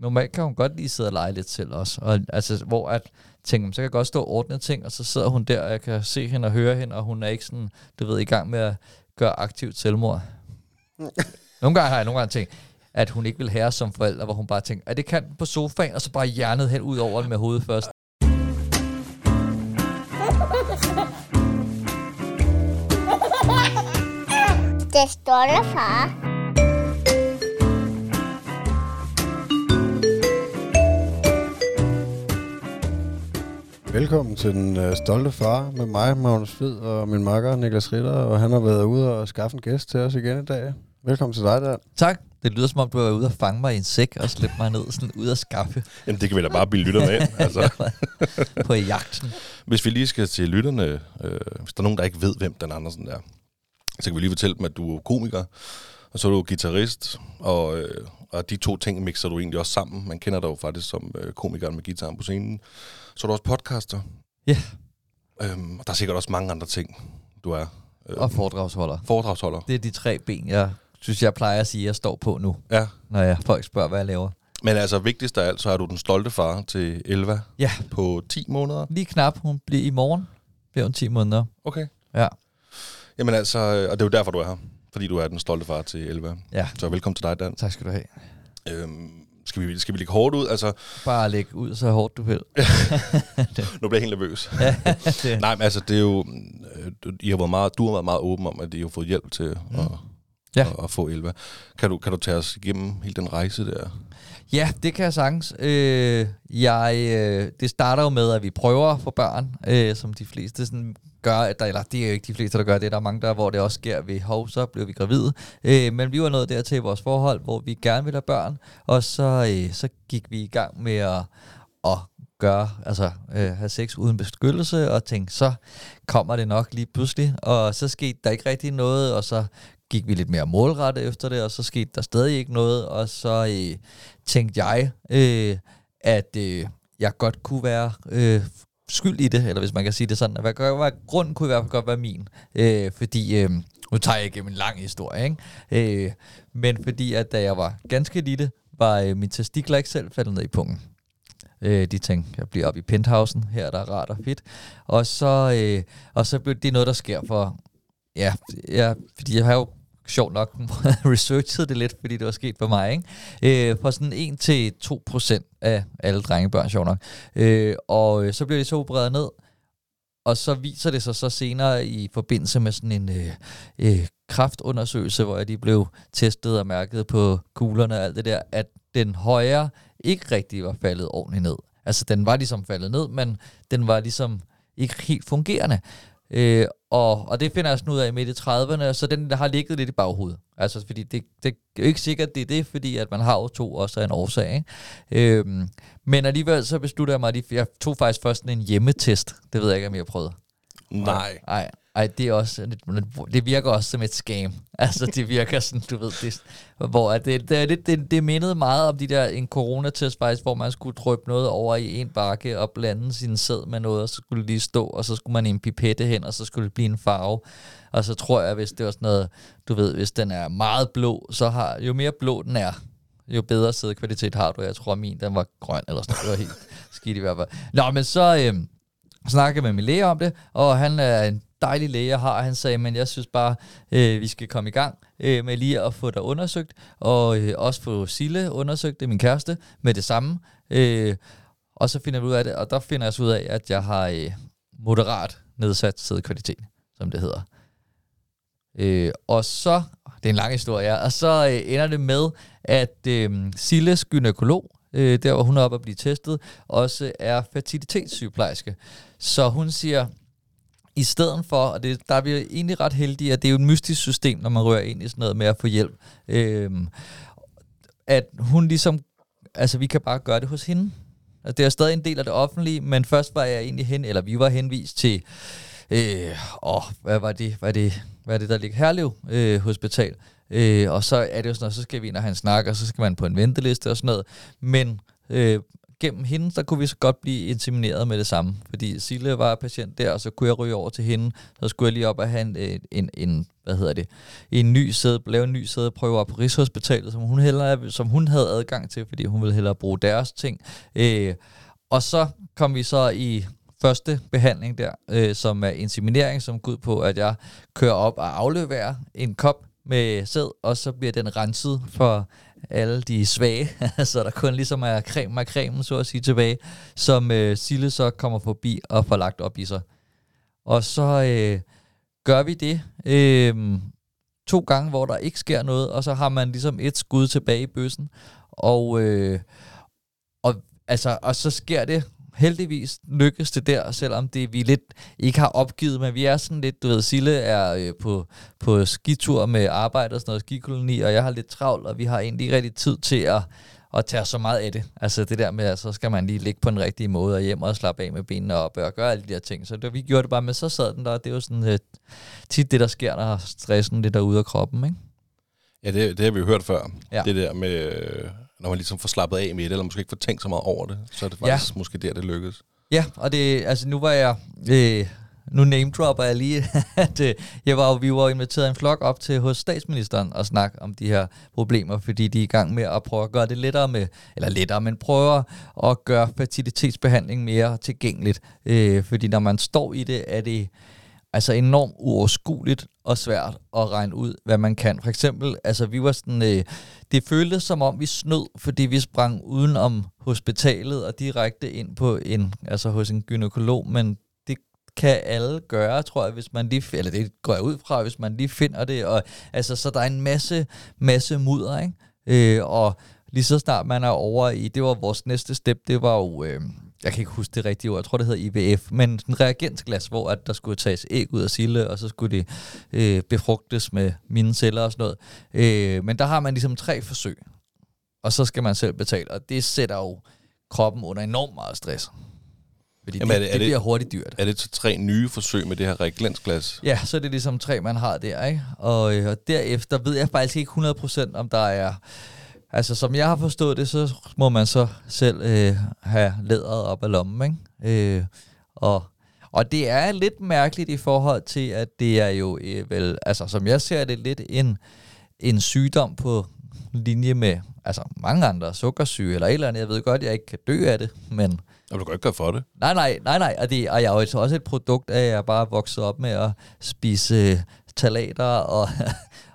normalt kan hun godt lige sidde og lege lidt selv også. Og, altså, hvor at tænke, så kan jeg godt stå og ordne ting, og så sidder hun der, og jeg kan se hende og høre hende, og hun er ikke sådan, du ved, i gang med at gøre aktivt selvmord. nogle gange har jeg nogle gange tænkt, at hun ikke vil have som forælder, hvor hun bare tænker, at det kan på sofaen, og så bare hjernet hen ud over den med hovedet først. Det står der, far. Velkommen til den øh, stolte far med mig, Magnus Fed, og min makker Niklas Ritter, og han har været ude og skaffe en gæst til os igen i dag. Velkommen til dig, der. Tak. Det lyder som om, du var ude og fange mig i en sæk og slippe mig ned sådan ud af skaffe Jamen, det kan vi da bare bilde lytterne af. Altså, på jagten. hvis vi lige skal til lytterne, øh, hvis der er nogen, der ikke ved, hvem den Andersen er, så kan vi lige fortælle dem, at du er komiker, og så er du guitarist, og, øh, og de to ting mixer du egentlig også sammen. Man kender dig jo faktisk som øh, komikeren med guitaren på scenen. Så er du også podcaster. Ja. Øhm, og der er sikkert også mange andre ting, du er. Øh, Og foredragsholder. foredragsholder. Det er de tre ben, jeg synes, jeg plejer at sige, at jeg står på nu, Ja. når jeg folk spørger, hvad jeg laver. Men altså, vigtigst af alt, så er du den stolte far til Elva Ja, på 10 måneder. lige knap. Hun bliver i morgen. Bliver hun 10 måneder. Okay. Ja. Jamen altså, og det er jo derfor, du er her. Fordi du er den stolte far til Elva. Ja, Så velkommen til dig, Dan. tak skal du have. Øhm, skal, vi, skal vi lægge hårdt ud? Altså, Bare læg ud så hårdt du vil. nu bliver jeg helt nervøs. Nej, men altså, det er jo... øh, du- I har været meget, du har været meget åben om, at I har fået hjælp til Mm. at, Ja. at, at få Elva. Kan du, kan du tage os igennem hele den rejse der? Ja, det kan jeg sagtens. Øh, jeg, øh, det starter jo med, at vi prøver at få børn, øh, som de fleste sådan gør. At der, eller det er jo ikke de fleste, der gør det. Der er mange, der, hvor det også sker ved, hov, så blev vi gravide. Øh, men vi var nået dertil i vores forhold, hvor vi gerne ville have børn. Og så, øh, så gik vi i gang med at, at gøre, altså øh, have sex uden beskyttelse, og tænkte, så kommer det nok lige pludselig. Og så skete der ikke rigtig noget, og så gik vi lidt mere målrettet efter det, og så skete der stadig ikke noget, og så øh, tænkte jeg, øh, at øh, jeg godt kunne være øh, skyld i det, eller hvis man kan sige det sådan. Hvad, hvad, hvad, grunden kunne i hvert fald godt være min, øh, fordi, øh, nu tager jeg igennem en lang historie, ikke? Øh, men fordi at da jeg var ganske lille, var øh, min testikler ikke selv faldet ned i pungen. Øh, de tænkte, jeg bliver op i penthousen, her er der rart og fedt. Og så, øh, og så blev det noget, der sker for, ja, ja fordi jeg har jo sjovt nok researchet det lidt, fordi det var sket for mig, ikke? Øh, for sådan 1-2% af alle drengebørn, sjovt nok. Øh, og øh, så bliver de så opereret ned, og så viser det sig så senere i forbindelse med sådan en øh, øh, kraftundersøgelse, hvor de blev testet og mærket på kuglerne og alt det der, at den højre ikke rigtig var faldet ordentligt ned. Altså den var ligesom faldet ned, men den var ligesom ikke helt fungerende. Øh, og, og det finder jeg sådan ud af midt i 30'erne, så den der har ligget lidt i baghovedet. Altså, fordi det, det er jo ikke sikkert, det er det, fordi at man har jo to også af en årsag. Ikke? Øhm, men alligevel så beslutter jeg mig, at jeg tog faktisk først en hjemmetest. Det ved jeg ikke, om jeg har prøvet. Nej. Ej, ej, det er også lidt, det virker også som et scam. Altså, det virker sådan, du ved, det, hvor at det, det, det, det mindede meget om de der, en coronatest faktisk, hvor man skulle dryppe noget over i en bakke og blande sin sæd med noget, og så skulle det lige stå, og så skulle man i en pipette hen, og så skulle det blive en farve. Og så tror jeg, hvis det var sådan noget, du ved, hvis den er meget blå, så har, jo mere blå den er, jo bedre sædkvalitet har du. Jeg tror, min den var grøn, eller sådan noget. Det var helt skidt i hvert fald. Nå, men så, Øh, snakkede med min læge om det, og han er en dejlig læge, jeg har. Han sagde, men jeg synes bare, øh, vi skal komme i gang øh, med lige at få dig undersøgt, og øh, også få Sille undersøgt, det er min kæreste, med det samme. Øh, og så finder vi ud af det, og der finder jeg så ud af, at jeg har øh, moderat nedsat sædkvalitet, som det hedder. Øh, og så, det er en lang historie, ja, og så øh, ender det med, at øh, Silles gynækolog, øh, der hvor hun er oppe at blive testet, også er fertilitetssygeplejerske. Så hun siger, i stedet for, og det, der er vi egentlig ret heldige, at det er jo et mystisk system, når man rører ind i sådan noget med at få hjælp, øh, at hun ligesom, altså vi kan bare gøre det hos hende. Altså, det er stadig en del af det offentlige, men først var jeg egentlig hen, eller vi var henvist til, øh, åh, hvad var det, hvad er det, hvad er det der ligger, Herlev øh, Hospital. Øh, og så er det jo sådan noget, så skal vi ind og have en snak, og så skal man på en venteliste og sådan noget. Men øh, gennem hende, så kunne vi så godt blive insemineret med det samme. Fordi Sille var patient der, og så kunne jeg ryge over til hende. Så skulle jeg lige op og have en, en, en hvad hedder det, en ny sæde, lave en ny sædeprøve op på Rigshospitalet, som hun, hellere, som hun havde adgang til, fordi hun ville hellere bruge deres ting. Øh, og så kom vi så i første behandling der, øh, som er inseminering, som går ud på, at jeg kører op og afleverer en kop med sæd, og så bliver den renset for alle de svage, så der kun ligesom er creme af cremen, så at sige, tilbage, som øh, Sille så kommer forbi og får lagt op i sig. Og så øh, gør vi det øh, to gange, hvor der ikke sker noget, og så har man ligesom et skud tilbage i bøssen, og, øh, og, altså, og så sker det heldigvis lykkes det der, selvom det vi lidt ikke har opgivet, men vi er sådan lidt, du ved, Sille er øh, på, på skitur med arbejde og sådan noget skikoloni, og jeg har lidt travlt, og vi har egentlig ikke rigtig tid til at, at tage så meget af det. Altså det der med, at så skal man lige ligge på den rigtige måde og hjem og slappe af med benene op og gøre alle de der ting. Så det, vi gjorde det bare med, så sad den der, og det er jo sådan øh, tit det, der sker, når stressen lidt er ude af kroppen, ikke? Ja, det, det har vi jo hørt før. Ja. Det der med, øh, når man ligesom får slappet af med det, eller måske ikke får tænkt så meget over det, så er det faktisk ja. måske der, det lykkes. Ja, og det, altså nu var jeg, øh, nu name dropper jeg lige, at øh, jeg var, vi var inviteret en flok op til hos statsministeren og snakke om de her problemer, fordi de er i gang med at prøve at gøre det lettere med, eller lettere, men prøver at gøre fertilitetsbehandling mere tilgængeligt. Øh, fordi når man står i det, er det altså enormt uoverskueligt og svært at regne ud, hvad man kan. For eksempel, altså vi var sådan, øh, det føltes som om vi snød, fordi vi sprang uden om hospitalet og direkte ind på en, altså hos en gynekolog, men det kan alle gøre, tror jeg, hvis man lige, eller det går jeg ud fra, hvis man lige finder det, og altså, så der er en masse, masse mudder, ikke? Øh, og lige så snart man er over i, det var vores næste step, det var jo, øh, jeg kan ikke huske det rigtige ord, jeg tror det hedder IVF, men en reagensglas, hvor at der skulle tages æg ud af sille, og så skulle det øh, befrugtes med mine celler og sådan noget. Øh, men der har man ligesom tre forsøg, og så skal man selv betale, og det sætter jo kroppen under enormt meget stress. Fordi Jamen, det, er det- det, er bliver hurtigt dyrt. Er det så tre nye forsøg med det her reagensglas? Ja, så er det ligesom tre, man har der, ikke? Og, øh, og derefter ved jeg faktisk ikke 100% om der er... Altså, som jeg har forstået det, så må man så selv øh, have læderet op af lommen, ikke? Øh, og, og det er lidt mærkeligt i forhold til, at det er jo øh, vel... Altså, som jeg ser det, lidt en, en sygdom på linje med altså mange andre sukkersyge eller et eller andet. Jeg ved godt, jeg ikke kan dø af det, men Og du kan ikke gøre for det. Nej, nej, nej, nej. Og, det, og jeg er jo altså også et produkt af, at jeg bare er vokset op med at spise øh, talater og,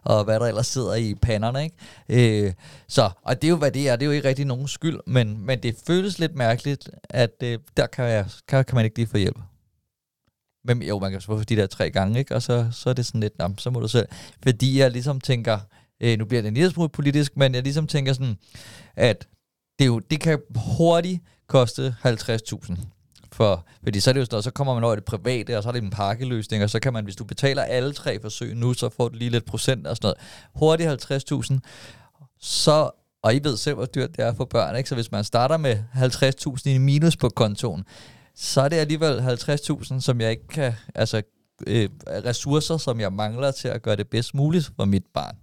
og hvad der ellers sidder i panderne, ikke? Øh, så, og det er jo, hvad det er. Det er jo ikke rigtig nogen skyld, men, men det føles lidt mærkeligt, at øh, der kan, jeg, kan, kan man ikke lige få hjælp. Men jo, man kan få de der tre gange, ikke? Og så, så er det sådan lidt, nah, så må du selv. Fordi jeg ligesom tænker, øh, nu bliver det en lille smule politisk, men jeg ligesom tænker sådan, at det, jo, det kan hurtigt koste 50.000. For, fordi så er det jo sådan, så kommer man over i det private, og så er det en pakkeløsning, og så kan man, hvis du betaler alle tre forsøg nu, så får du lige lidt procent og sådan noget. Hurtigt 50.000, så, og I ved selv, hvor dyrt det er for børn, ikke? Så hvis man starter med 50.000 i minus på kontoen, så er det alligevel 50.000, som jeg ikke kan, altså øh, ressourcer, som jeg mangler til at gøre det bedst muligt for mit barn.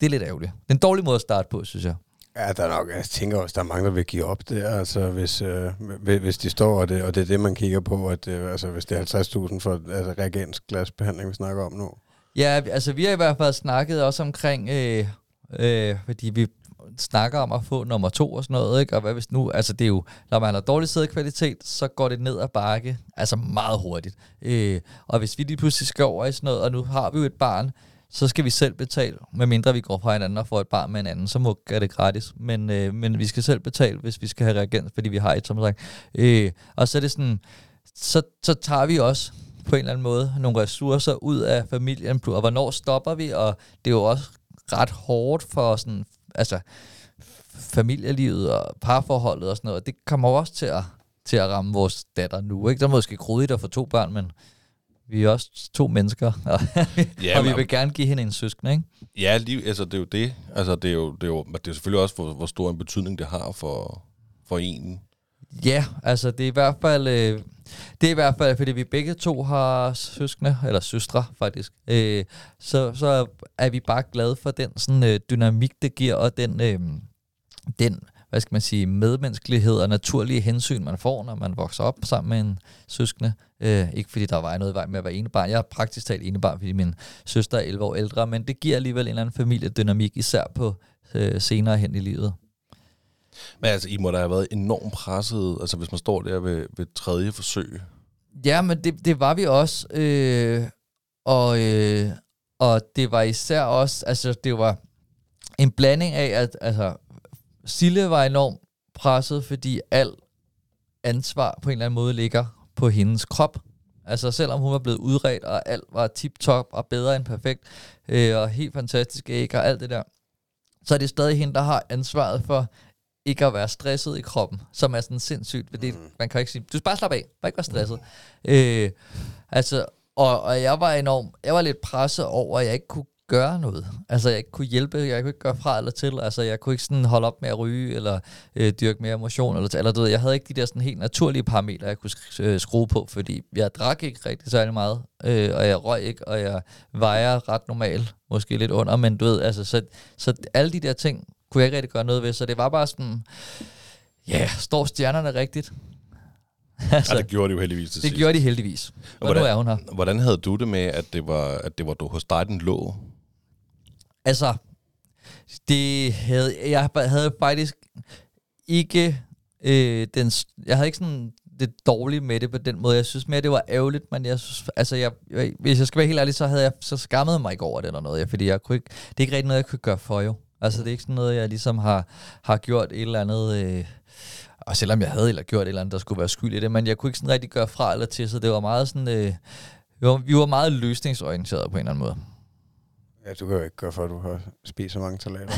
Det er lidt ærgerligt. Det er en dårlig måde at starte på, synes jeg. Ja, der er nok, jeg tænker også, der er mange, der vil give op der, altså hvis, øh, hvis de står, og det, og det er det, man kigger på, at øh, altså, hvis det er 50.000 for altså, reagensglasbehandling, vi snakker om nu. Ja, altså vi har i hvert fald snakket også omkring, øh, øh, fordi vi snakker om at få nummer to og sådan noget, ikke? Og hvad hvis nu, altså det er jo, når man har dårlig sædkvalitet, så går det ned ad bakke, altså meget hurtigt. Øh, og hvis vi lige pludselig skal over i sådan noget, og nu har vi jo et barn, så skal vi selv betale, medmindre vi går fra hinanden og får et barn med en anden, så må gøre det gratis. Men, øh, men vi skal selv betale, hvis vi skal have reagens, fordi vi har et, som sagt. Øh, og så er det sådan, så, så tager vi også på en eller anden måde nogle ressourcer ud af familien, og hvornår stopper vi, og det er jo også ret hårdt for sådan, altså familielivet og parforholdet og sådan noget, det kommer også til at, til at ramme vores datter nu, ikke? Der er måske grådigt at få to børn, men vi er også to mennesker, og, Ja, og vi vil gerne give hende en søsken, ikke? Ja, lige, altså det er jo det. Altså det er jo, det er jo det er selvfølgelig også, hvor, hvor stor en betydning det har for, for en. Ja, altså det er i hvert fald, øh, det er i hvert fald, fordi vi begge to har søskende, eller søstre faktisk, øh, så, så er vi bare glade for den sådan, øh, dynamik, det giver, og den, øh, den hvad skal man sige, medmenneskelighed og naturlige hensyn, man får, når man vokser op sammen med en søskende. Øh, ikke fordi der var noget i vej med at være enebarn. Jeg er praktisk talt enebarn, fordi min søster er 11 år ældre, men det giver alligevel en eller anden familiedynamik, især på øh, senere hen i livet. Men altså, I må da have været enormt presset, altså hvis man står der ved, ved tredje forsøg. Ja, men det, det var vi også. Øh, og, øh, og det var især også, altså det var en blanding af, at altså, Sille var enormt presset, fordi alt ansvar på en eller anden måde ligger på hendes krop. Altså selvom hun var blevet udredt, og alt var tip-top og bedre end perfekt, øh, og helt fantastisk æg og alt det der, så er det stadig hende, der har ansvaret for ikke at være stresset i kroppen, som er sådan sindssygt. Fordi Mm. man kan ikke sige, du skal bare slappe af, bare ikke være stresset. Øh, altså, og, og jeg var enormt, jeg var lidt presset over, at jeg ikke kunne gøre noget. Altså, jeg kunne hjælpe, jeg kunne ikke gøre fra eller til. Altså, jeg kunne ikke sådan holde op med at ryge, eller øh, dyrke mere motion, eller, eller du ved, jeg havde ikke de der sådan helt naturlige parametre, jeg kunne øh, skrue på, fordi jeg drak ikke rigtig særlig meget, øh, og jeg røg ikke, og jeg vejer ret normalt, måske lidt under, men du ved, altså, så, så alle de der ting kunne jeg ikke rigtig gøre noget ved, så det var bare sådan, ja, yeah, står stjernerne rigtigt? Altså, ja, det gjorde de jo heldigvis til Det sidst. gjorde de heldigvis. Og nu hvordan- er hun her. Hvordan havde du det med, at det var, at det var du hos dig, den lå? Altså, det havde, jeg havde faktisk ikke øh, den, jeg havde ikke sådan det dårlige med det på den måde. Jeg synes mere, det var ærgerligt, men jeg synes, altså jeg, jeg, hvis jeg skal være helt ærlig, så havde jeg så skammet mig ikke over det eller noget, ja, fordi jeg kunne ikke, det er ikke rigtig noget, jeg kunne gøre for jo. Altså det er ikke sådan noget, jeg ligesom har, har gjort et eller andet, øh, og selvom jeg havde eller gjort et eller andet, der skulle være skyld i det, men jeg kunne ikke sådan rigtig gøre fra eller til, så det var meget sådan, øh, vi, var, vi var meget løsningsorienteret på en eller anden måde. Ja, du kan jo ikke gøre for, at du har spist så mange salater.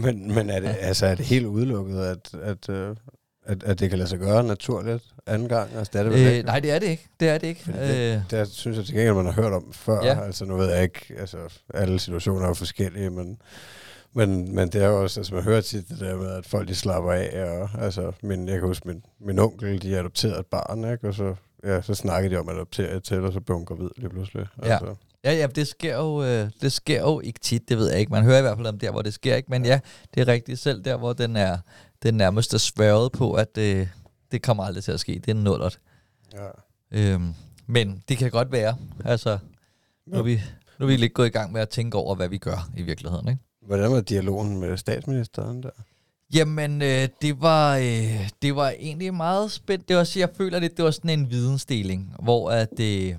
men men er, det, altså, er det helt udelukket, at, at, øh, at, at det kan lade sig gøre naturligt anden gang? Altså, det er det Øh, ikke? nej, det er det ikke. Det er det ikke. Fordi Øh, det, det synes jeg til gengæld, man har hørt om før. Ja. Altså, nu ved jeg ikke, altså, alle situationer er forskellige, men, men, men det er jo også, altså, man hører tit det der med, at folk de slapper af, og altså, min, jeg kan huske, min, min onkel, de adopterede et barn, ikke? og så, ja, så snakkede de om at adoptere et til, og så blev hun gravid lige pludselig. Altså, ja, ja, det sker, jo, øh, det sker jo ikke tit, det ved jeg ikke. Man hører i hvert fald om der, hvor det sker ikke. Men ja, det er rigtigt selv der, hvor den er, den nærmest er sværget på, at det, det kommer aldrig til at ske. Det er en nullert. ja. Øhm, men det kan godt være. Altså, nu er, vi, nu er vi lidt gået i gang med at tænke over, hvad vi gør i virkeligheden. Ikke? Hvordan var dialogen med statsministeren der? Jamen, øh, det, var, øh, det var egentlig meget spændt. Det var, jeg føler lidt, det var sådan en vidensdeling, hvor at, øh,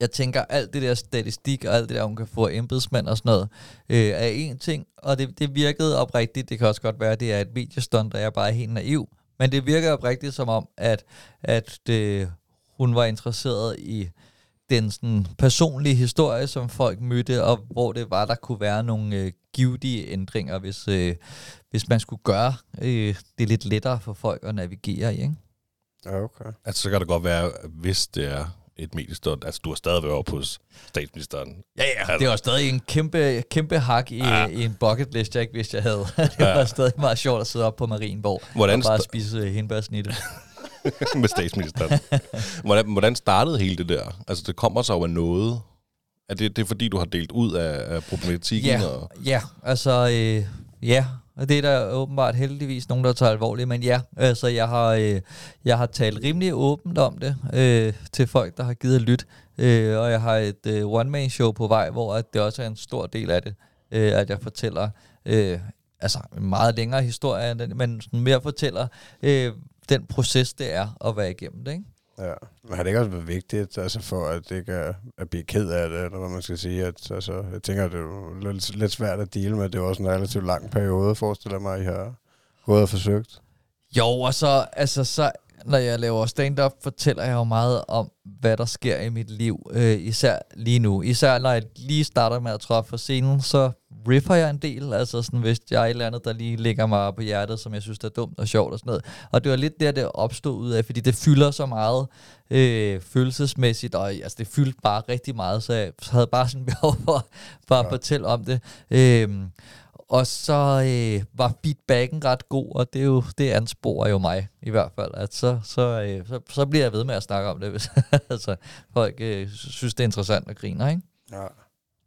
jeg tænker, alt det der statistik og alt det der, hun kan få embedsmænd og sådan noget, øh, er en ting, og det, det virkede oprigtigt. Det kan også godt være, at det er et mediestunt, og jeg er bare helt naiv. Men det virker oprigtigt som om, at, at det, hun var interesseret i den sådan, personlige historie, som folk mødte, og hvor det var, der kunne være nogle øh, givtige ændringer, hvis, øh, hvis man skulle gøre øh, det lidt lettere for folk at navigere i. Ikke? Ja, okay. Altså, så kan det godt være, hvis det er et mediestund, altså du har stadig været oppe hos statsministeren. Ja, ja. Det var stadig en kæmpe, kæmpe hak i, Ja. ja. i en bucket list, jeg ikke vidste, jeg havde. det Ja. var stadig meget sjovt at sidde op på Marienborg Hvordan og bare spise hindbærsnitte. med statsministeren. hvordan, hvordan startede hele det der? Altså, det kommer så jo af noget. Er det, det er fordi, du har delt ud af, af problematikken? Ja, Og, ja, altså, øh, ja, og det er der åbenbart heldigvis nogen, der tager alvorligt, men ja, altså, jeg har, øh, jeg har talt rimelig åbent om det øh, til folk, der har givet lyt, øh, og jeg har et øh, one-man-show på vej, hvor at det også er en stor del af det, øh, at jeg fortæller, øh, altså en meget længere historie, end men sådan mere fortæller øh, den proces, det er at være igennem det, ikke? Ja. Men har det ikke også været vigtigt, altså for at det ikke er at blive ked af det, eller hvad man skal sige? At, altså, jeg tænker, det er jo lidt, lidt svært at dele med. Det er jo også en relativt lang periode, forestiller mig, I har gået og forsøgt. Jo, og så, altså, så, når jeg laver stand-up, fortæller jeg jo meget om, hvad der sker i mit liv, øh, især lige nu. Især når jeg lige starter med at træffe for scenen, så riffer jeg en del, altså sådan, hvis jeg er et eller andet, der lige ligger mig på hjertet, som jeg synes er dumt og sjovt og sådan noget. Og det var lidt der, det opstod ud af, fordi det fylder så meget øh, følelsesmæssigt, og altså, det fyldte bare rigtig meget, så jeg havde bare sådan behov for bare at Ja. fortælle om det. Øh, og så øh, var feedbacken ret god, og det, er jo, det ansporer jo mig i hvert fald. At så, så, øh, så, så bliver jeg ved med at snakke om det, hvis altså, folk øh, synes, det er interessant og griner. Ikke? Ja.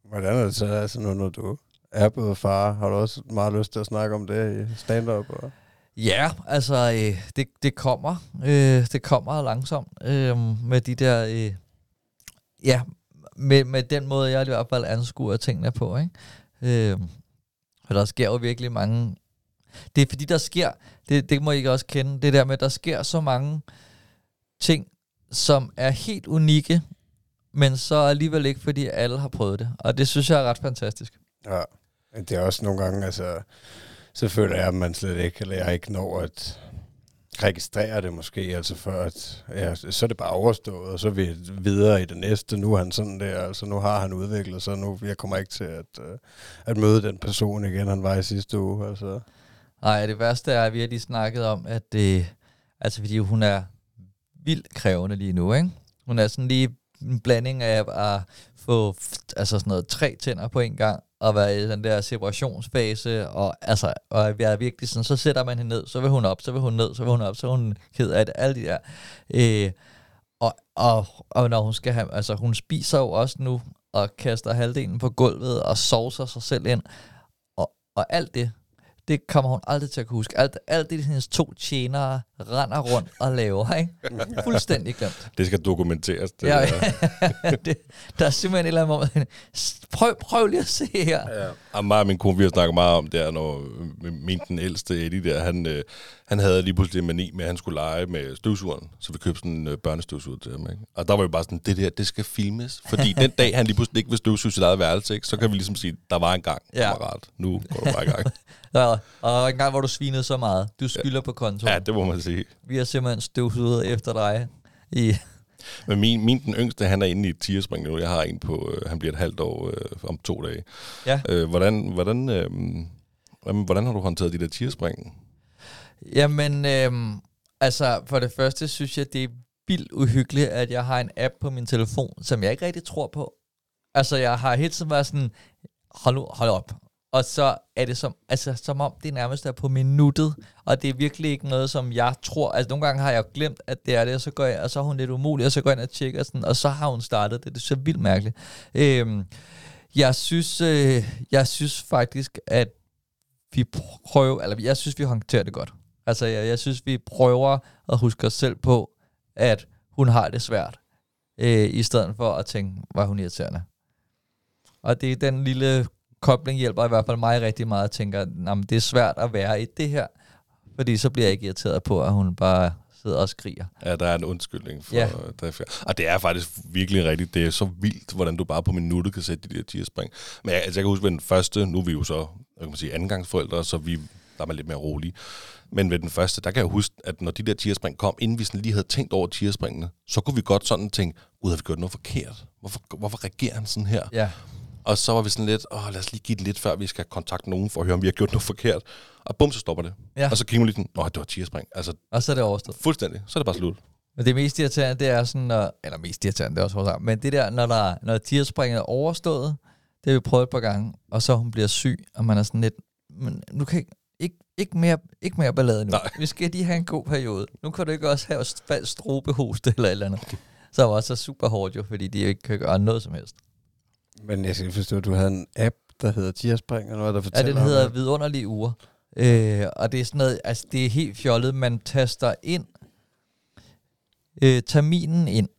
Hvordan er det så, altså nu, når du er blevet far? Har du også meget lyst til at snakke om det i stand-up? Og? Ja, altså, øh, det, det kommer. Øh, det kommer langsomt øh, med de der... Øh, ja, med, med den måde, jeg i hvert fald anskuer tingene på, ikke? Øh, og der sker jo virkelig mange... Det er fordi, der sker... Det, det må I ikke også kende. Det der med, at der sker så mange ting, som er helt unikke, men så alligevel ikke, fordi alle har prøvet det. Og det synes jeg er ret fantastisk. Ja, det er også nogle gange, altså, så føler jeg, at man slet ikke, eller jeg ikke når at registrere det måske, altså for at, ja, så er det bare overstået, og så er vi videre i det næste. Nu er han sådan der, altså nu har han udviklet sig, nu jeg kommer ikke til at, øh, at møde den person igen, han var i sidste uge. Altså. Nej, det værste er, at vi har lige snakket om, at det, altså fordi hun er vildt krævende lige nu, ikke? Hun er sådan lige en blanding af at få altså sådan noget tre tænder på en gang, og være i den der separationsfase, og altså, og være virkelig sådan, så sætter man hende ned, så vil hun op, så vil hun ned, så vil hun op, så er hun ked af det, alle de der. Øh, og, og, og når hun skal have, altså hun spiser jo også nu, og kaster halvdelen på gulvet, og sovser sig selv ind, og, og alt det, det kommer hun aldrig til at kunne huske. Alt, alt det, hendes to tjenere render rundt og laver, ikke? Fuldstændig glemt. Det skal dokumenteres. Det Ja, der. det, der er simpelthen et eller andet moment. Prøv, prøv lige at se her. Ja. Og mig og min kone, vi har snakket meget om det, her, når øh, min den ældste Eddie der, han, øh, han havde lige pludselig en mani med, at han skulle lege med støvsugeren, så vi købte sådan en øh, børnestøvsuger til ham. Ikke? Og der var jo bare sådan, det der, det skal filmes. Fordi den dag, han lige pludselig ikke vil støvsuge sit eget værelse, ikke, så kan vi ligesom sige, der var en gang, Ja. kammerat. Nu går du bare i gang. Og, og en gang, hvor du svinede så meget. Du skylder på kontoen. ja, det må man sige. Vi har simpelthen støvsuget efter dig. I, Men min, min den yngste, han er inde i et tierspring nu. Jeg har en på, øh, han bliver et halvt år øh, om to dage. ja. Øh, hvordan, hvordan, øh, hvordan, hvordan har du håndteret de der tierspring? Jamen, øhm, altså for det første synes jeg, det er vildt uhyggeligt, at jeg har en app på min telefon, som jeg ikke rigtig tror på. Altså, jeg har hele tiden været sådan, hold, nu, hold op. Og så er det som, altså, som om det nærmest er på minuttet, og det er virkelig ikke noget, som jeg tror. Altså, nogle gange har jeg glemt, at det er det, og så går jeg, og så er hun lidt umulig, og så går jeg ind og tjekker sådan, og så har hun startet det. Det er så vildt mærkeligt. Øhm, jeg synes, øh, jeg synes faktisk, at vi prøver, eller jeg synes, vi håndterer det godt. Altså, jeg, jeg synes, vi prøver at huske os selv på, at hun har det svært, øh, i stedet for at tænke, var hun irriterende. Og det er den lille kobling hjælper i hvert fald mig rigtig meget at tænke, at "Nå, men det er svært at være i det her, fordi så bliver jeg ikke irriteret på, at hun bare sidder og skriger. Ja, der er en undskyldning for Ja. det. Og det er faktisk virkelig rigtigt. Det er så vildt, hvordan du bare på minuttet kan sætte de der tierspring. Men jeg, altså, jeg kan huske ved den første, nu er vi jo så, kan man sige, andengangsforældre, så vi, der er man lidt mere rolige. Men ved den første, der kan jeg huske, at når de der tierspring kom, inden vi sådan lige havde tænkt over tierspringene, så kunne vi godt sådan tænke, gud, har vi gjort noget forkert? Hvorfor, hvorfor reagerer han sådan her? Ja, Og så var vi sådan lidt, åh, lad os lige give det lidt, før vi skal kontakte nogen for at høre, om vi har gjort noget forkert. Og bum, så stopper det. Ja. Og så kigger man lige sådan, åh, det var tierspring. Altså, og så er det overstået. fuldstændig. Så er det bare slut. Men det mest irriterende, det er sådan, når, eller mest irriterende, det er også hårdt men det der, når, der, når tierspringet er overstået, det har vi prøvet et par gange, og så hun bliver syg, og man er sådan lidt, men nu kan ikke, ikke, ikke, mere, ikke mere ballade nu. Nej. Vi skal lige have en god periode. Nu kan du ikke også have strobehoste eller et eller andet. Så var også super hårdt jo, fordi de ikke kan gøre noget som helst. Men jeg skal forstå, at du havde en app, der hedder Tierspring, og noget, der Ja, fortæller den hedder om, vidunderlige uger. Øh, og det er sådan noget, altså det er helt fjollet. Man taster ind, øh, terminen ind,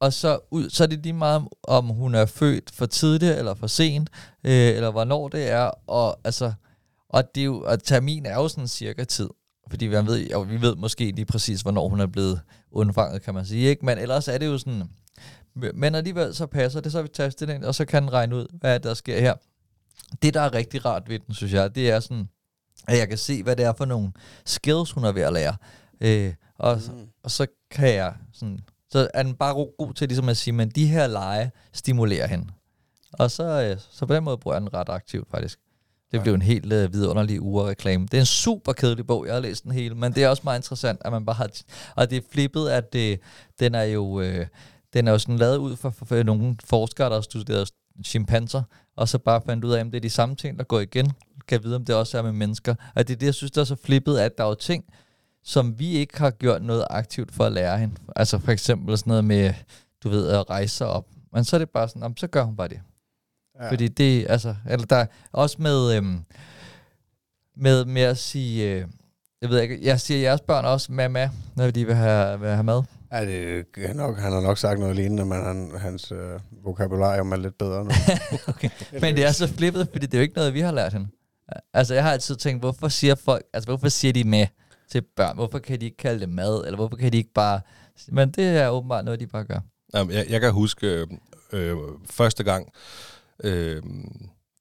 og så, ud, så er det lige meget, om- hun er født for tidligt eller for sent, øh, eller hvornår det er, og altså, og, det er jo, og termin er jo sådan cirka tid, fordi vi ved, jo, vi ved måske lige præcis, hvornår hun er blevet undfanget, kan man sige, ikke? men ellers er det jo sådan, men alligevel så passer det, så vi den ind, og så kan den regne ud, hvad der sker her. Det, der er rigtig rart ved den, synes jeg, det er sådan, at jeg kan se, hvad det er for nogle skills, hun er ved at lære. Øh, og, mm. og så kan jeg sådan, så er den bare ro- god til ligesom at sige, men de her lege stimulerer hende. Og så, øh, så på den måde bruger jeg den ret aktivt faktisk. Det blev en helt øh, vidunderlig ureklame. Det er en super kedelig bog, jeg har læst den hele, men det er også meget interessant, at man bare har... Og det er flippet, at det, den er jo... Øh, den er jo sådan lavet ud for, for, for nogle forskere, der har studeret chimpanser, og så bare fandt ud af, om det er de samme ting, der går igen. Kan vide, om det også er med mennesker. Og det er det, jeg synes, der er så flippet, at der er jo ting, som vi ikke har gjort noget aktivt for at lære hende. Altså for eksempel sådan noget med, du ved, at rejse op. Men så er det bare sådan, "Nå, men så gør hun bare det. Ja. Fordi det, altså, eller der er også med, øhm, med, med at sige, øh, Jeg ved ikke, jeg siger jeres børn også mamma, når de vil have, vil have mad. Ja, det, er nok, han har nok sagt noget lignende, men han, hans øh, vokabularium er lidt bedre nu. okay. Men det er så flippet, fordi det er jo ikke noget, vi har lært hende. Altså, jeg har altid tænkt, hvorfor siger folk, altså, hvorfor siger de med til børn? Hvorfor kan de ikke kalde det mad? Eller hvorfor kan de ikke bare... Men det er åbenbart noget, de bare gør. Jamen, jeg, jeg kan huske øh, øh, første gang, øh,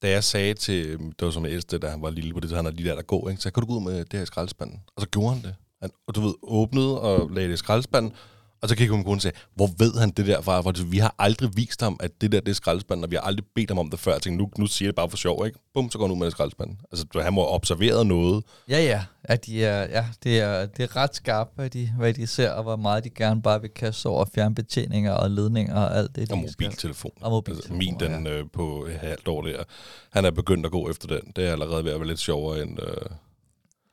da jeg sagde til, det var som ældste, da han var lille på det, så han er lige der, der går, ikke? så kan du gå ud med det her i skraldespanden. Og så gjorde han det. Han, og du ved, åbnede og lagde det i skraldespanden, og så kiggede hun på og sagde, hvor ved han det der fra? For vi har aldrig vist ham, at det der det er skraldespanden, og vi har aldrig bedt ham om det før. Jeg tænkte, nu, nu siger det bare for sjov, ikke? Bum, så går han ud med det skraldespanden. Altså, han må have observeret noget. Ja, ja. At de er, ja det, er, det er ret skarpt, hvad de, hvad de ser, og hvor meget de gerne bare vil kaste over fjernbetjeninger og ledninger og alt det. De og mobiltelefon. Og mobiltelefon. Altså, min, den ja. øh, på halvt år der, han er begyndt at gå efter den. Det er allerede ved at være lidt sjovere end... Øh...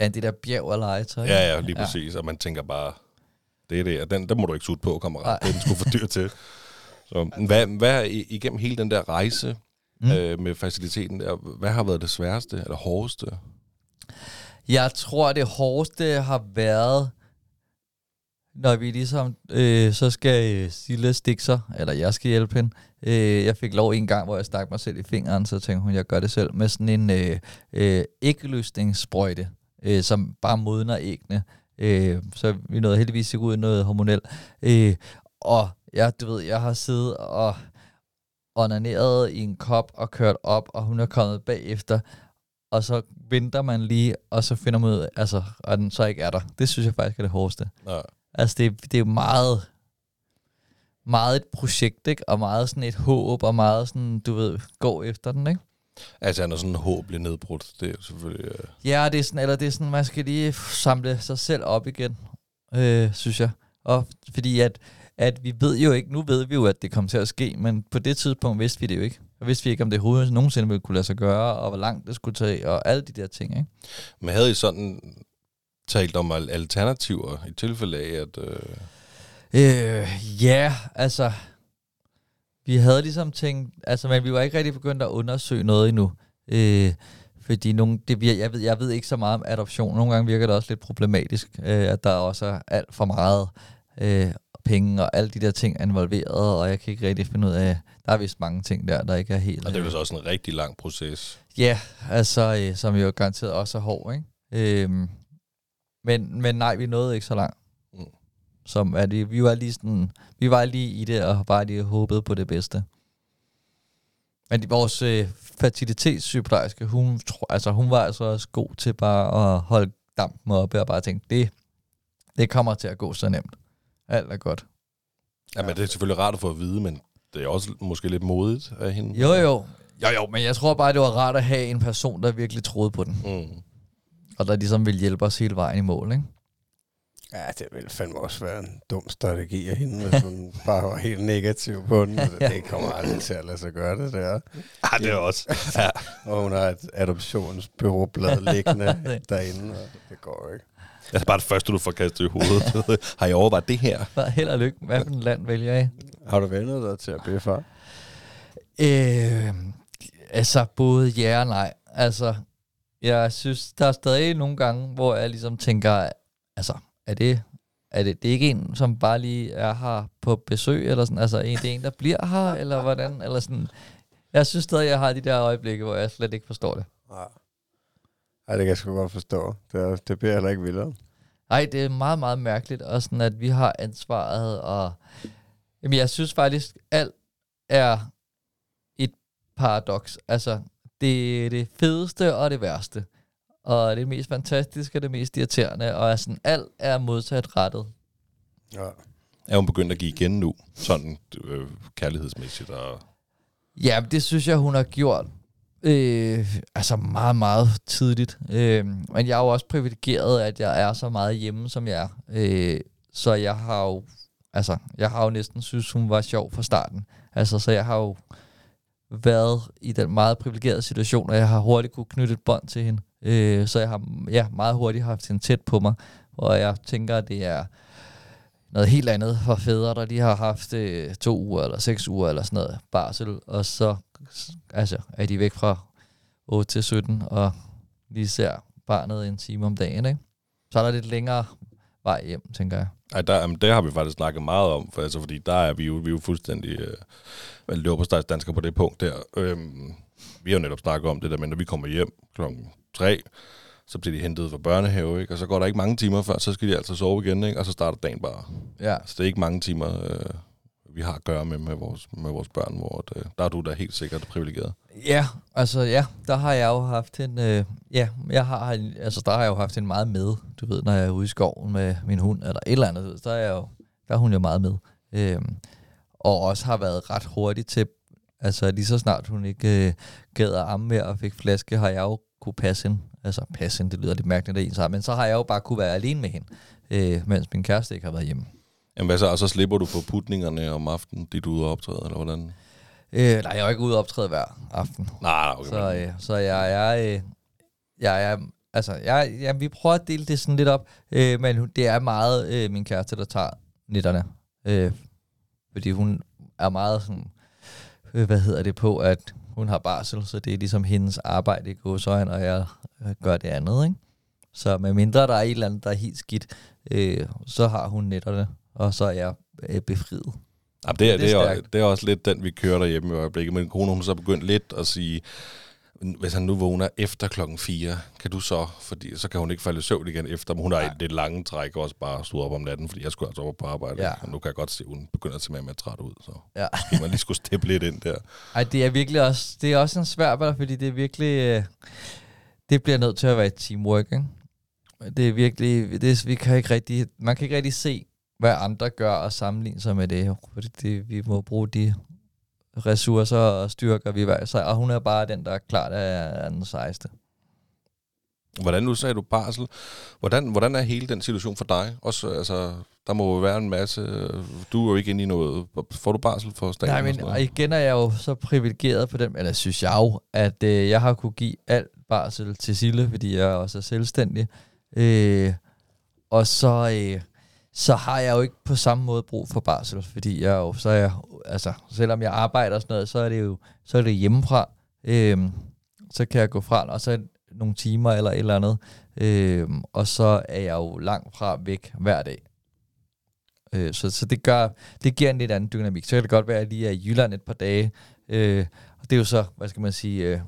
Ja, det der bjerg og legetøj. Ja, ja, lige præcis. Ja. Og man tænker bare, det er det, den, den må du ikke sutte på, kammerat. Den skulle for dyr til. Så, hvad, hvad igennem hele den der rejse mm. øh, med faciliteten, hvad har været det sværeste eller hårdeste? Jeg tror, det hårdeste har været, når vi ligesom øh, så skal Sille stikke sig, eller jeg skal hjælpe hende. Øh, jeg fik lov en gang, hvor jeg stak mig selv i fingeren, så tænkte hun, jeg gør det selv, med sådan en øh, øh, æggeløsningssprøjte, øh, som bare modner æggene. Øh, så vi nåede heldigvis ikke ud i noget hormonel. Øh, og ja, du ved, jeg har siddet og onaneret i en kop og kørt op, og hun er kommet bagefter, og så venter man lige, og så finder man ud, altså, og den så ikke er der. Det synes jeg faktisk er det hårdeste. Ja. Altså, det, det er meget, meget et projekt, ikke? Og meget sådan et håb, og meget sådan, du ved, gå efter den, ikke? Altså, når sådan en håb bliver nedbrudt, det er selvfølgelig... Uh... Ja, det er sådan, eller det er sådan, man skal lige samle sig selv op igen, øh, synes jeg. Og fordi at, at vi ved jo ikke, nu ved vi jo, at det kommer til at ske, men på det tidspunkt vidste vi det jo ikke. Og vidste vi ikke, om det overhovedet nogensinde ville kunne lade sig gøre, og hvor langt det skulle tage, og alle de der ting, ikke? Men havde I sådan talt om alternativer i tilfælde af, at... Øh... Øh, ja, altså vi havde ligesom tænkt, altså, men vi var ikke rigtig begyndt at undersøge noget endnu. Øh, fordi nogle, det, jeg, ved, jeg ved ikke så meget om adoption. Nogle gange virker det også lidt problematisk, øh, at der også er alt for meget øh, penge og alle de der ting involveret, og jeg kan ikke rigtig finde ud af, der er vist mange ting der, der ikke er helt... Og det er jo også en rigtig lang proces. Ja, altså, øh, som jo garanteret også er hård, ikke? Øh, men, men nej, vi nåede ikke så langt. Som er det, vi var lige sådan, vi var lige i det, og bare lige håbet på det bedste. Men vores øh, fertilitetssygeplejerske, hun, tro, altså, hun var altså også god til bare at holde dampen oppe og bare tænke, det, det kommer til at gå så nemt. Alt er godt. Ja, men det er selvfølgelig rart at få at vide, men det er også måske lidt modigt af hende. Jo, jo. Jo, jo, men jeg tror bare, det var rart at have en person, der virkelig troede på den. Mm. Og der ligesom ville hjælpe os hele vejen i mål, ikke? Ja, det ville fandme også være en dum strategi af hende, hvis hun bare var helt negativ på den. ja. Det kommer aldrig til at lade sig gøre det der. Ja, det er også. Ja. og hun har et adoptionsbyråblad liggende derinde, og det går ikke. Det er bare det første, du får kastet i hovedet. har I overvejet det her? Bare held og lykke. Hvad for en land vælger I? Har du vendt dig til at blive far? Øh, altså, både ja og nej. Altså, jeg synes, der er stadig nogle gange, hvor jeg ligesom tænker, altså, er det, er det, det er ikke en, som bare lige er her på besøg, eller sådan, altså en, det er en, der bliver her, eller hvordan, eller sådan. Jeg synes stadig, jeg har de der øjeblikke, hvor jeg slet ikke forstår det. Nej, Ej, det kan jeg sgu godt forstå. Det, er, det bliver heller ikke vildere. Nej, det er meget, meget mærkeligt, og sådan, at vi har ansvaret, og jamen, jeg synes faktisk, alt er et paradoks. Altså, det er det fedeste og det værste og det mest fantastiske, det mest irriterende, og er sådan, alt er modsat rettet. Ja. Er hun begyndt at give igen nu, sådan øh, kærlighedsmæssigt? Og... Ja, det synes jeg, hun har gjort. Øh, altså meget, meget tidligt. Øh, men jeg er jo også privilegeret, at jeg er så meget hjemme, som jeg er. Øh, så jeg har jo, altså, jeg har jo næsten synes, hun var sjov fra starten. Altså, så jeg har jo været i den meget privilegerede situation, og jeg har hurtigt kunne knytte et bånd til hende. Øh, så jeg har ja, meget hurtigt haft hende tæt på mig, og jeg tænker, at det er noget helt andet for fædre, der lige har haft øh, to uger eller seks uger eller sådan noget barsel, og så altså, er de væk fra 8 til 17 og lige ser barnet en time om dagen. Ikke? så er der lidt længere vej hjem, tænker jeg. Ej, der, jamen, det har vi faktisk snakket meget om, for, altså, fordi der er vi jo, vi er jo fuldstændig øh, løberstegsdanskere på det punkt der. Øhm, vi har jo netop snakket om det der, men når vi kommer hjem klokken 3, så bliver de hentet fra børnehave, ikke? og så går der ikke mange timer før, så skal de altså sove igen, ikke? og så starter dagen bare. Ja, Så det er ikke mange timer, øh, vi har at gøre med med vores, med vores børn, hvor det, øh, der er du da helt sikkert privilegeret. ja altså ja, der har jeg jo haft en, øh, ja, jeg har, altså der har jeg jo haft en meget med, du ved, når jeg er ude i skoven med min hund, eller et eller andet, du ved, så er jeg jo, der er hun jo meget med. Øh, og også har været ret hurtig til, altså lige så snart hun ikke øh, gad at amme mere og fik flaske, har jeg jo kunne passe hende. Altså passe hende, det lyder lidt mærkeligt, det er en men så har jeg jo bare kunne være alene med hende, øh, mens min kæreste ikke har været hjemme. Jamen hvad så, og så slipper du for putningerne om aftenen, er ude og optræde, eller hvordan? Øh, nej, jeg er ikke ude og optræde hver aften. Nej, okay. Så, øh, så jeg er, øh, jeg er, altså, jeg, ja, vi prøver at dele det sådan lidt op, øh, men det er meget øh, min kæreste, der tager nitterne. Øh, fordi hun er meget sådan, øh, hvad hedder det på, at hun har barsel, så det er ligesom hendes arbejde i godsøjen, og jeg øh, gør det andet, ikke? Så med mindre der er et eller andet, der er helt skidt, øh, så har hun netterne, og så er jeg øh, befriet. Jamen, det, er, Det er det, er, det er også lidt den, vi kører derhjemme i øjeblikket. Men kone, hun så begyndt lidt at sige, hvis han nu vågner efter klokken 4, kan du så, fordi så kan hun ikke falde i søvn igen efter, men hun har et lidt lange træk også bare stået op om natten, fordi jeg skulle altså op på arbejde. Ja. Og nu kan jeg godt se, at hun begynder at se mere mere træt ud, så Ja. måske man lige skulle steppe lidt ind der. Ej, det er virkelig også, det er også en svær fordi det er virkelig, øh, det bliver nødt til at være et teamwork, ikke? Det er virkelig, det vi kan ikke rigtig, man kan ikke rigtig se, hvad andre gør og sammenligne sig med det, fordi det, vi må bruge de ressourcer og styrker, vi hver sig, og hun er bare den, der klart er, er den sejeste. Hvordan nu sagde du barsel? Hvordan, hvordan er hele den situation for dig? Også, altså, der må jo være en masse... Du er jo ikke inde i noget... Får du barsel for staten? Nej, men og igen er jeg jo så privilegeret på den, eller synes jeg jo, at øh, jeg har kunne give alt barsel til Sille, fordi jeg også er selvstændig. Øh, og så, øh, så har jeg jo ikke på samme måde brug for barsel, fordi jeg jo, så er jeg, altså, selvom jeg arbejder og sådan noget, så er det jo så er det hjemmefra. Øhm, så kan jeg gå fra, og så nogle timer eller et eller andet. øhm, og så er jeg jo langt fra væk hver dag. Øh, så, så det gør, det giver en lidt anden dynamik. Så kan det godt være, at jeg lige er i Jylland et par dage. Øh, og det er jo så, hvad skal man sige, øh,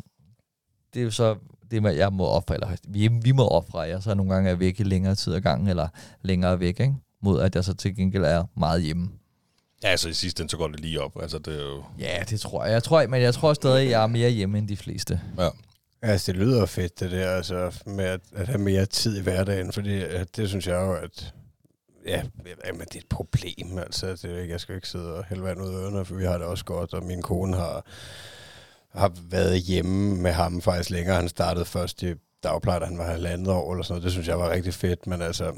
det er jo så det, med, jeg må ofre, eller vi, vi må ofre, jeg så nogle gange er væk i længere tid ad gangen, eller længere væk, ikke? Mod at jeg så til gengæld er meget hjemme. Ja, altså i sidste ende, så går det lige op. Altså, det er jo... Ja, det tror jeg. jeg tror, men jeg tror stadig, at jeg er mere hjemme end de fleste. Ja. Altså, det lyder fedt, det der, altså, med at, at have mere tid i hverdagen, fordi at det synes jeg jo, at ja, jamen, det er et problem, altså. Det er jo ikke, jeg skal jo ikke sidde og hælde vand ud af ørerne, for vi har det også godt, og min kone har, har været hjemme med ham faktisk længere. Han startede først i dagpleje, da han var halvandet år, eller sådan noget. Det synes jeg var rigtig fedt, men altså,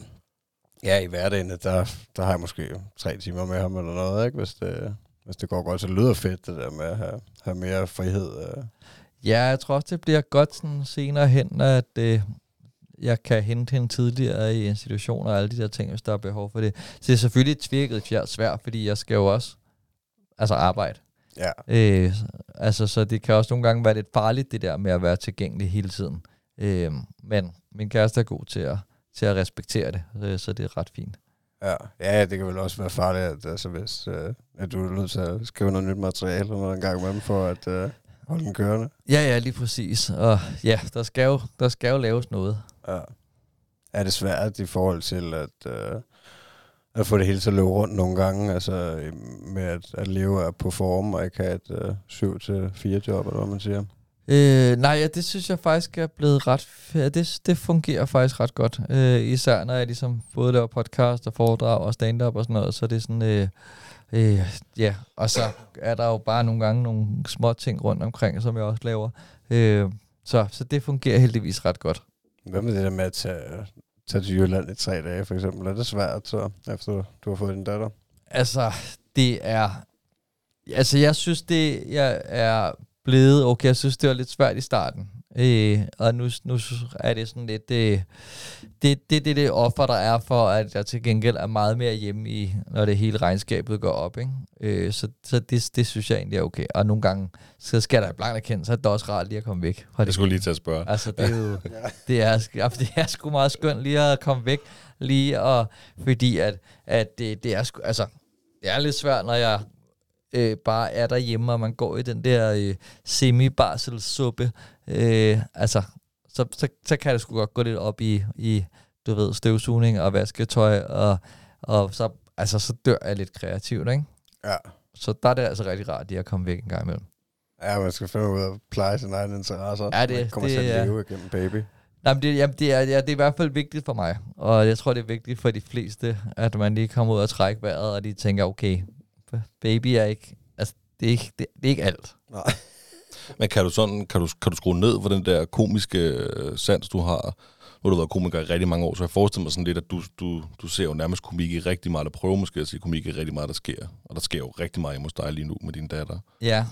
ja, i hverdagen, der, der har jeg måske tre timer med ham eller noget, ikke? Hvis det, hvis det går godt, så det lyder fedt, det der med at have, have mere frihed. øh. Ja, jeg tror også, det bliver godt sådan senere hen, at øh, jeg kan hente hende tidligere i institutioner og alle de der ting, hvis der er behov for det. Så det er selvfølgelig et tvirket fjert svært, fordi jeg skal jo også altså arbejde. Ja. Øh, altså, så det kan også nogle gange være lidt farligt, det der med at være tilgængelig hele tiden. Øh, men min kæreste er god til at, til at respektere det, øh, så det er ret fint. Ja, ja, det kan vel også være farligt, at, altså, hvis øh, at du er nødt til at skrive noget nyt materiale noget en gang med dem, for at øh, holde den kørende. Ja, ja, lige præcis. Og ja, der skal jo, der skal jo laves noget. Ja. Er det svært i forhold til at, øh, at få det hele til at løbe rundt nogle gange, altså med at, at leve af på form og ikke have et øh, 7-4 job, eller hvad man siger? Øh, nej, ja, det synes jeg faktisk er blevet ret... Ja, det, det fungerer faktisk ret godt. Øh, især når jeg ligesom både laver podcast og foredrag og stand-up og sådan noget, så det er sådan... Øh, øh, ja, og så er der jo bare nogle gange nogle små ting rundt omkring, som jeg også laver. Øh, så, så det fungerer heldigvis ret godt. Hvad med det der med at tage, tage til Jylland i tre dage, for eksempel? Er det svært, så, efter du har fået din datter? Altså, det er... Altså, jeg synes, det jeg er blevet... Okay, jeg synes, det var lidt svært i starten. Øh, og nu, nu er det sådan lidt... Øh, det, det, det, det offer, der er for, at jeg til gengæld er meget mere hjemme i, når det hele regnskabet går op. Ikke? Øh, så så det, det synes jeg egentlig er okay. Og nogle gange, så skal der blankt erkende, så er det også rart lige at komme væk. Fra Jeg det. skulle lige til at spørge. Altså, det er jo, det er, det er sgu meget skønt lige at komme væk, lige og, fordi at, at det, det er sgu, altså, det er lidt svært, når jeg øh, bare er derhjemme, og man går i den der øh, semi-barselsuppe, øh, altså, så, så, så kan det sgu godt gå lidt op i, i du ved, støvsugning og vasketøj, og, og så, altså, så dør jeg lidt kreativt, ikke? Ja. Så der er det altså rigtig rart lige at komme væk en gang imellem. Ja, man skal finde ud af at pleje sine egne interesser. Ja, det- man kommer det til at leve igennem baby. Nej, men det, jamen, det, er, ja, det er i hvert fald vigtigt for mig, og jeg tror, det er vigtigt for de fleste, at man lige kommer ud og trækker vejret, og de tænker, okay, baby er ikke, altså, det er ikke, det, det er ikke alt. Nej. Men kan du sådan, kan du, kan du skrue ned for den der komiske øh, sans, du har? Nu har du været komiker i rigtig mange år, så jeg forestiller mig sådan lidt, at du, du, du ser jo nærmest komik i rigtig meget, der prøver måske at se komik i rigtig meget, der sker. Og der sker jo rigtig meget hjemme hos dig lige nu med din datter. Ja,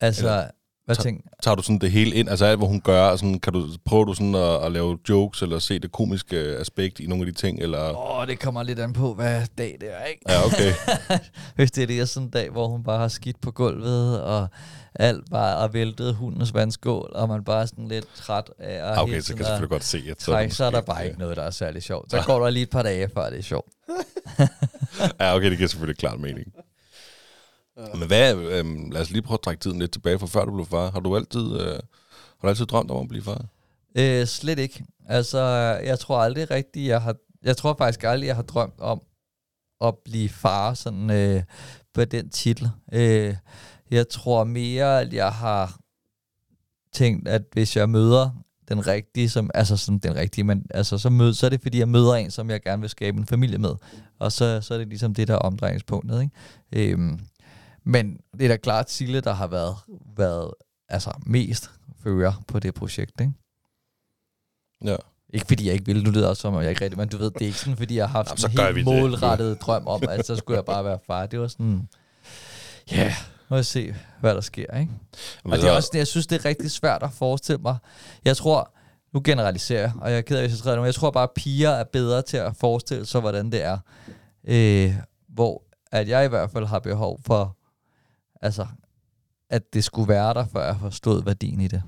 altså, Eller- hvad tænker Tager du sådan det hele ind, altså alt, hvad hun gør, og sådan, kan du, prøver du sådan at, at lave jokes, eller se det komiske aspekt i nogle af de ting, eller... Åh, oh, det kommer lidt an på, hvad dag det er, ikke? Ja, okay. Hvis det er det er sådan en dag, hvor hun bare har skidt på gulvet, og alt bare er væltet hundens vandskål, og man bare er sådan lidt træt af at Ah, Okay, så kan jeg selvfølgelig godt se, at så, det så er der bare ikke noget, der er særlig sjovt. Så går der lige et par dage, før det er sjovt. Ja, okay, det giver selvfølgelig klart mening. Men hvad, øh, lad os lige prøve at trække tiden lidt tilbage fra før du blev far. Har du altid, øh, har du altid drømt om at blive far? Øh, slet ikke. Altså, jeg tror aldrig rigtigt, jeg har... Jeg tror faktisk aldrig, jeg har drømt om at blive far sådan øh, på den titel. Øh, jeg tror mere, at jeg har tænkt, at hvis jeg møder den rigtige, som, altså som den rigtige, men altså så, mød, så er det fordi, jeg møder en, som jeg gerne vil skabe en familie med. Og så, så er det ligesom det, der er omdrejningspunktet. Ikke? Øhm, men det er da klart Sille, der har været, været altså, mest fører på det projekt. Ikke? Ja. Ikke fordi jeg ikke ville, du lyder også som, om jeg ikke rigtig, men du ved, det er ikke sådan, fordi jeg har haft Jamen, en helt vi det. målrettet drøm om, at så skulle jeg bare være far. Det var sådan, ja, yeah, må jeg se, hvad der sker, ikke? Og det er også, jeg synes, det er rigtig svært at forestille mig. Jeg tror, nu generaliserer jeg, og jeg er ked af, hvis jeg træder men jeg tror bare, at piger er bedre til at forestille sig, hvordan det er. Øh, hvor at jeg i hvert fald har behov for, altså, at det skulle være der, før jeg forstod værdien i det.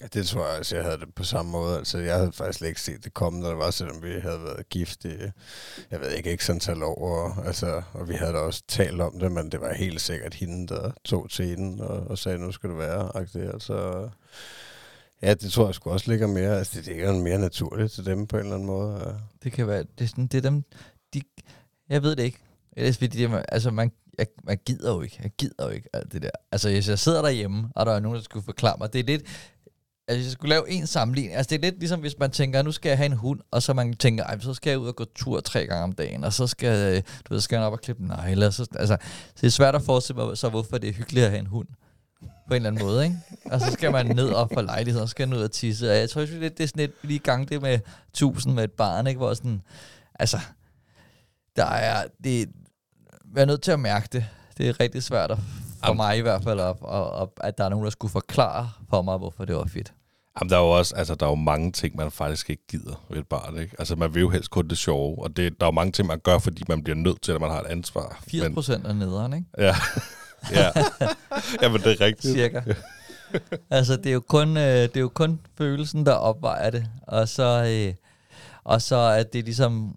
Ja, det tror jeg også, jeg havde det på samme måde. Altså, jeg havde faktisk slet ikke set det komme, når det var, selvom vi havde været gift i, jeg ved ikke, ikke sådan tal. Og, altså, og vi havde da også talt om det, men det var helt sikkert hende, der tog teten og, og sagde, nu skal det være. Altså, ja, det tror jeg sgu også ligger mere, altså det ligger mere naturligt til dem på en eller anden måde. Ja. Det kan være, det er, sådan, det er dem, de, jeg ved det ikke. Ellers fordi, det, altså man, jeg, jeg gider jo ikke, jeg gider jo ikke alt det der. Altså hvis jeg sidder derhjemme, og der er nogen, der skulle forklare mig, det er lidt, altså hvis jeg skulle lave en sammenligning, altså det er lidt ligesom hvis man tænker, nu skal jeg have en hund, og så man tænker, ej, så skal jeg ud og gå tur tre gange om dagen, og så skal, du ved, skal jeg op og klippe negle, så, altså, så det er svært at forestille mig, så hvorfor det er hyggeligt at have en hund på en eller anden måde, ikke? Og så skal man ned op for lejligheden, og så skal man ud og tisse. Og jeg tror lidt, det er sådan lidt lige gang det med tusind med et barn, ikke? Hvor sådan, altså, der er, det, er nødt til at mærke det. Det er rigtig svært at, for Am- mig i hvert fald, at, at, at der er nogen, der skulle forklare for mig, hvorfor det var fedt. Jamen, der er jo også, altså, der er jo mange ting, man faktisk ikke gider ved et barn, ikke? Altså, man vil jo helst kun det sjove, og det, der er jo mange ting, man gør, fordi man bliver nødt til, at man har et ansvar. 80 procent af nederen, ikke? ja. ja. Jamen, det er rigtigt. Cirka. altså, det er, jo kun, øh, det er jo kun følelsen, der opvejer det. Og så, øh, og så at det ligesom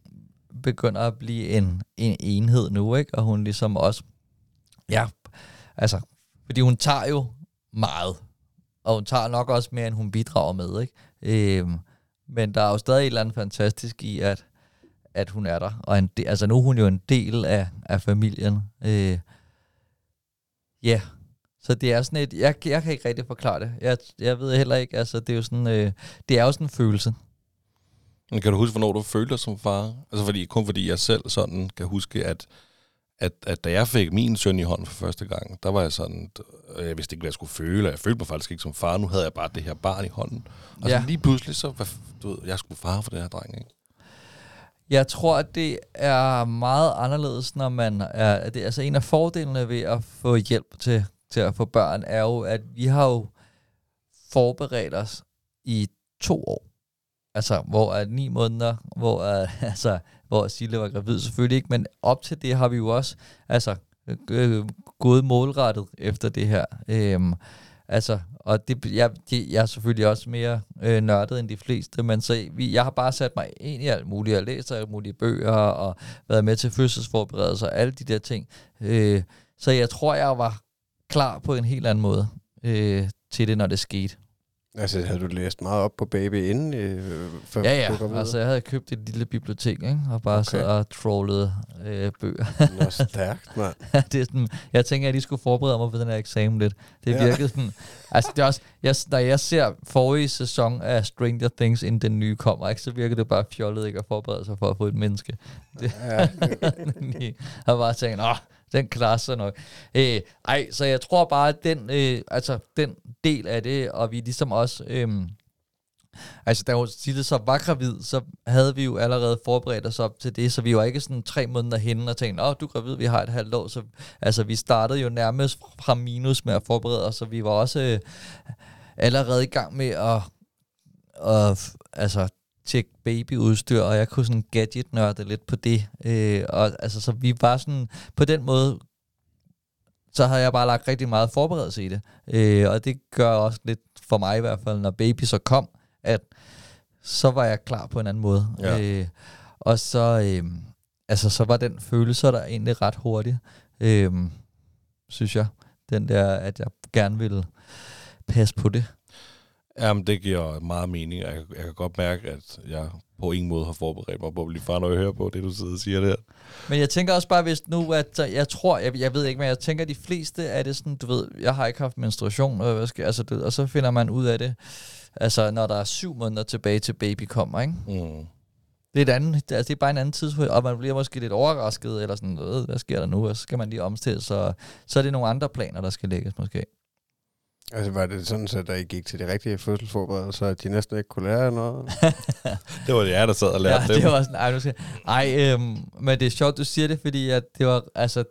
begynder at blive en, en enhed nu, ikke? Og hun ligesom også, ja, altså, fordi hun tager jo meget. Og hun tager nok også mere, end hun bidrager med, ikke? Øhm, men der er jo stadig et eller andet fantastisk i, at, at hun er der. Og en de, altså nu er hun jo en del af, af familien. Øh, Ja, yeah. så det er sådan et, jeg, jeg kan ikke rigtig forklare det. Jeg, jeg ved heller ikke, altså det er jo sådan, øh, det er jo sådan en følelse. Men kan du huske, hvornår du følte dig som far? Altså fordi, kun fordi jeg selv sådan kan huske, at, at, at da jeg fik min søn i hånden for første gang, der var jeg sådan, øh, jeg vidste ikke, hvad jeg skulle føle, og jeg følte mig faktisk ikke som far. Nu havde jeg bare det her barn i hånden. Og så Ja. lige pludselig, så, hvad, du ved, jeg skulle far for det her dreng, ikke? Jeg tror, at det er meget anderledes, når man er, det, altså en af fordelene ved at få hjælp til, til at få børn, er jo, at vi har jo forberedt os i to år. Altså, hvor er ni måneder, hvor, er, altså, hvor Sille var gravid selvfølgelig ikke, men op til det har vi jo også altså, øh, øh, gået målrettet efter det her. Øhm, altså, og det, jeg, det, jeg er selvfølgelig også mere øh, nørdet end de fleste, men så vi, jeg har bare sat mig ind i alt muligt. og læst alle mulige bøger og været med til fødselsforberedelser og alle de der ting. Øh, så jeg tror, jeg var klar på en helt anden måde øh, til det, når det skete. Altså, havde du læst meget op på baby inden? Øh, før Ja, ja. du Altså, jeg havde købt et lille bibliotek, ikke? og bare Okay. sad og trollede øh, bøger. Nå, stærkt, mand. det er sådan, jeg tænker, at de skulle forberede mig på den her eksamen lidt. Det Ja. virkede sådan... Altså, det er også, jeg, når jeg ser forrige sæson af Stranger Things, inden den nye kommer, ikke, så virker det bare fjollet ikke at forberede sig for at få et menneske. Det, Ja. jeg bare tænkt, åh, den klarer sig nok. Øh, ej, så jeg tror bare, at den, øh, altså, den del af det, og vi ligesom også... Øh, Altså, da hun Sille så var gravid, så havde vi jo allerede forberedt os op til det, så vi var ikke sådan tre måneder henne og tænkte, åh, du er gravid, vi har et halvt år. Så, altså, vi startede jo nærmest fra minus med at forberede os, så vi var også øh, allerede i gang med at, at altså, tjekke babyudstyr, og jeg kunne sådan gadget-nørde lidt på det. Øh, og altså, så vi var sådan, på den måde, så havde jeg bare lagt rigtig meget forberedelse i det. Øh, og det gør også lidt for mig i hvert fald, når baby så kom, at så var jeg klar på en anden måde. Ja. Øh, og så, øh, altså, så var den følelse der egentlig ret hurtigt, øh, synes jeg. Den der, at jeg gerne ville passe på det. Jamen, det giver meget mening. Jeg, jeg kan godt mærke, at jeg på ingen måde har forberedt mig på at blive far, når jeg hører på det, du sidder og siger der. Men jeg tænker også bare, hvis nu, at jeg tror, jeg, jeg ved ikke, men jeg tænker, at de fleste er det sådan, du ved, jeg har ikke haft menstruation, og, hvad skal, altså, du, ved, og så finder man ud af det, altså når der er syv måneder tilbage til baby kommer, ikke? Mm. Det er, et andet, altså, det er bare en anden tidspunkt, og man bliver måske lidt overrasket, eller sådan, øh, hvad sker der nu, og så skal man lige omstille, så, så er det nogle andre planer, der skal lægges måske. Altså, var det sådan, så da I gik til de rigtige fødselsforberedelser, at de næsten ikke kunne lære noget? Det var det jeg, der sad og lærte ja, dem. det var sådan, ej, nu skal, ej øhm, men det er sjovt, du siger det, fordi at det var, altså,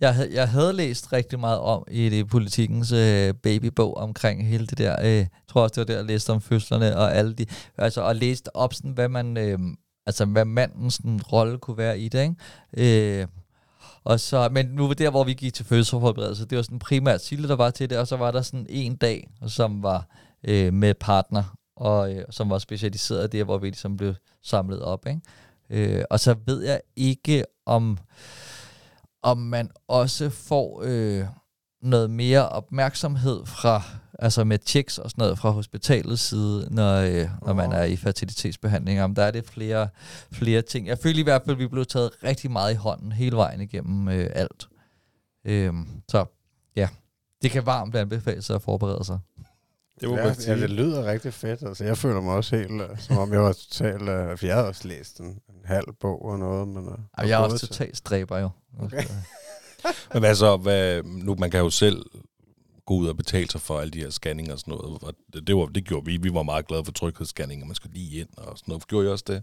jeg, havde, jeg havde læst rigtig meget om i det politikens øh, babybog omkring hele det der, øh, jeg tror også, det var der, jeg læste om fødslerne og alle de, altså, og læste op sådan, hvad man, øh, altså, hvad mandens rolle kunne være i det, ikke? Øh, og så, men nu var der, hvor vi gik til fødselsforberedelse, det var sådan primært Sille, der var til det, og så var der sådan en dag, som var øh, med partner, og øh, som var specialiseret der, hvor vi ligesom blev samlet op. Ikke? Øh, og så ved jeg ikke, om, om man også får øh, noget mere opmærksomhed fra, altså med checks og sådan noget fra hospitalets side, når, øh, når man er i fertilitetsbehandling. Om der er det flere, flere ting. Jeg føler i hvert fald, at vi blev taget rigtig meget i hånden hele vejen igennem øh, alt. Øh, så ja, det kan varmt anbefales at forberede sig. Det må ja, ja, det lyder rigtig fedt. Altså, jeg føler mig også helt, uh, som om jeg var totalt... Uh, jeg havde også læst en, en halv bog og noget. Men, uh, Og jeg er også totalt stræber jo. Okay. Men så, hvad, nu man kan jo selv gå ud og betale sig for alle de her scanninger og sådan noget. Og det, det, var, det gjorde vi. Vi var meget glade for tryghedsscanninger. Man skulle lige ind og sådan noget. Gjorde I også det?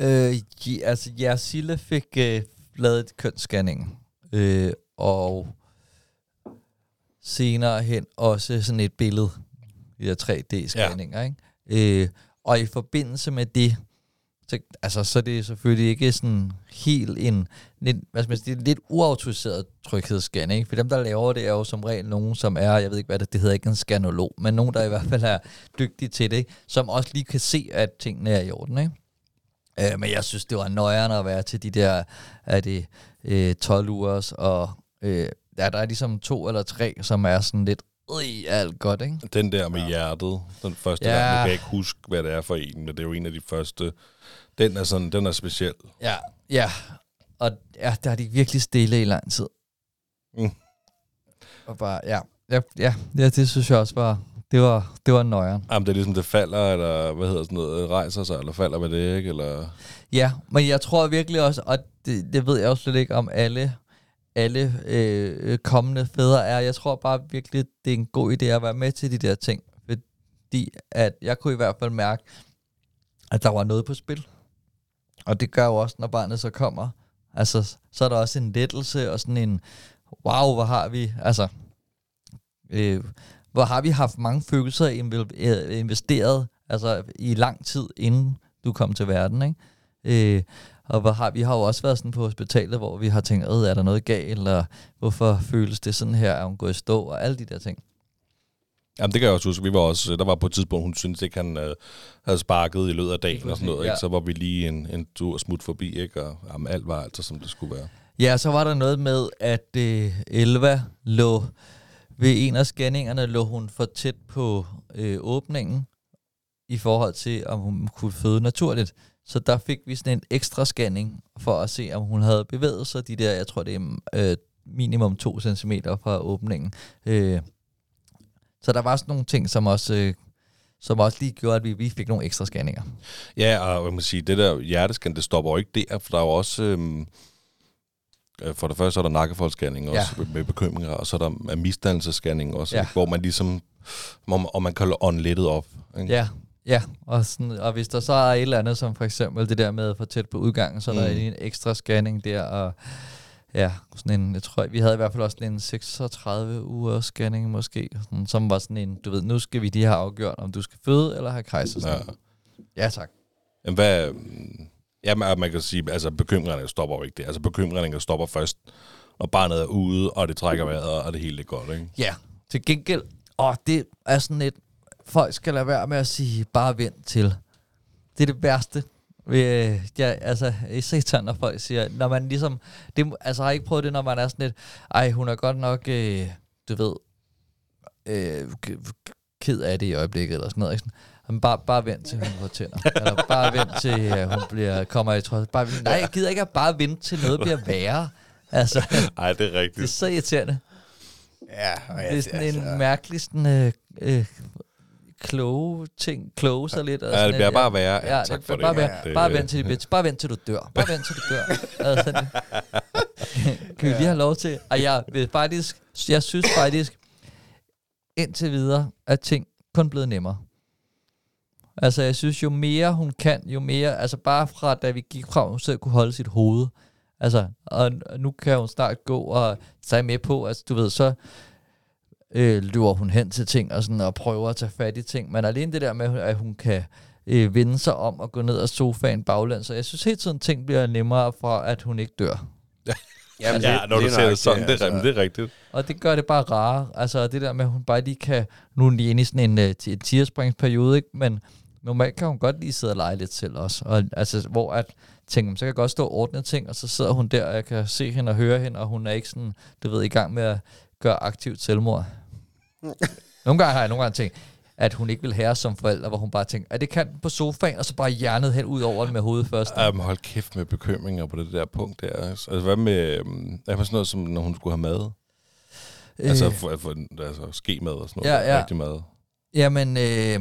Øh, ja, altså, ja, Sille fik øh, lavet et kønsscanning, øh, og senere hen også sådan et billede, de der 3D-scanninger, ja. ikke? Øh, og i forbindelse med det, så, altså, så er det selvfølgelig ikke sådan helt en, lidt, hvad skal man sige, det er lidt uautoriseret tryghedsscanning, ikke? For dem, der laver det, er jo som regel nogen, som er, jeg ved ikke, hvad det, det hedder ikke en skanolog, men nogen, der i hvert fald er dygtige til det, ikke? som også lige kan se, at tingene er i orden, ikke? Øh, men jeg synes, det var nøjere at være til de der, er det øh, 12 ugers, og øh, ja, der er ligesom to eller tre, som er sådan lidt, øh, alt godt, ikke? Den der med ja. hjertet, den første Ja. gang, nu kan jeg ikke huske, hvad det er for en, men det er jo en af de første. Den er sådan, den er speciel. Ja, ja. Og ja, der er de virkelig stille i lang tid. Mm. Og bare, ja. Ja, ja, ja, det synes jeg også var, det var, det var nøjeren. Jamen, det er ligesom, det falder, eller hvad hedder sådan noget, rejser sig, eller falder med det, ikke? Eller... Ja, men jeg tror virkelig også, og det, det ved jeg også slet ikke om alle, alle øh, kommende fædre er. Jeg tror bare virkelig, det er en god idé at være med til de der ting. Fordi at jeg kunne i hvert fald mærke, at der var noget på spil. Og det gør jo også, når barnet så kommer. Altså, så er der også en lettelse og sådan en, wow, hvor har vi, altså, øh, hvor har vi haft mange følelser øh, investeret altså i lang tid, inden du kom til verden, ikke? Øh, og hvor har, vi har jo også været sådan på hospitalet, hvor vi har tænkt, er der noget galt, eller hvorfor føles det sådan her, er hun gået i stå, og alle de der ting. Jamen, det kan jeg også huske. Vi var også, der var på et tidspunkt, hun syntes ikke, han øh, havde sparket i løbet af dagen og sådan noget. Ja. Ikke? Så var vi lige en, en tur smut forbi, ikke? og jamen, alt var altså, som det skulle være. Ja, så var der noget med, at øh, Elva lå ved en af scanningerne, lå hun for tæt på øh, åbningen, i forhold til, om hun kunne føde naturligt. Så der fik vi sådan en ekstra scanning, for at se, om hun havde bevæget sig de der, jeg tror det er øh, minimum 2 cm fra åbningen. Øh, så der var sådan nogle ting, som også, øh, som også lige gjorde, at vi, vi fik nogle ekstra scanninger. Ja, og jeg må sige, det der hjertescan, det stopper jo ikke der, for der er jo også... Øhm, øh, for det første er der nakkefoldsscanning også Ja. med bekymringer, og så er der misdannelsesscanning også, Ja. ja. hvor man ligesom, man, og man kan ånde lettet op. Ikke? Ja, ja. Og, sådan, og hvis der så er et eller andet, som for eksempel det der med for tæt på udgangen, så er der Mm. en ekstra scanning der, og ja, sådan en, jeg tror, vi havde i hvert fald også sådan en 36 uger scanning måske, sådan, som var sådan en, du ved, nu skal vi lige have afgjort, om du skal føde eller have kejsersnit. Ja. Ja, tak. Jamen, hvad... Ja, man, man kan sige, altså bekymringerne stopper jo ikke det. Altså bekymringerne stopper først, når barnet er ude, og det trækker vejret, og det hele er godt, ikke? Ja, til gengæld, og det er sådan et, folk skal lade være med at sige, bare vent til. Det er det værste. Øh, ja, altså, især når folk siger, når man ligesom, det, altså har I ikke prøvet det, når man er sådan lidt, ej, hun er godt nok, øh, du ved, øh, ked af det i øjeblikket, eller sådan noget, ikke? Sådan, "Jamen, bare, bare vent til hun får tænder. eller bare vent til at hun bliver, kommer i trods. Bare, nej, jeg gider ikke at bare vente til noget bliver værre. Altså, Nej, det er det er rigtigt. så irriterende. Ja, og Det er sådan en mærkelig sådan, øh, øh, kloge ting, kloge sig lidt. Og Ja, sådan det bliver lidt, bare værre. Ja, Ja, tak det, for det. bare, Ja, vent, det- bare vent til det bliver, bare vent til du dør. Bare vent til du dør. altså, det, kan vi lige have lov til? Og jeg vil faktisk, jeg synes faktisk, indtil videre, at ting kun blevet nemmere. Altså, jeg synes, jo mere hun kan, jo mere, altså bare fra da vi gik fra, hun selv kunne holde sit hoved. Altså, og nu kan hun snart gå og tage med på, altså du ved, så øh, løber hun hen til ting og, sådan, og prøver at tage fat i ting. Men alene det der med, at hun kan øh, vende sig om og gå ned af sofaen baglæns. Så jeg synes hele tiden, ting bliver nemmere fra, at hun ikke dør. Jamen, Ja, når du ser det sådan, det, altså. er, det er rigtigt. Og det gør det bare rare. Altså det der med, at hun bare lige kan... Nu er de inde i sådan en, uh, en tierspringsperiode, ikke? Men normalt kan hun godt lige sidde og lege lidt selv også. Og, altså, hvor at tænke, så kan jeg godt stå og ordne ting, og så sidder hun der, og jeg kan se hende og høre hende, og hun er ikke sådan, du ved, i gang med at gøre aktivt selvmord. Nogle gange har jeg nogle gange tænkt, at hun ikke vil have som forældre, hvor hun bare tænker, at det kan på sofaen, og så bare hjernet hen ud over den med hovedet først. Um, hold kæft med bekymringer på det der punkt der. Altså, hvad med, hvad med sådan noget, som når hun skulle have mad? Øh. Altså, for, for, altså skemad og sådan noget. Ja, ja. Rigtig mad. Jamen, øh,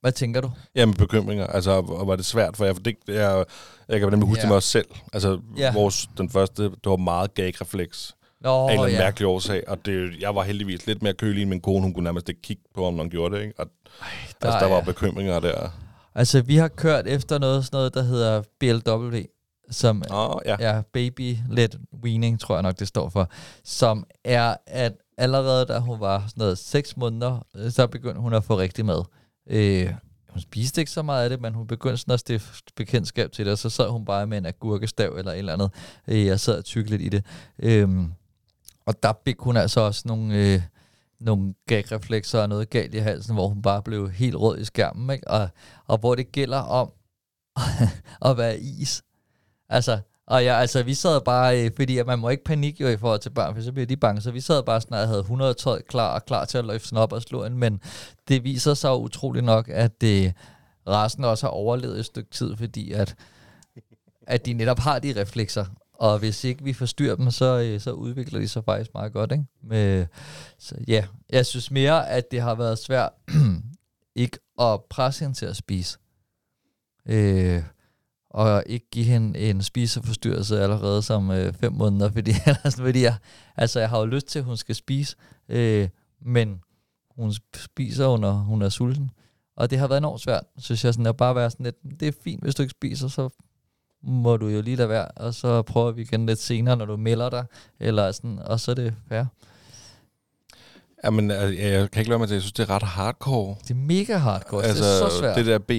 hvad tænker du? Jamen, bekymringer. Altså, og var det svært for jer? For det, jeg, jeg kan nemlig huske Ja. det med os selv. Altså, Ja. vores, den første, det var meget gag-refleks. Nå, af en eller anden ja. mærkelig årsag. Og det, jeg var heldigvis lidt mere kølig end min kone. Hun kunne nærmest ikke kigge på, om man gjorde det. Ikke? Og, der altså, der var er- bekymringer der. Altså, vi har kørt efter noget, sådan noget, der hedder BLW, som Åh, ja. er Baby-led Weaning, tror jeg nok, det står for, som er, at allerede da hun var sådan noget 6 måneder, øh, så begyndte hun at få rigtig mad. Øh, hun spiste ikke så meget af det, men hun begyndte sådan at stifte bekendtskab til det, og så sad hun bare med en agurkestav eller et eller andet. Øh, jeg sad og tykkede lidt i det. Øhm, og der fik hun altså også nogle, øh, nogle gagreflekser og noget galt i halsen, hvor hun bare blev helt rød i skærmen, ikke? Og, og hvor det gælder om at være is. Altså, og ja, altså, vi sad bare, øh, fordi at man må ikke panik jo i forhold til børn, for så bliver de bange, så vi sad bare sådan, og havde 112 klar og klar til at løfte sådan op og slå en, men det viser sig jo utroligt nok, at øh, resten også har overlevet et stykke tid, fordi at, at de netop har de reflekser, og hvis ikke vi forstyrrer dem, så, øh, så udvikler de sig faktisk meget godt, ikke? Med, så ja, jeg synes mere, at det har været svært ikke at presse hende til at spise. Øh, og ikke give hende en spiseforstyrrelse allerede som øh, fem måneder, fordi, ellers, fordi jeg, altså, jeg har jo lyst til, at hun skal spise, øh, men hun spiser, jo, når hun er sulten. Og det har været enormt svært, synes jeg, sådan at bare være sådan lidt, det er fint, hvis du ikke spiser, så må du jo lige lade være, og så prøver vi igen lidt senere, når du melder dig, eller sådan, og så er det fair. Jamen, jeg, jeg kan ikke lade mig til, jeg synes, det er ret hardcore. Det er mega hardcore. Altså, det er så svært. det der B,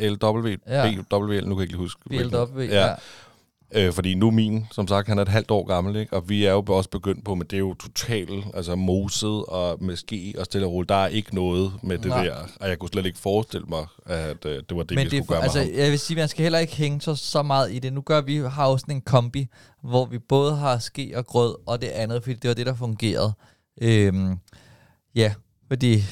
LW, Ja. BW, nu kan jeg ikke huske. BLW, Ja. ja. Øh, fordi nu min, som sagt, han er et halvt år gammel, ikke? og vi er jo også begyndt på, men det er jo totalt altså moset og med ski og stille og roligt. Der er ikke noget med det Nej. der, og jeg kunne slet ikke forestille mig, at øh, det var det, Men vi det skulle gøre altså, med ham. jeg vil sige, man skal heller ikke hænge så, så meget i det. Nu gør vi har jo sådan en kombi, hvor vi både har ske og grød, og det andet, fordi det var det, der fungerede. Øhm, ja, fordi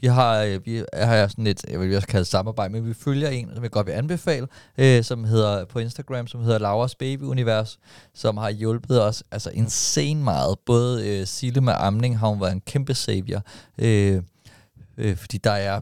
vi har, øh, vi har sådan et, jeg vil også kalde samarbejde, men vi følger en, som jeg godt vil anbefale, øh, som hedder på Instagram, som hedder Lauras Baby Univers, som har hjulpet os altså insane meget. Både øh, Sille med amning har hun været en kæmpe savior, øh, øh, fordi der er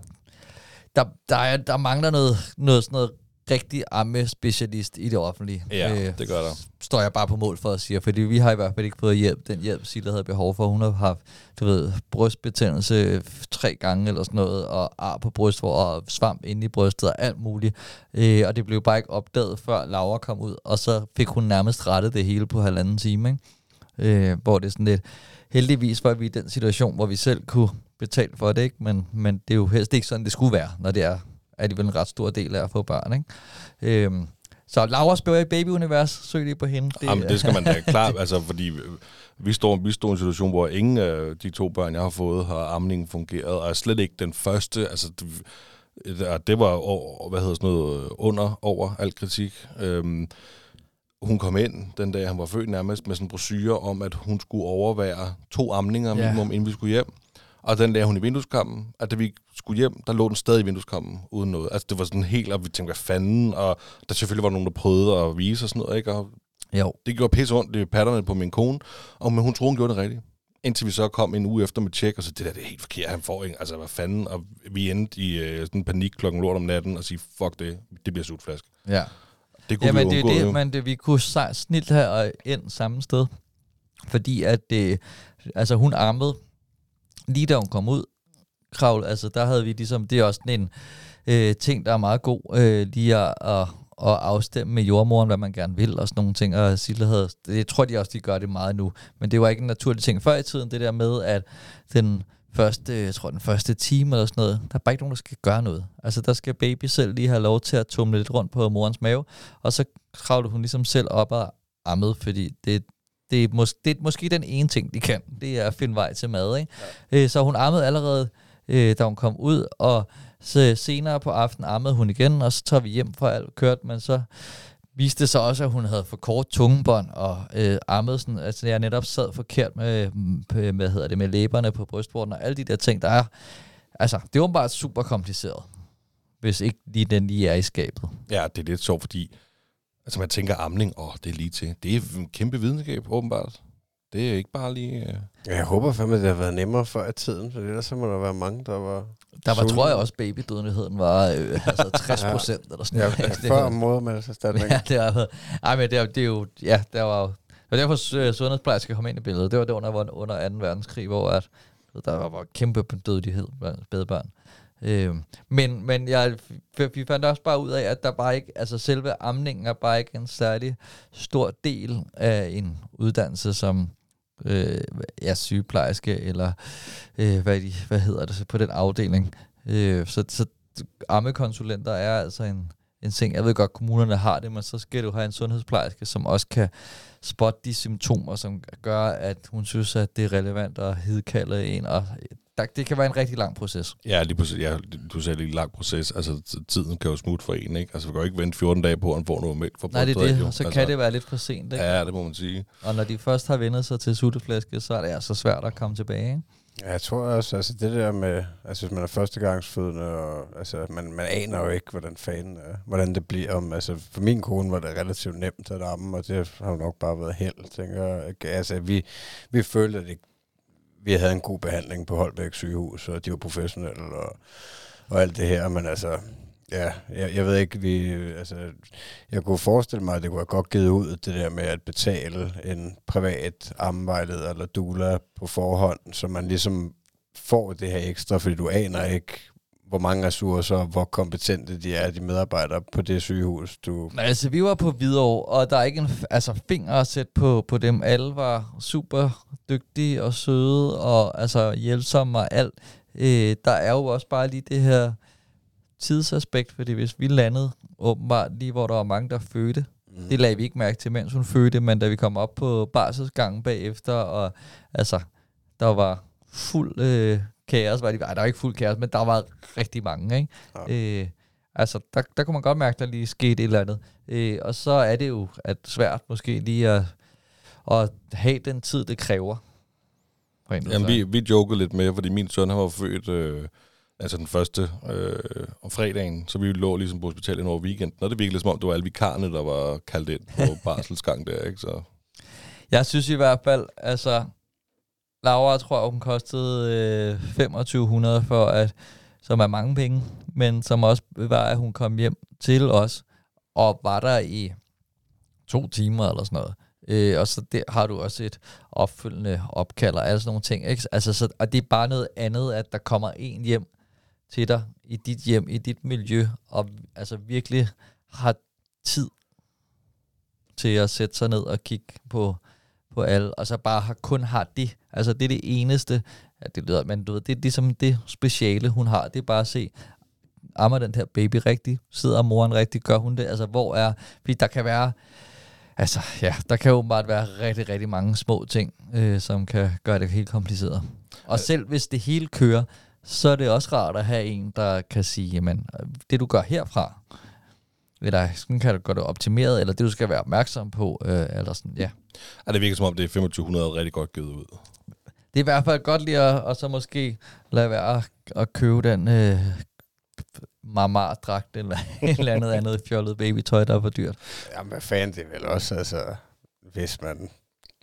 der, der, er, der mangler noget, noget sådan noget rigtig amme-specialist i det offentlige. Øh, Ja, det gør der. Står jeg bare på mål for at sige, fordi vi har i hvert fald ikke fået hjælp, den hjælp Silla havde behov for. Hun har haft, du ved, brystbetændelse tre gange eller sådan noget, og ar på brystvor og svamp inde i brystet og alt muligt. Øh, og det blev bare ikke opdaget, før Laura kom ud, og så fik hun nærmest rettet det hele på halvanden time, ikke? Øh, hvor det er sådan lidt, heldigvis var vi i den situation, hvor vi selv kunne betale for det, ikke? Men, men det er jo helst ikke sådan, det skulle være, når det er alligevel en ret stor del af at få børn, ikke? Øhm, så Laura spiller i Baby-univers, søg lige på hende. Det, Jamen, det skal man da klart, altså, fordi vi står, vi står i en situation, hvor ingen af de to børn, jeg har fået, har amningen fungeret, og er slet ikke den første, altså, det, det var over, hvad hedder sådan noget, under, over al kritik. Øhm, hun kom ind den dag, han var født nærmest, med sådan en brochure om, at hun skulle overvære to amninger Ja. minimum, inden vi skulle hjem. Og den lagde hun i vindueskampen, at da vi skulle hjem, der lå den stadig i vindueskampen, uden noget. Altså, det var sådan helt, og vi tænkte, hvad fanden? Og der selvfølgelig var nogen, der prøvede at vise og sådan noget, ikke? Og Jo. det gjorde pisse ondt i patterne på min kone, og men hun troede, hun gjorde det rigtigt. Indtil vi så kom en uge efter med tjek, og så det der, det er helt forkert, han får ikke. Altså, hvad fanden? Og vi endte i øh, sådan en panik klokken lort om natten, og sige, fuck det, det bliver sutflaske. Ja. Det kunne Jamen, vi det undgå, jo jo. det, men det, vi kunne snilt have ind samme sted. Fordi at det, altså hun armede, lige da hun kom ud, kravl, altså der havde vi ligesom, det er også en øh, ting, der er meget god, øh, lige at, at, at afstemme med jordmoren, hvad man gerne vil, og sådan nogle ting, og Sille havde, det, jeg tror de også, de gør det meget nu, men det var ikke en naturlig ting før i tiden, det der med, at den første, jeg tror den første time eller sådan noget, der er bare ikke nogen, der skal gøre noget. Altså der skal baby selv lige have lov til at tumle lidt rundt på morens mave, og så kravlede hun ligesom selv op og ammede, fordi det, det, er mås- det er måske den ene ting, de kan, det er at finde vej til mad. Ikke? Ja. Øh, så hun ammede allerede, øh, da hun kom ud, og så senere på aftenen ammede hun igen, og så tager vi hjem for alt kørt, men så viste det sig også, at hun havde for kort tungebånd og øh, ammede sådan, altså jeg netop sad forkert med, med, hvad hedder det, med læberne på brystvorten og alle de der ting, der er, altså det er åbenbart super kompliceret, hvis ikke lige den lige er i skabet. Ja, det er lidt sjovt, fordi altså, man tænker amning, åh, det er lige til. Det er en kæmpe videnskab, åbenbart. Det er ikke bare lige... Øh... Ja, Jeg håber fandme, det har været nemmere før i tiden, for ellers så må der være mange, der var... Der var, tror jeg også, babydødeligheden var øh, altså 60 procent eller sådan Ja, noget. ja, Det før var- modermælserstatning. Ja, det er, ej, men det er, det er jo, ja, der var jo, det var derfor øh, sundhedsplejersker kom ind i billedet. Det var det under, under 2. verdenskrig, hvor at, der var, var kæmpe dødelighed blandt spædbørn. Øh, men men jeg, vi fandt også bare ud af, at der bare ikke, altså selve amningen er bare ikke en særlig stor del af en uddannelse som øh, ja, sygeplejerske, eller øh, hvad, de, hvad hedder det på den afdeling. Øh, så, så ammekonsulenter er altså en, en ting. Jeg ved godt, kommunerne har det, men så skal du have en sundhedsplejerske, som også kan spotte de symptomer, som gør, at hun synes, at det er relevant at hidkalde en. Og der, det kan være en rigtig lang proces. Ja, lige præcis. Ja, du sagde er en lang proces. Altså, tiden kan jo smutte for en, ikke? Altså, vi kan jo ikke vente 14 dage på, at han får noget mælk fra Nej, det er det, og så altså, kan det være lidt for sent. Ikke? Ja, det må man sige. Og når de først har vendt sig til sutteflæske, så er det altså svært at komme tilbage. Ikke? Ja, jeg tror også, altså det der med, altså hvis man er førstegangsfødende, og altså man, man aner jo ikke, hvordan fanden, er, hvordan det bliver. Om, altså for min kone var det relativt nemt at amme, og det har nok bare været held, tænker jeg. Altså vi, vi følte, at det, vi havde en god behandling på Holbæk sygehus, og de var professionelle og, og alt det her, men altså, ja, jeg, jeg ved ikke, vi, altså, jeg kunne forestille mig, at det kunne have godt givet ud, det der med at betale en privat ammevejleder eller doula på forhånd, så man ligesom får det her ekstra, fordi du aner ikke, hvor mange ressourcer, og hvor kompetente de er, de medarbejdere på det sygehus, du... Altså, vi var på Hvidovre, og der er ikke en altså, finger at sætte på, på dem. Alle var super dygtige og søde, og altså hjælpsomme og alt. Øh, der er jo også bare lige det her tidsaspekt, fordi hvis vi landede åbenbart lige, hvor der var mange, der fødte, Mm. det lagde vi ikke mærke til, mens hun fødte, men da vi kom op på barselsgangen bagefter, og altså, der var fuld øh, kaos, var de, ej, der var ikke fuld kaos, men der var rigtig mange, ikke? Ja. Øh, altså, der, der kunne man godt mærke, der lige skete et eller andet. Øh, og så er det jo at svært måske lige at, at have den tid, det kræver. Jamen, vi, vi jokede lidt med, fordi min søn han var født øh, altså den første øh, om fredagen, så vi lå ligesom på hospitalet over weekenden, og det virkede som om, det var alle vikarerne, der var kaldt ind på barselsgang der, ikke? Så, Jeg synes i hvert fald, altså, Laura tror jeg, hun kostede øh, 2500 for at, som er mange penge, men som også var, at hun kom hjem til os, og var der i to timer eller sådan noget. Øh, og så der har du også et opfølgende opkald og alle sådan nogle ting. Ikke? Altså, så, og det er bare noget andet, at der kommer en hjem til dig i dit hjem, i dit miljø, og altså virkelig har tid til at sætte sig ned og kigge på, på alle, og så bare har, kun har det. Altså det er det eneste, ja, det lyder, men du ved, det er ligesom det speciale, hun har. Det er bare at se, ammer den her baby rigtigt? Sidder moren rigtigt? Gør hun det? Altså hvor er, fordi der kan være, altså ja, der kan åbenbart være rigtig, rigtig mange små ting, øh, som kan gøre det helt kompliceret. Og selv hvis det hele kører, så er det også rart at have en, der kan sige, jamen, det du gør herfra, eller sådan kan du gøre det optimeret, eller det du skal være opmærksom på, øh, eller sådan, ja. ja, det virker som om, det er 2500 rigtig godt givet ud. Det er i hvert fald godt lige at, og så måske lade være at, at købe den øh, marmar-dragt, eller et eller andet andet fjollet babytøj, der er for dyrt. Jamen, hvad fanden, det er vel også, altså, hvis man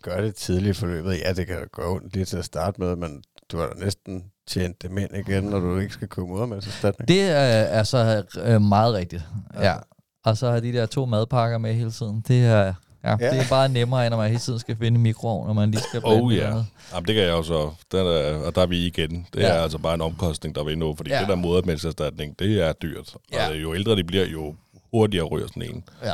gør det tidligt i forløbet, ja, det kan gå ondt lige til at starte med, men du har da næsten tjent dem ind igen, når du ikke skal købe modermælserstatning. Det er, er så øh, meget rigtigt, ja. Ja. Og så har de der to madpakker med hele tiden. Det er, ja, ja. Det er bare nemmere, end når man hele tiden skal finde en mikroovn, når man lige skal Oh, blande ja. noget. Jamen, det kan jeg jo så. Den er, og der er vi igen. Det Ja. er altså bare en omkostning, der vil nå, fordi Ja. det der modermælserstatning, det er dyrt. Ja. Og jo ældre de bliver, jo hurtigere ryger sådan en. Ja.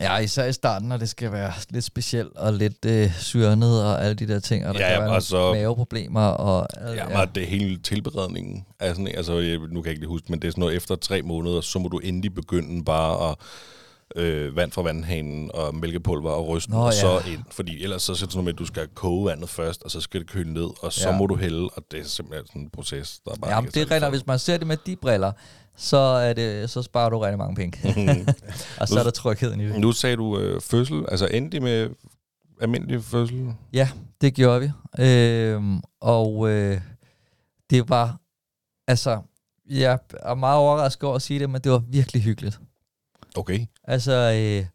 Ja, især i starten, når det skal være lidt specielt og lidt øh, syrnet og alle de der ting, og der Ja, kan ja, være og nogle så- maveproblemer og... øh, Ja, men det hele tilberedningen er sådan, altså jeg, nu kan jeg ikke lige huske, men det er sådan noget, efter tre måneder, så må du endelig begynde bare at øh, vand fra vandhanen og mælkepulver og ryste, Nå, og så ja. ind. Fordi ellers så er det sådan noget med, at du skal koge vandet først, og så skal det køle ned, og så Ja. må du hælde, og det er simpelthen sådan en proces, der bare Ja, ikke det er regner, hvis man ser det med de briller, så, er det, så sparer du rigtig mange penge. og så er der trygheden i det. Nu sagde du øh, fødsel, altså endte I med almindelig fødsel? Ja, det gjorde vi. Øhm, og øh, det var, altså, jeg er meget overrasket over at sige det, men det var virkelig hyggeligt. Okay. Altså, øh,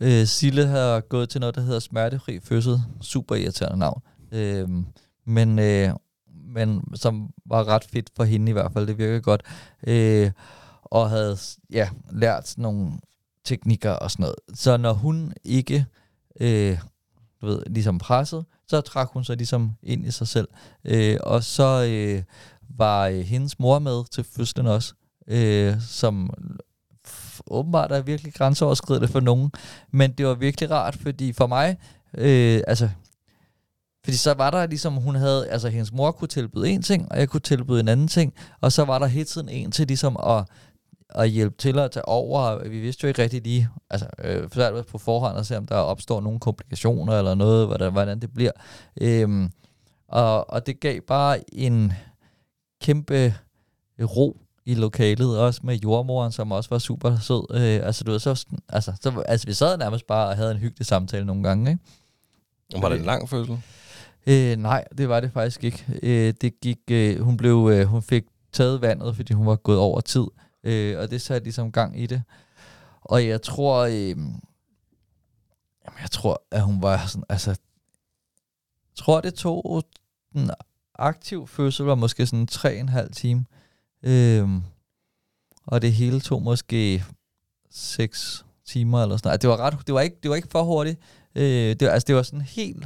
øh, Sille har gået til noget, der hedder smertefri fødsel. Super irriterende navn. Øh, men, øh, men som var ret fedt for hende i hvert fald. Det virkede godt. Øh, og havde ja, lært nogle teknikker og sådan noget. Så når hun ikke øh, du ved, ligesom presset, så trak hun sig ligesom ind i sig selv. Øh, og så øh, var øh, hendes mor med til fødslen også, øh, som åbenbart er virkelig grænseoverskridende for nogen. Men det var virkelig rart, fordi for mig, øh, altså, fordi så var der ligesom, hun havde, altså hendes mor kunne tilbyde en ting, og jeg kunne tilbyde en anden ting, og så var der hele tiden en til ligesom at, at hjælpe til at tage over, og vi vidste jo ikke rigtig lige, altså øh, for ved på forhånd at se, om der opstår nogle komplikationer eller noget, hvordan, hvordan det bliver. Øhm, og, og det gav bare en kæmpe ro i lokalet, også med jordmoren, som også var super sød. Øh, altså, du ved, så, altså, så, altså, vi sad nærmest bare og havde en hyggelig samtale nogle gange, ikke? Var det en lang fødsel? Øh, nej, det var det faktisk ikke. Øh, det gik, øh, hun, blev, øh, hun fik taget vandet, fordi hun var gået over tid, øh, og det satte ligesom gang i det. Og jeg tror, øh, jamen, jeg tror, at hun var sådan, altså, jeg tror, det tog en aktiv fødsel, var måske sådan tre og en halv time. Øh, og det hele tog måske seks timer eller sådan noget. Det var, ret, det var, ikke, det var ikke for hurtigt. Øh, det, var, altså, det var sådan helt,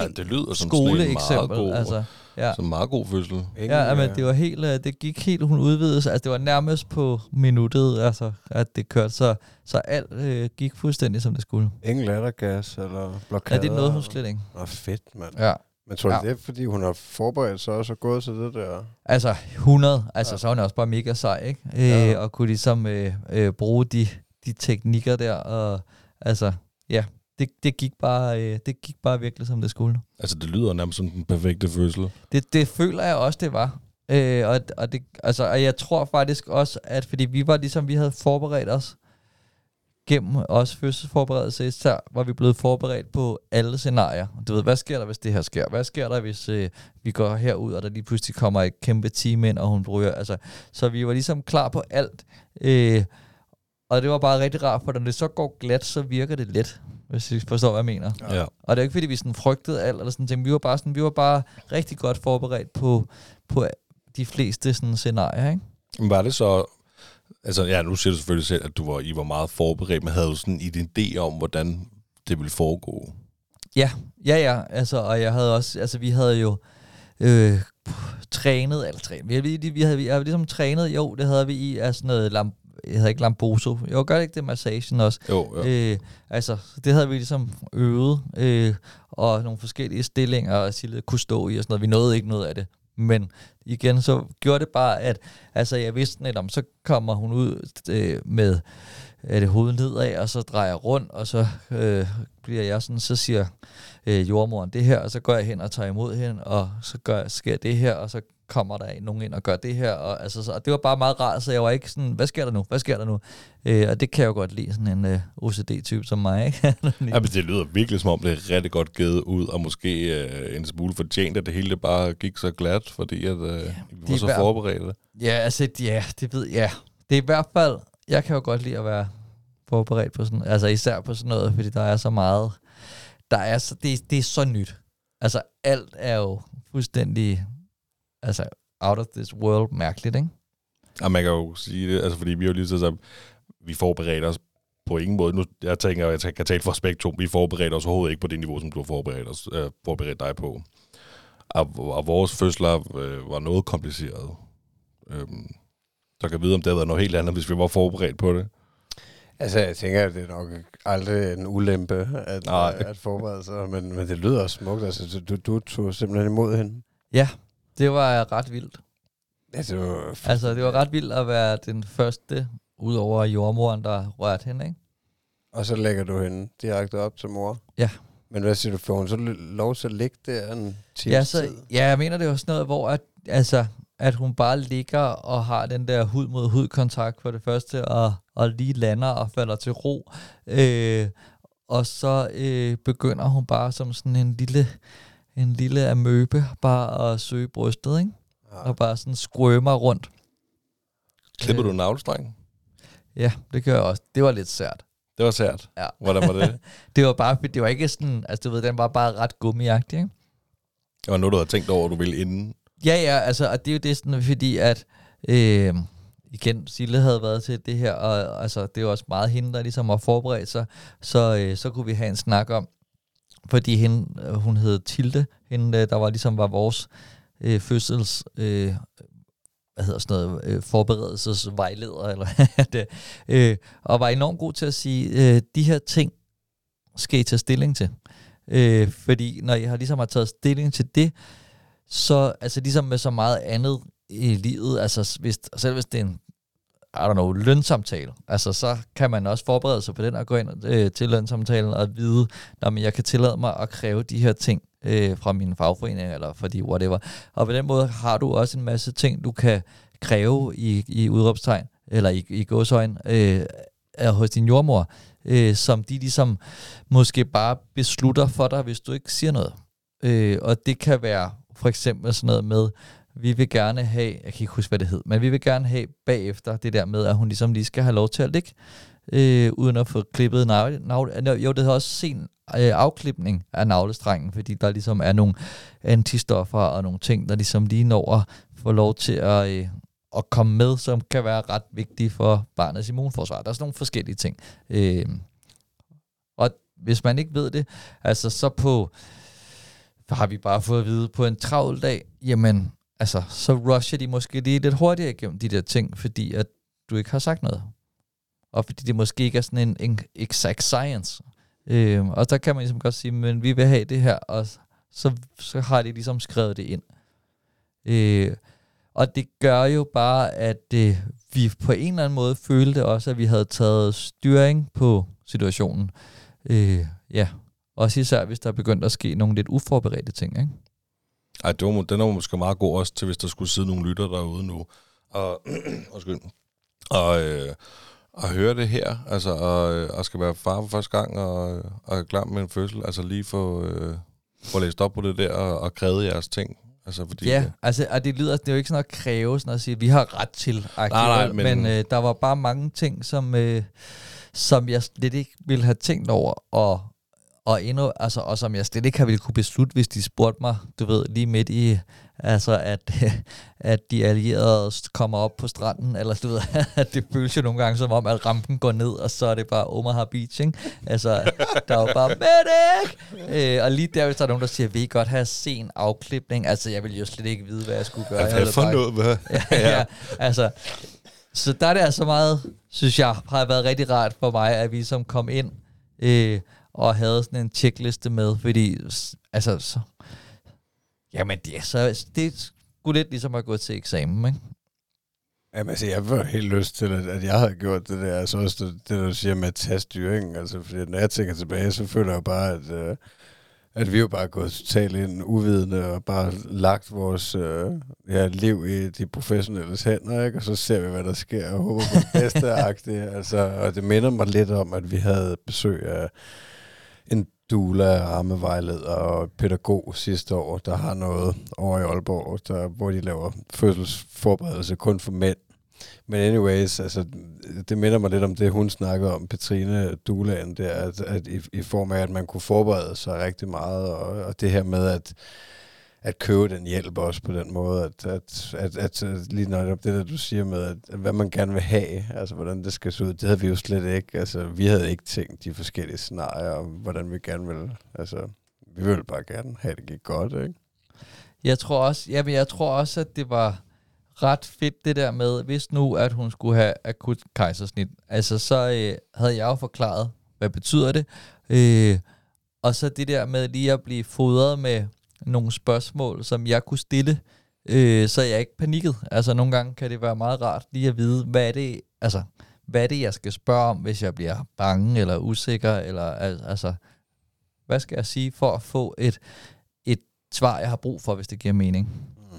Ja, det lyder som sådan en skoleeksempel. meget god, Altså, ja. som meget god fødsel. Ja, men det var helt, øh, det gik helt, hun udvidede sig. Altså, det var nærmest på minuttet, altså, at det kørte. Så, så alt øh, gik fuldstændig, som det skulle. Ingen lattergas eller Ja, blokader. det er noget, hun slet ikke. Nå, fedt, mand. Ja. Men tror du, Ja. det er, fordi hun har forberedt sig også og gået til det der? Altså 100, altså Ja. så er hun også bare mega sej, ikke? Ja. Øh, og kunne ligesom øh, øh, bruge de, de teknikker der, og altså, ja, det, det, gik bare, øh, det gik bare virkelig, som det skulle. Altså, det lyder nærmest som den perfekte fødsel. Det, det føler jeg også, det var. Øh, og, og, det, altså, og jeg tror faktisk også, at fordi vi var ligesom, vi havde forberedt os gennem også fødselsforberedelse, især var vi blevet forberedt på alle scenarier. Du ved, hvad sker der, hvis det her sker? Hvad sker der, hvis øh, vi går herud, og der lige pludselig kommer et kæmpe team ind, og hun bruger... Altså, så vi var ligesom klar på alt. Øh, og det var bare rigtig rart, for når det så går glat, så virker det let, hvis I forstår, hvad jeg mener. Ja. Og det er ikke, fordi vi sådan frygtede alt, eller sådan ting. Vi var bare, sådan, vi var bare rigtig godt forberedt på, på de fleste sådan scenarier, ikke? Men var det så... Altså, ja, nu siger du selvfølgelig selv, at du var, I var meget forberedt, men havde du sådan en idé om, hvordan det ville foregå? Ja, ja, ja. Altså, og jeg havde også, altså vi havde jo øh, trænet, eller trænet, vi, vi, vi havde, vi havde ligesom trænet, jo, det havde vi i af sådan noget, lam, jeg havde ikke Lamboso, jo, gør det ikke det massagen også? Jo, ja. Øh, altså, det havde vi ligesom øvet, øh, og nogle forskellige stillinger, og Sille kunne stå i og sådan noget. Vi nåede ikke noget af det. Men igen, så gjorde det bare, at altså, jeg vidste lidt om, så kommer hun ud øh, med er det hovedet nedad, og så drejer jeg rundt, og så øh, bliver jeg sådan, så siger øh, jordmoren det her, og så går jeg hen og tager imod hende, og så gør, sker det her, og så kommer der nogen ind og gør det her, og, altså, så, og det var bare meget rart, så jeg var ikke sådan, hvad sker der nu, hvad sker der nu? Øh, og det kan jeg jo godt lide, sådan en øh, OCD-type som mig, ikke? Ja, men det lyder virkelig som om, det er rigtig godt givet ud, og måske øh, en smule fortjent, at det hele bare gik så glat, fordi at, øh, vi de var så er hver- forberedte. Ja, altså, ja, det ved jeg. Det er i hvert fald, jeg kan jo godt lide at være forberedt på sådan, altså især på sådan noget, fordi der er så meget, der er så, det, det er så nyt. Altså alt er jo fuldstændig, altså out of this world mærkeligt, ikke? Og man kan jo sige det, altså fordi vi har jo lige så sagt, vi forbereder os på ingen måde. Nu, jeg tænker, jeg kan tale for spektrum. Vi forbereder os overhovedet ikke på det niveau, som du har forberedt, os, øh, forberedt dig på. Og, og vores fødsler øh, var noget kompliceret. Øhm, så kan jeg vide, om det havde været noget helt andet, hvis vi var forberedt på det. Altså, jeg tænker, at det er nok aldrig en ulempe at, Nej. at forberede sig, men, men det lyder også smukt. Altså, du, du tog simpelthen imod hende. Ja, det var ret vildt. Altså, det var, Altså, det var ret vildt at være den første, udover jordmoren, der rørte hende, ikke? Og så lægger du hende direkte op til mor. Ja. Men hvad siger du, får hun så lov til at ligge der en times Ja, så, ja, jeg mener, det var sådan noget, hvor at, altså, at hun bare ligger og har den der hud mod hud kontakt for det første, og, og lige lander og falder til ro. Øh, og så øh, begynder hun bare som sådan en lille, en lille amøbe, bare at søge brystet, ikke? Ja. Og bare sådan skrømer rundt. Klipper Øh. du navlestrengen? Ja, det gør jeg også. Det var lidt sært. Det var sært. Ja. Hvordan var det? Det var bare, det var ikke sådan, altså du ved, den var bare ret gummiagtig, ikke? Det var noget, du havde tænkt over, du ville inden. Ja, ja, altså, og det er jo det sådan, fordi at, øh, igen, Sille havde været til det her, og altså, det er jo også meget hende, der ligesom har forberedt sig, så, øh, så kunne vi have en snak om, fordi hende, øh, hun hed Tilde, hende, øh, der var ligesom var vores øh, fødsels, øh, hvad hedder sådan noget, øh, forberedelsesvejleder, eller det, øh, og var enormt god til at sige, øh, de her ting skal I tage stilling til. Øh, fordi når jeg har ligesom har taget stilling til det, så altså ligesom med så meget andet i livet, altså hvis, selv hvis det er en i don't know, lønsamtale, altså så kan man også forberede sig på den og gå ind øh, til lønsamtalen og vide, at jeg kan tillade mig at kræve de her ting øh, fra min fagforening eller fordi whatever. Og på den måde har du også en masse ting, du kan kræve i, i udråbstegn, eller i, i gåsøjne, øh, hos din jordmor, øh, som de ligesom måske bare beslutter for dig, hvis du ikke siger noget. Øh, og det kan være for eksempel sådan noget med, vi vil gerne have, jeg kan ikke huske, hvad det hed, men vi vil gerne have bagefter det der med, at hun ligesom lige skal have lov til at ligge, øh, uden at få klippet navle, navle, jo, det hedder også sen øh, afklipning af navlestrengen, fordi der ligesom er nogle antistoffer og nogle ting, der ligesom lige når at få lov til at, øh, at komme med, som kan være ret vigtige for barnets immunforsvar. Der er sådan nogle forskellige ting. Øh, og hvis man ikke ved det, altså så på har vi bare fået at vide på en travl dag, jamen, altså, så rusher de måske lige lidt hurtigere igennem de der ting, fordi at du ikke har sagt noget. Og fordi det måske ikke er sådan en, en exact science. Øhm, og der kan man ligesom godt sige, men vi vil have det her, og så, så har de ligesom skrevet det ind. Øh, og det gør jo bare, at øh, vi på en eller anden måde følte også, at vi havde taget styring på situationen. Øh, ja, også især hvis der er begyndt at ske nogle lidt uforberedte ting, ikke? Ej, det var, den er måske meget god også til, hvis der skulle sidde nogle lytter derude nu. Og, undskyld. Og, øh, og høre det her, altså, og, og skal være far for første gang, og, og er klar med en fødsel, altså lige få, øh, få læst op på det der, og, og krævet jeres ting. Altså, fordi, Ja, altså, og det lyder, det er jo ikke sådan at kræve, sådan at sige, at vi har ret til. Nej, nej, men, men- øh, der var bare mange ting, som, øh, som jeg slet ikke ville have tænkt over, og, og, endnu, altså, og som jeg slet ikke har ville kunne beslutte, hvis de spurgte mig, du ved, lige midt i, altså, at, at de allierede kommer op på stranden, eller du ved, at det føles jo nogle gange som om, at rampen går ned, og så er det bare Omaha Beach, ikke? Altså, der var bare, medic! Øh, og lige der, hvis der er nogen, der siger, vil I godt have sen afklipning? Altså, jeg ville jo slet ikke vide, hvad jeg skulle gøre. Jeg Hvad for noget, hvad? ja, ja, altså, så der er det altså meget, synes jeg, har været rigtig rart for mig, at vi som kom ind øh, og havde sådan en checkliste med, fordi, altså, så, jamen, det, er så, det er sgu lidt ligesom at gå til eksamen, ikke? Jamen, altså, jeg var helt lyst til, at, at jeg havde gjort det der. Altså også det, det der du siger med at tage styring. Altså, fordi når jeg tænker tilbage, så føler jeg jo bare, at, øh, at vi jo bare er gået totalt ind uvidende og bare lagt vores øh, ja, liv i de professionelles hænder, ikke? Og så ser vi, hvad der sker og håber på det bedste. Altså, og det minder mig lidt om, at vi havde besøg af doula, armevejleder og pædagog sidste år, der har noget over i Aalborg, der, hvor de laver fødselsforberedelse kun for mænd. Men anyways, altså, det minder mig lidt om det, hun snakkede om, Petrine Dulaen, der, at, at i, i form af, at man kunne forberede sig rigtig meget, og, og det her med, at, at købe den hjælp også på den måde, at, at, at, at, at lige netop det der, du siger med, at, at hvad man gerne vil have, altså hvordan det skal se ud, det havde vi jo slet ikke. Altså, vi havde ikke tænkt de forskellige scenarier, om hvordan vi gerne ville, altså, vi ville bare gerne have, det gik godt, ikke? Jeg tror også, jamen jeg tror også, at det var ret fedt det der med, hvis nu, at hun skulle have akut kejsersnit, altså så øh, havde jeg jo forklaret, hvad betyder det, øh, og så det der med lige at blive fodret med nogle spørgsmål, som jeg kunne stille, øh, så jeg ikke panikket. Altså nogle gange kan det være meget rart lige at vide, hvad er det, altså, hvad er det, jeg skal spørge om, hvis jeg bliver bange eller usikker, eller al- altså, hvad skal jeg sige for at få et, et svar, jeg har brug for, hvis det giver mening. Mm.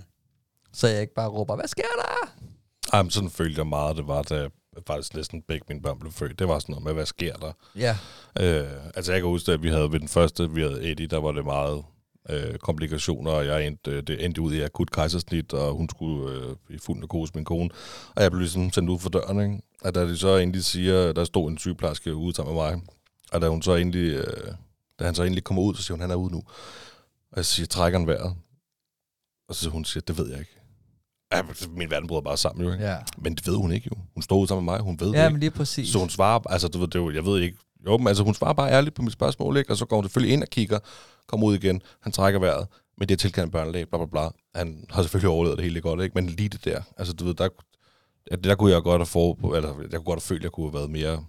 Så jeg ikke bare råber, hvad sker der? Ej, men sådan følte jeg meget, det var, da faktisk næsten begge mine børn blev født. Det var sådan noget med, hvad sker der? Ja, Øh, altså jeg kan huske, at vi havde ved den første, vi havde Eddie, der var det meget øh, komplikationer, og jeg endte, øh, det endte ud i akut kejsersnit, og hun skulle øh, i fuld narkose, min kone. Og jeg blev ligesom sendt ud for døren, ikke? Og da de så endelig siger, der stod en sygeplejerske ude sammen med mig, og da hun så endelig, øh, da han så endelig kommer ud, så siger hun, han er ude nu. Og jeg siger, trækker han vejret? Og så hun siger, det ved jeg ikke. Ja, min verden bryder bare sammen, jo, ikke? ja. Men det ved hun ikke, jo. Hun ude sammen med mig, hun ved det Ja, ikke. men lige præcis. Så hun svarer, altså du ved, det jo, jeg ved ikke, jo, men altså hun svarer bare ærligt på mit spørgsmål, ikke? Og så går hun selvfølgelig ind og kigger, kommer ud igen, han trækker vejret, men det er tilkendt børnelæge, bla bla bla. Han har selvfølgelig overlevet det hele godt, ikke? Men lige det der, altså du ved, der, ja, der kunne jeg godt have for, eller jeg kunne godt have følt, at jeg kunne have været mere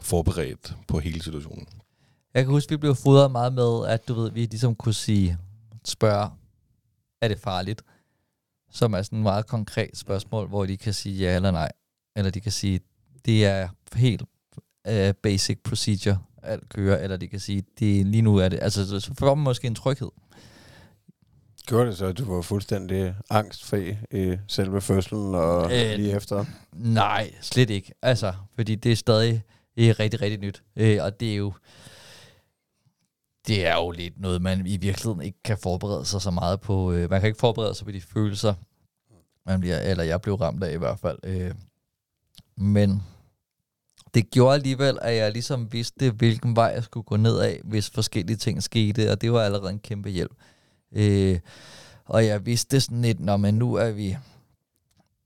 forberedt på hele situationen. Jeg kan huske, vi blev fodret meget med, at du ved, vi ligesom kunne sige, spørge, er det farligt? Som er sådan et meget konkret spørgsmål, hvor de kan sige ja eller nej. Eller de kan sige, det er helt uh, basic procedure at køre, eller de kan sige, det lige nu er det, altså så- får man måske en tryghed. Gjorde det så, at du var fuldstændig angstfri i selve fødslen og Øh, lige efter? Nej, slet ikke. Altså, fordi det er stadig øh, rigtig, rigtig nyt. Øh, og det er jo det er jo lidt noget, man i virkeligheden ikke kan forberede sig så meget på. Øh, man kan ikke forberede sig på de følelser, man bliver, eller jeg blev ramt af i hvert fald. Øh, men det gjorde alligevel, at jeg ligesom vidste, hvilken vej jeg skulle gå ned af, hvis forskellige ting skete, og det var allerede en kæmpe hjælp. Øh, og jeg vidste sådan lidt, når man nu er vi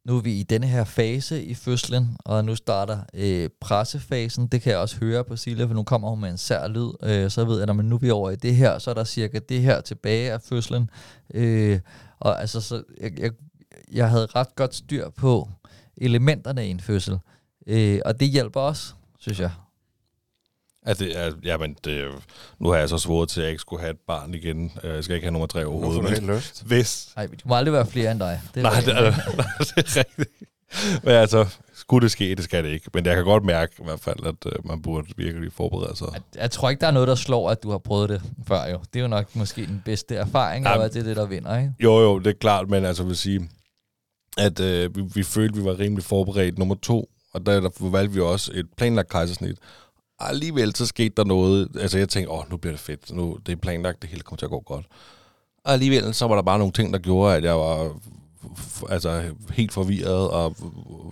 nu er vi i denne her fase i fødslen, og nu starter øh, pressefasen. Det kan jeg også høre på Silja, for nu kommer hun med en sær lyd. Øh, så ved jeg, at når nu er vi over i det her, så er der cirka det her tilbage af fødslen. Øh, og altså, så jeg, jeg, jeg havde ret godt styr på elementerne i en fødsel. Øh, og det hjælper også, synes jeg. At det, er, jamen, det, nu har jeg så svoret til, at jeg ikke skulle have et barn igen. Øh, Jeg skal ikke have nummer tre overhovedet. har du Men helt lyst? hvis... Nej, du må aldrig være flere end dig. Det er Nej, det er, nej, det er rigtigt. Men altså, skulle det ske, det skal det ikke. Men jeg kan godt mærke i hvert fald, at øh, man burde virkelig forberede sig. Jeg, jeg tror ikke, der er noget, der slår, at du har prøvet det før jo. Det er jo nok måske den bedste erfaring, Nej, og at det er det, der vinder, ikke? Jo, jo, det er klart, men altså vil sige, at øh, vi, vi følte, vi var rimelig forberedt. Nummer to, og der, der valgte vi også et planlagt kejsersnit. Og alligevel så skete der noget, altså jeg tænkte, åh, nu bliver det fedt, nu det er planlagt, det hele kommer til at gå godt. Og alligevel så var der bare nogle ting, der gjorde, at jeg var altså helt forvirret, og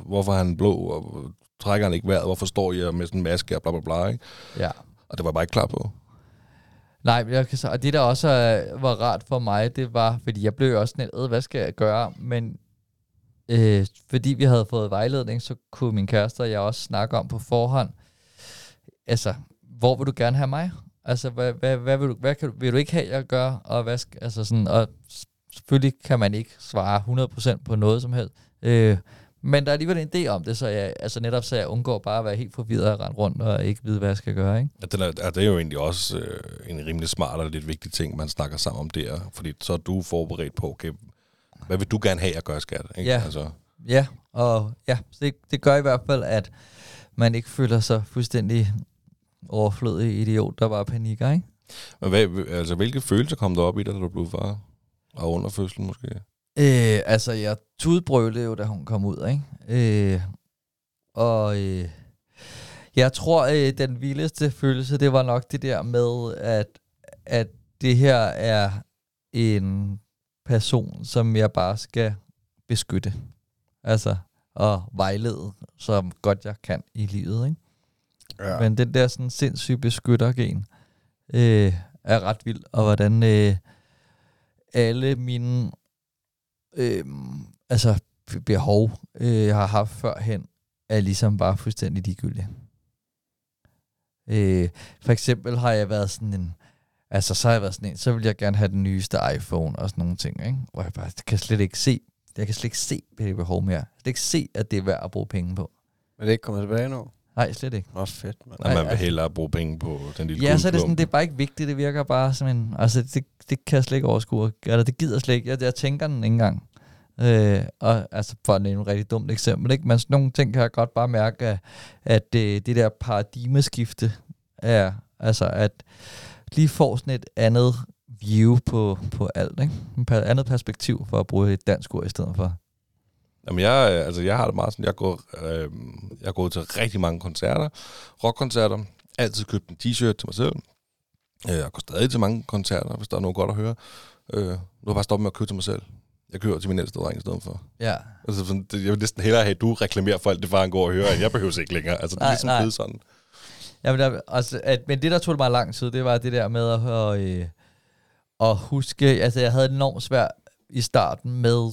hvorfor er han blå, og trækker han ikke vejret, hvorfor står jeg med sådan en maske, og bla bla bla, ikke? Ja. Og det var jeg bare ikke klar på. Nej, jeg kan så, og det der også øh, var rart for mig, det var, fordi jeg blev også sådan lidt, "Øh, hvad skal jeg gøre? Men øh, fordi vi havde fået vejledning, så kunne min kæreste og jeg også snakke om på forhånd, altså, hvor vil du gerne have mig? Altså, hvad, hvad, hvad, vil, du, hvad kan du, vil du ikke have, jeg gør? Og, hvad altså sådan, og selvfølgelig kan man ikke svare 100% på noget som helst. Øh, men der er alligevel en idé om det, så jeg, altså netop så jeg undgår bare at være helt forvirret og rende rundt og ikke vide, hvad jeg skal gøre, ikke? Ja, den er, det er jo egentlig også øh, en rimelig smart og lidt vigtig ting, man snakker sammen om der. Fordi så er du forberedt på, okay, hvad vil du gerne have, at gøre, skat? Ikke? Ja. Altså, Ja, og ja, det, det gør i hvert fald, at man ikke føler sig fuldstændig overflødig idiot, der bare panikker, ikke? men hvad, altså, hvilke følelser kom der op i dig, da du blev far? Og under fødslen måske? Øh, altså, jeg tudbrølede jo, da hun kom ud, ikke? Øh, og øh, jeg tror, øh, den vildeste følelse, det var nok det der med, at, at det her er en person, som jeg bare skal beskytte. Altså, og vejlede så godt jeg kan i livet, ikke? Ja. Men den der sådan sindssyge beskyttergen øh, er ret vild, og hvordan øh, alle mine øh, altså behov, øh, jeg har haft førhen, er ligesom bare fuldstændig ligegyldige. Øh, for eksempel har jeg været sådan en, altså så har jeg været sådan en, så vil jeg gerne have den nyeste iPhone og sådan nogle ting, ikke? hvor jeg bare kan slet ikke se, jeg kan slet ikke se det behov mere. Jeg kan slet ikke se, at det er værd at bruge penge på. Men det er ikke kommet tilbage nu? Nej, slet ikke. Åh, oh, fedt, mand. At man vil altså- hellere bruge penge på den lille Ja, så er det sådan, det er bare ikke vigtigt, det virker bare som en, altså det, det kan jeg slet ikke overskue, eller det gider slet ikke, jeg, jeg tænker den ikke engang. Øh, og altså for at nævne et rigtig dumt eksempel, ikke? men sådan nogle ting kan jeg godt bare mærke, at, at det, det der paradigmeskifte er, altså at lige får sådan et andet view på, på alt, ikke? Et andet perspektiv for at bruge et dansk ord i stedet for. Jamen, jeg, øh, altså, jeg har det meget sådan, jeg går, øh, jeg gået til rigtig mange koncerter, rockkoncerter, altid købt en t-shirt til mig selv. Øh, Jeg går stadig til mange koncerter, hvis der er noget godt at høre. Øh, nu har jeg bare stoppet med at købe til mig selv. Jeg kører til min ældste dreng i stedet for. Ja, Altså, sådan, det, jeg vil næsten hellere have, at du reklamerer for alt det, far han går og hører, end jeg behøver ikke længere. Altså, det er Nej, ligesom nej. blevet sådan. Jamen, der, altså, at, men det, der tog mig lang tid, det var det der med at, at, øh, at huske, altså jeg havde enormt svært i starten med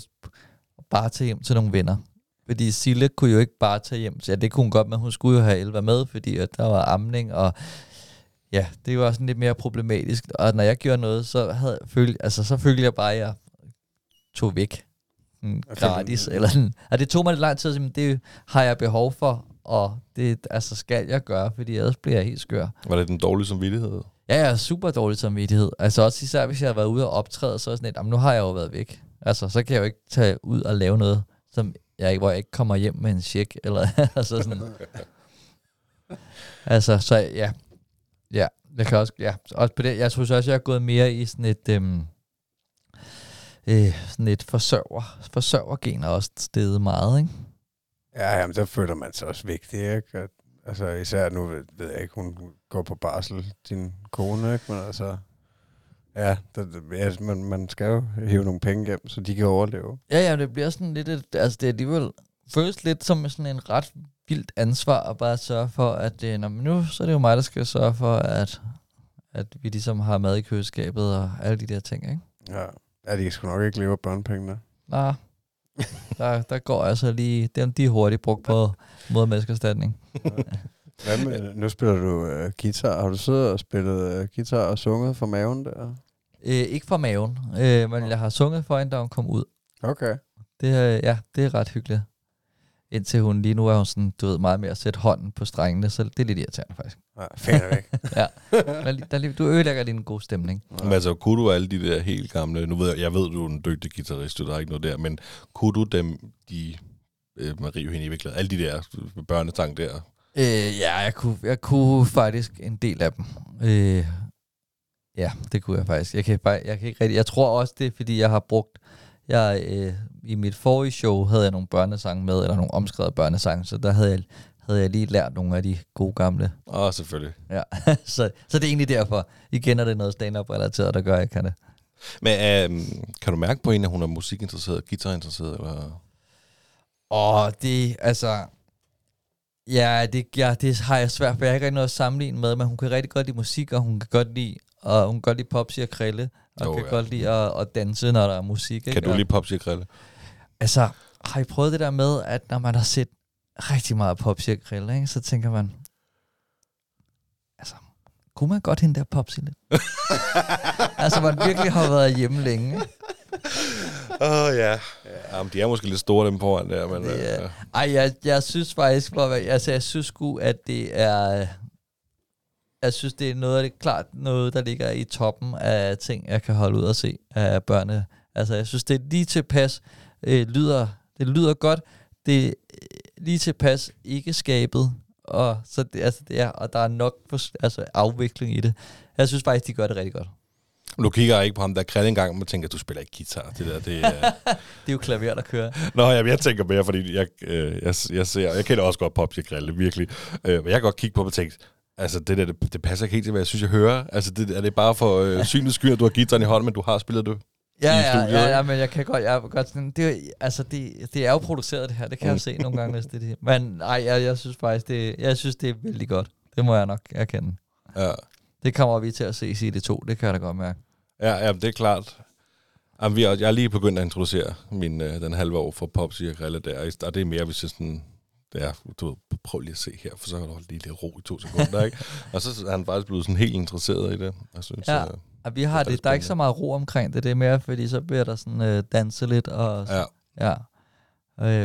bare at tage hjem til nogle venner. Fordi Sille kunne jo ikke bare tage hjem. Ja, det kunne hun godt, men hun skulle jo have Elva med, fordi at der var amning, og ja, det var sådan lidt mere problematisk. Og når jeg gjorde noget, så, havde, følte, altså, så følte jeg bare, at jeg tog væk mm, gratis. Eller. Og det tog mig lidt lang tid, at det har jeg behov for, og det altså, skal jeg gøre, fordi ellers bliver jeg helt skør. Var det den dårlige samvittighed? Ja, jeg har super dårlig samvittighed. Altså også især, hvis jeg har været ude og optræde, så er sådan lidt, "Jamen, nu har jeg jo været væk. Altså, så kan jeg jo ikke tage ud og lave noget, som jeg, hvor jeg ikke kommer hjem med en check, eller altså sådan. altså, så ja. Ja, jeg kan også, ja, også på det. Jeg tror så også, jeg er gået mere i sådan et, øhm, øh, sådan et forsørger, forsørgergen er også stedet meget, ikke? Ja, jamen, der føler man sig også vigtig, ikke? At, altså, især nu ved, ved jeg ikke, hun går på barsel, din kone, ikke? Men altså, ja, der, ja man, man skal jo hive nogle penge hjem, så de kan overleve. Ja, ja, det bliver sådan lidt, et, altså det er alligevel, føles lidt som sådan en ret vildt ansvar at bare sørge for, at det, når, nu så er det jo mig, der skal sørge for, at, at vi ligesom har mad i køleskabet og alle de der ting, ikke? Ja. Ja, de skal nok ikke leve af børnepengene. Nej, Der, der går altså lige, dem de er hurtigt brugt på mod menneskeerstatning. Hvad med, nu spiller du øh, guitar. Har du siddet og spillet øh, guitar og sunget for maven der? Øh, ikke for maven, øh, men jeg har sunget for hende, da hun kom ud. Okay. Det, er- ja, det er ret hyggeligt. Indtil hun lige nu er hun sådan, du ved, meget mere at sætte hånden på strengene, så det er lidt irriterende faktisk. Ja, fanden væk. Ja. Der, lige- der, er lige- du ødelægger din gode stemning. Men altså, kunne du alle de der helt gamle, nu ved jeg, jeg ved, du er en dygtig guitarist, der er ikke noget der, men kunne du dem, de, øh, Marie Eugenie Vikler, alle de der børnesang der, Øh, ja, jeg kunne, jeg kunne faktisk en del af dem. Øh, ja, det kunne jeg faktisk. Jeg kan, bare, jeg kan ikke rigtig, jeg tror også, det er, fordi jeg har brugt, jeg, øh, i mit forrige show havde jeg nogle børnesange med, eller nogle omskrevet børnesange, så der havde jeg, havde jeg lige lært nogle af de gode gamle. åh, oh, selvfølgelig. Ja. så, så det er egentlig derfor. Igen er det noget stand-up relateret, der gør, at jeg kan det. Men øh, kan du mærke på hende, at hun er musikinteresseret, guitarinteresseret, eller? Og det, altså... Ja det, ja, det har jeg svært, for jeg har ikke rigtig noget at sammenligne med, men hun kan rigtig godt lide musik, og hun kan godt lide, og hun kan godt lide popsy og krille, og Jo, kan ja. godt lide at, at danse, når der er musik. Ikke? Kan du lige popsy og grille? Altså, har I prøvet det der med, at når man har set rigtig meget popsy og krille, ikke, så tænker man, altså, kunne man godt hende der popsy lidt? altså, man virkelig har været hjemme længe. Ikke? Åh, oh, ja. Jamen, de er måske lidt store, dem foran der, men... Det er- øh, Ej, jeg, jeg synes faktisk, at altså, jeg synes sgu, at det er... Jeg synes, det er noget af det klart noget, der ligger i toppen af ting, jeg kan holde ud og se af børne. Altså, jeg synes, det er lige tilpas, øh, lyder, det lyder godt, det er øh, lige tilpas ikke skabet, og, så det, altså, det er, og der er nok for, altså, afvikling i det. Jeg synes faktisk, de gør det rigtig godt. Nu kigger jeg ikke på ham, der krille engang, og tænker, du spiller ikke guitar. Det der, det er... Det er jo klaver, der kører. Nå, jamen, jeg tænker mere, fordi jeg, øh, jeg, jeg, ser, jeg kender også godt Popsi og Grille, virkelig. Øh, men jeg kan godt kigge på dem og tænke, altså det der, det, det passer ikke helt til, hvad jeg synes, jeg hører. Altså det, er det bare for øh, synets skyld, at du har gitaren i hånden, men du har spillet det? Ja, i ja, studiet, ja, ja, men jeg kan godt, jeg er godt sådan, det, altså det, det er jo produceret det her, det kan jeg jo se nogle gange, hvis det er det. Men nej, jeg, jeg synes faktisk, det, jeg synes, det er vældig godt. Det må jeg nok erkende. Ja, Det kommer vi til at se i CD2, det kan jeg da godt mærke. ja, ja det er klart. Jamen, vi er, jeg er lige begyndt at introducere min, øh, den halve år for og Grille der, og det er mere, hvis jeg sådan... Det er, du ved, prøv lige at se her, for så er der lige lidt ro i to sekunder, ikke? Og så er han faktisk blevet sådan helt interesseret i det. Jeg synes, Ja. øh, Og vi har Det det, der er ikke så meget ro omkring det, det er mere, fordi så bliver der sådan øh, danse lidt, og ja. ja.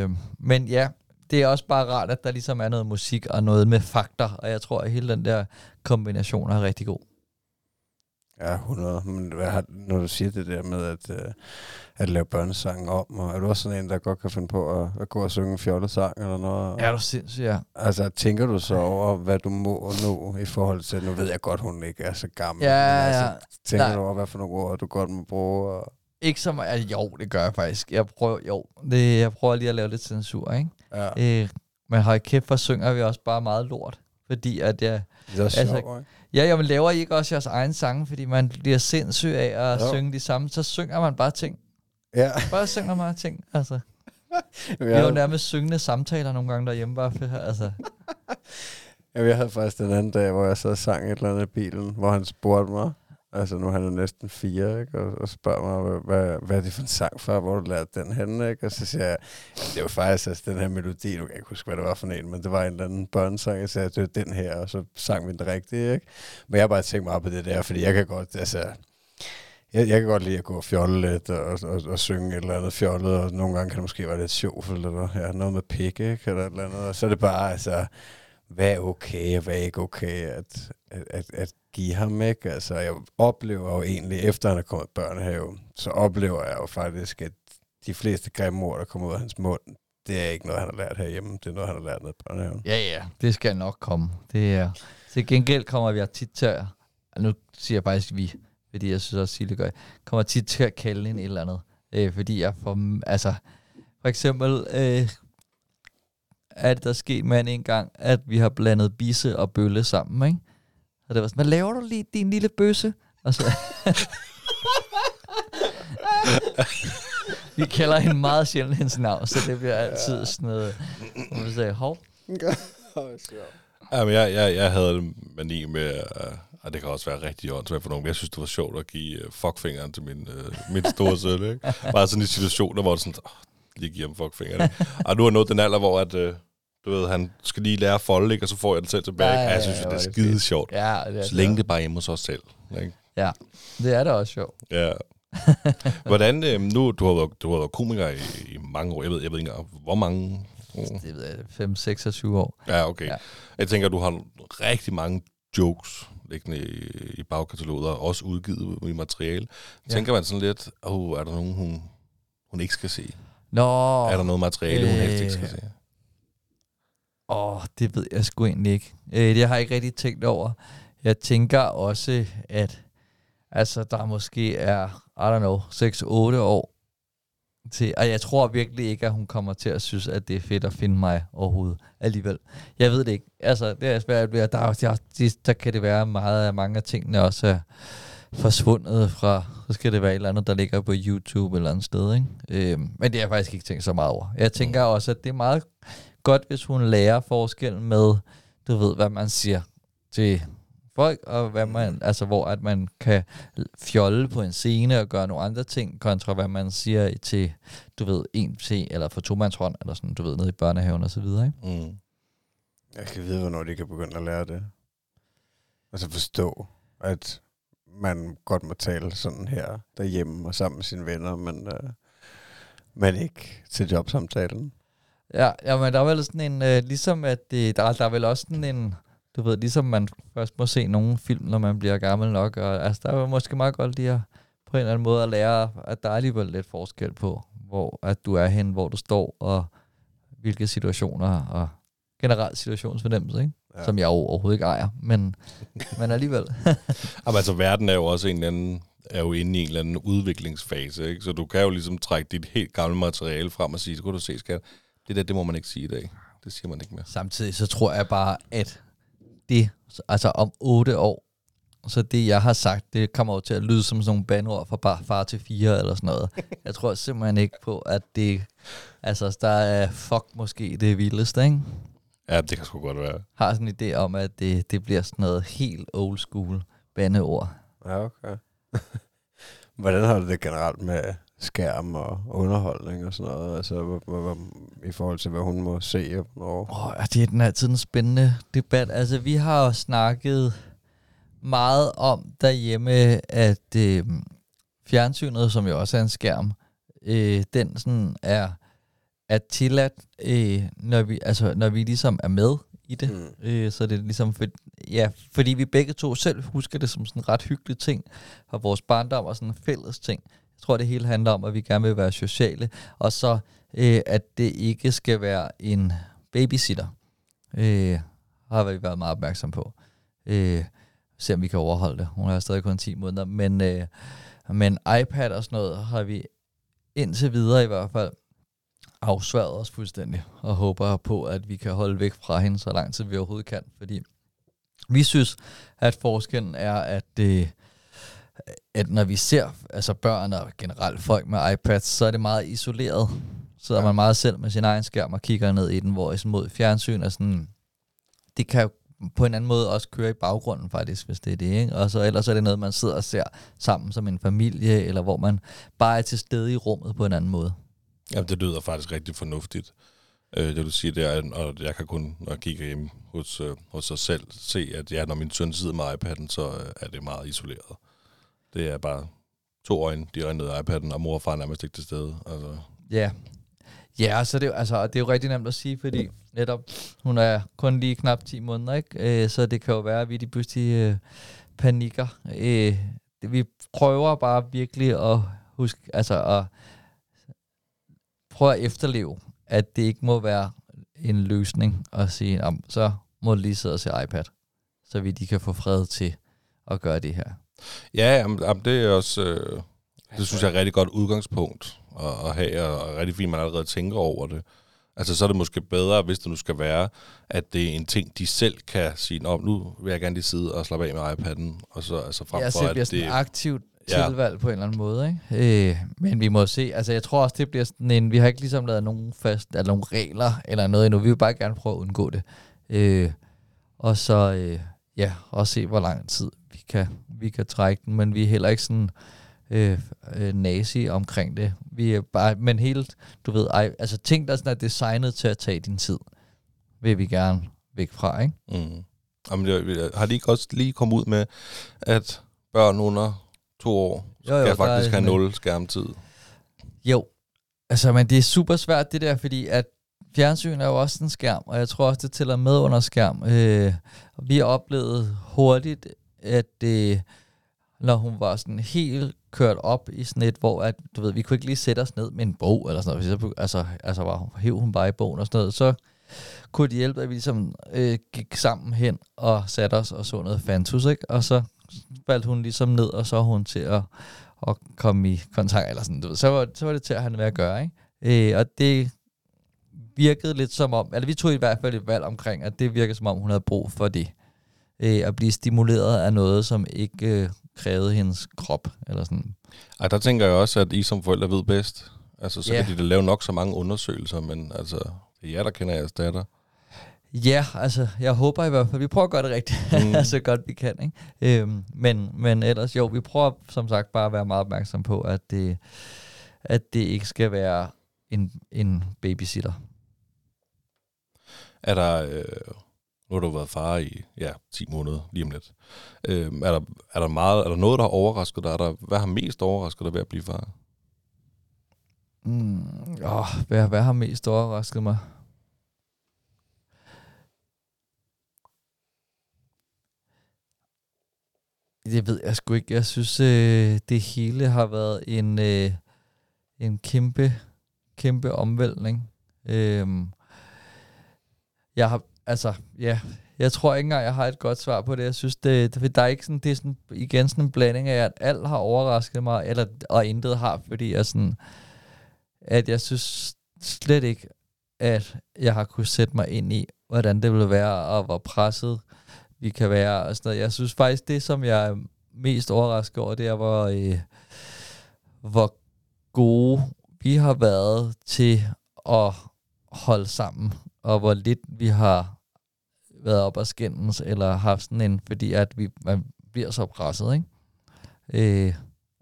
Øh, men ja, det er også bare rart, at der ligesom er noget musik og noget med fakter, og jeg tror, at hele den der kombination er rigtig god. Ja, 100. Men hvad har, når du siger det der med at, øh, at lave børnesange om, og er du også sådan en, der godt kan finde på at, at gå og synge en fjollesang eller noget? Er du sindssyg, ja. Altså, tænker du så over, hvad du må nå i forhold til, nu ved jeg godt, hun ikke er så gammel, Ja, men altså, ja. tænker Nej. du over, hvad for nogle ord, du godt må bruge? Og, Ikke så meget. Altså, jo, det gør jeg faktisk. Jeg prøver, jo, det, jeg prøver lige at lave lidt censur, ikke? ja, Øh, men hold kæft, for synger vi også bare meget lort. Fordi at jeg... det er også altså, sjovt, ikke? Ja, jamen laver I ikke også jeres egen sange, fordi man bliver sindssyg af at Jo. synge de samme, så synger man bare ting. Ja, Bare synger man ting, altså. ja. Vi har jo nærmest syngende samtaler nogle gange derhjemme, bare for, altså. Jamen, jeg havde faktisk den anden dag, hvor jeg så sang et eller andet i bilen, hvor han spurgte mig, altså nu er han jo næsten fire, ikke? Og, og spørger mig, hvad, hvad, er det for en sang for, hvor du lærte den henne, ikke? Og så siger jeg, det var faktisk altså, den her melodi, du kan ikke huske, hvad det var for en, men det var en eller anden børnesang, jeg sagde, det var den her, og så sang vi den rigtige, ikke? Men jeg har bare tænkt meget på det der, fordi jeg kan godt, altså, jeg, jeg kan godt lide at gå og fjolle lidt og, og, og, synge et eller andet fjollet, og nogle gange kan det måske være lidt sjovt, eller ja, noget med pikke, ikke? Eller et eller andet, og så er det bare, altså, hvad er okay, og hvad er ikke okay at, at, at, at give ham, ikke? Altså, jeg oplever jo egentlig, efter han er kommet i børnehave, så oplever jeg jo faktisk, at de fleste grimme ord, der kommer ud af hans mund, det er ikke noget, han har lært herhjemme. Det er noget, han har lært nede i børnehaven. Ja, ja, det skal nok komme. Det er... Til gengæld kommer vi tit til at... Nu siger jeg faktisk vi, fordi jeg synes også, Sille gør kommer tit til at kalde en et eller andet. Øh, fordi jeg får... Altså, for eksempel... Øh, er det der sket med en gang, at vi har blandet bisse og bølle sammen, ikke? Og det var sådan, hvad laver du lige, din lille bøsse? Og så... vi kalder hende meget sjældent hendes navn, så det bliver altid sådan noget... Hvor vi sagde, hov, Jamen, jeg, jeg, jeg havde en mani med, øh, og det kan også være rigtig åndssvagt for nogen, men jeg synes, det var sjovt at give øh, fuckfingeren til min, øh, min store søn, ikke? Bare sådan i situationer, hvor det sådan, oh, lige give ham fuckfingeren. og nu er nået den alder, hvor at, øh, du ved, han skal lige lære at folde, ikke? og så får jeg den selv tilbage. Ja, Ja, ja, ja, jeg ja, synes, hvor det er skide fedt. sjovt. Ja, det er Så længe det bare hjemme hos os selv. Ikke? Ja, det er da også sjovt. Ja. Hvordan, øh, nu, du har, været, du har været komiker i, i mange år. Jeg ved, jeg ved ikke hvor mange år. Det ved jeg, 5, 6 og 7 år. Ja, okay. Ja. Ja. Jeg tænker, du har rigtig mange jokes liggende i, i bagkataloget, og også udgivet i materiale. Ja. Tænker man sådan lidt, oh, er der nogen, hun, hun ikke skal se? Nå, Er der noget materiale, hun helst ikke skal øh, se? Åh, det ved jeg sgu egentlig ikke. Øh, det har jeg ikke rigtig tænkt over. Jeg tænker også, at altså, der måske er, I don't know, 6-8 år til, og jeg tror virkelig ikke, at hun kommer til at synes, at det er fedt at finde mig overhovedet alligevel. Jeg ved det ikke. Altså, det er svært. Der, der, der, der, der kan det være meget af mange af tingene også er forsvundet fra, så skal det være et eller andet, der ligger på YouTube eller andet sted. Ikke? Øhm, men det har jeg faktisk ikke tænkt så meget over. Jeg tænker også, at det er meget godt, hvis hun lærer forskellen med, du ved, hvad man siger til folk, og hvad man, altså hvor at man kan fjolle på en scene og gøre nogle andre ting, kontra hvad man siger til, du ved, en til, eller for tomandshånd, eller sådan, du ved, nede i børnehaven og så videre, ikke? Mm. Jeg kan vide, hvornår de kan begynde at lære det. Altså forstå, at man godt må tale sådan her derhjemme og sammen med sine venner, men, øh, men ikke til jobsamtalen. Ja, ja men der er vel sådan en, øh, ligesom at det, der, der er vel også sådan en, du ved, ligesom man først må se nogle film, når man bliver gammel nok, og altså, der er måske meget godt lige at, på en eller anden måde at lære, at der er alligevel lidt forskel på, hvor at du er hen, hvor du står, og hvilke situationer, og generelt situationsfornemmelse, ikke? Ja. Som jeg overhovedet ikke ejer, men, men alligevel. Jamen, altså, verden er jo også en eller anden, er jo inde i en eller anden udviklingsfase, ikke? Så du kan jo ligesom trække dit helt gamle materiale frem og sige, så kunne du se, skat, det der, det må man ikke sige i dag. Det siger man ikke mere. Samtidig så tror jeg bare, at det, altså om otte år, så det jeg har sagt, det kommer jo til at lyde som sådan nogle bandord fra bare far til fire eller sådan noget. Jeg tror simpelthen ikke på, at det, altså der er fuck måske det vildeste, ikke? Ja, det kan sgu godt være. Har sådan en idé om, at det, det bliver sådan noget helt old school bandeord. Ja, okay. Hvordan har du det generelt med skærm og underholdning og sådan noget? Altså hvor, hvor, hvor, i forhold til, hvad hun må se og hvornår? Åh, oh, det er den altid en spændende debat. Altså, vi har jo snakket meget om derhjemme, at øh, fjernsynet, som jo også er en skærm, øh, den sådan er, er tilladt, øh, når, vi, altså, når vi ligesom er med i det. Mm. Øh, så det er ligesom, for, ja, fordi vi begge to selv husker det som sådan en ret hyggelig ting, og vores barndom og sådan en fælles ting. Jeg tror, det hele handler om, at vi gerne vil være sociale, og så øh, at det ikke skal være en babysitter. Øh, har vi været meget opmærksom på. Øh, se om vi kan overholde det. Hun er stadig kun 10 måneder. Men, øh, men iPad og sådan noget har vi indtil videre i hvert fald afsværet os fuldstændig, og håber på, at vi kan holde væk fra hende så lang tid vi overhovedet kan, fordi vi synes, at forskellen er, at det, at når vi ser altså børn og generelt folk med iPads, så er det meget isoleret. Så Ja. man meget selv med sin egen skærm og kigger ned i den, hvor i sådan mod fjernsyn er sådan, det kan jo på en anden måde også køre i baggrunden faktisk, hvis det er det, ikke? Og så ellers er det noget, man sidder og ser sammen som en familie, eller hvor man bare er til stede i rummet på en anden måde. Jamen, det lyder faktisk rigtig fornuftigt, øh, det du siger der, og jeg kan kun, når jeg kigger hjem hos, øh, hos sig selv, se, at ja, når min søn sidder med iPad'en, så øh, er det meget isoleret. Det er bare to øjne, de ned iPad'en, og mor og far er nærmest ikke til stede. Altså, Ja. Ja, så det, er altså, det er jo rigtig nemt at sige, fordi netop hun er kun lige knap 10 måneder, ikke? Øh, så det kan jo være, at vi de pludselig øh, panikker. Øh, det, vi prøver bare virkelig at huske, altså at prøve at efterleve, at det ikke må være en løsning at sige, om så må du lige sidde og se iPad, så vi de kan få fred til at gøre det her ja, jamen, det er også, øh, det synes jeg er et rigtig godt udgangspunkt at, at have, og og rigtig fint, man allerede tænker over det. Altså, så er det måske bedre, hvis det nu skal være, at det er en ting, de selv kan sige, Nå, nu vil jeg gerne lige sidde og slappe af med iPad'en, og så altså frem Ja, så for, at det... et aktivt Ja. tilvalg på en eller anden måde, ikke? Øh, men vi må se, altså jeg tror også, det bliver sådan en, vi har ikke ligesom lavet nogen fast, eller nogle regler eller noget endnu, vi vil bare gerne prøve at undgå det. Øh, og så, øh, ja, også se, hvor lang tid vi kan, vi kan trække den, men vi er heller ikke sådan øh, øh, nazi omkring det. Vi er bare, men helt, du ved, ej, altså ting, der sådan er designet til at tage din tid, vil vi gerne væk fra, ikke? Mm. Jamen, jeg, har de ikke også lige kommet ud med, at børn under to år skal Jo, jo, der faktisk have nul skærmtid? Jo, altså, men det er super svært det der, fordi at fjernsyn er jo også en skærm, og jeg tror også, det tæller med under skærm. Øh, vi har oplevet hurtigt, at det, når hun var sådan helt kørt op i sådan et, hvor at, du ved, vi kunne ikke lige sætte os ned med en bog eller sådan noget. Så, altså, altså var, hæv hun bare i bogen og sådan noget. Så kunne det hjælpe, at vi ligesom øh, gik sammen hen og satte os og så noget Fantus, ikke? Og så faldt hun ligesom ned, og så hun til at, at komme i kontakt, eller sådan, du ved. Så var, så var det til at have med at gøre, ikke? Øh, og det virkede lidt som om, eller vi tog i hvert fald et valg omkring, at det virkede som om, hun havde brug for det. Øh, at blive stimuleret af noget, som ikke øh, krævede hendes krop, eller sådan. Ej, der tænker jeg også, at I som forældre ved bedst. Altså, så Ja. kan de da lave nok så mange undersøgelser, men altså, det er jer, der kender jeres datter. Ja, altså, jeg håber i hvert fald, vi prøver at gøre det rigtigt, Mm. så godt vi kan, ikke? Øhm, men, men ellers, jo, vi prøver som sagt bare at være meget opmærksom på, at det, at det ikke skal være en, en babysitter. Er der, øh, nu har du været far i, ja, 10 måneder, lige om lidt. Øh, er, der, er, der meget, er der noget, der har overrasket dig? Er der, hvad har mest overrasket dig ved at blive far? Mm, åh, hvad, hvad har mest overrasket mig? Det ved jeg sgu ikke. Jeg synes, øh, det hele har været en, øh, en kæmpe, kæmpe omvæltning. Øh, jeg har, altså, ja, jeg tror ikke engang, jeg har et godt svar på det. Jeg synes, det, det der er ikke sådan, det er sådan, igen sådan en blanding af, at alt har overrasket mig, eller, og intet har, fordi jeg sådan, at jeg synes slet ikke, at jeg har kunne sætte mig ind i, hvordan det ville være, og hvor presset vi kan være. Og sådan noget. Jeg synes faktisk, det som jeg er mest overrasket over, det er, hvor, øh, hvor gode vi har været til at holde sammen, og hvor lidt vi har været op og skændes, eller haft sådan en, fordi at vi, man bliver så presset, ikke? Øh,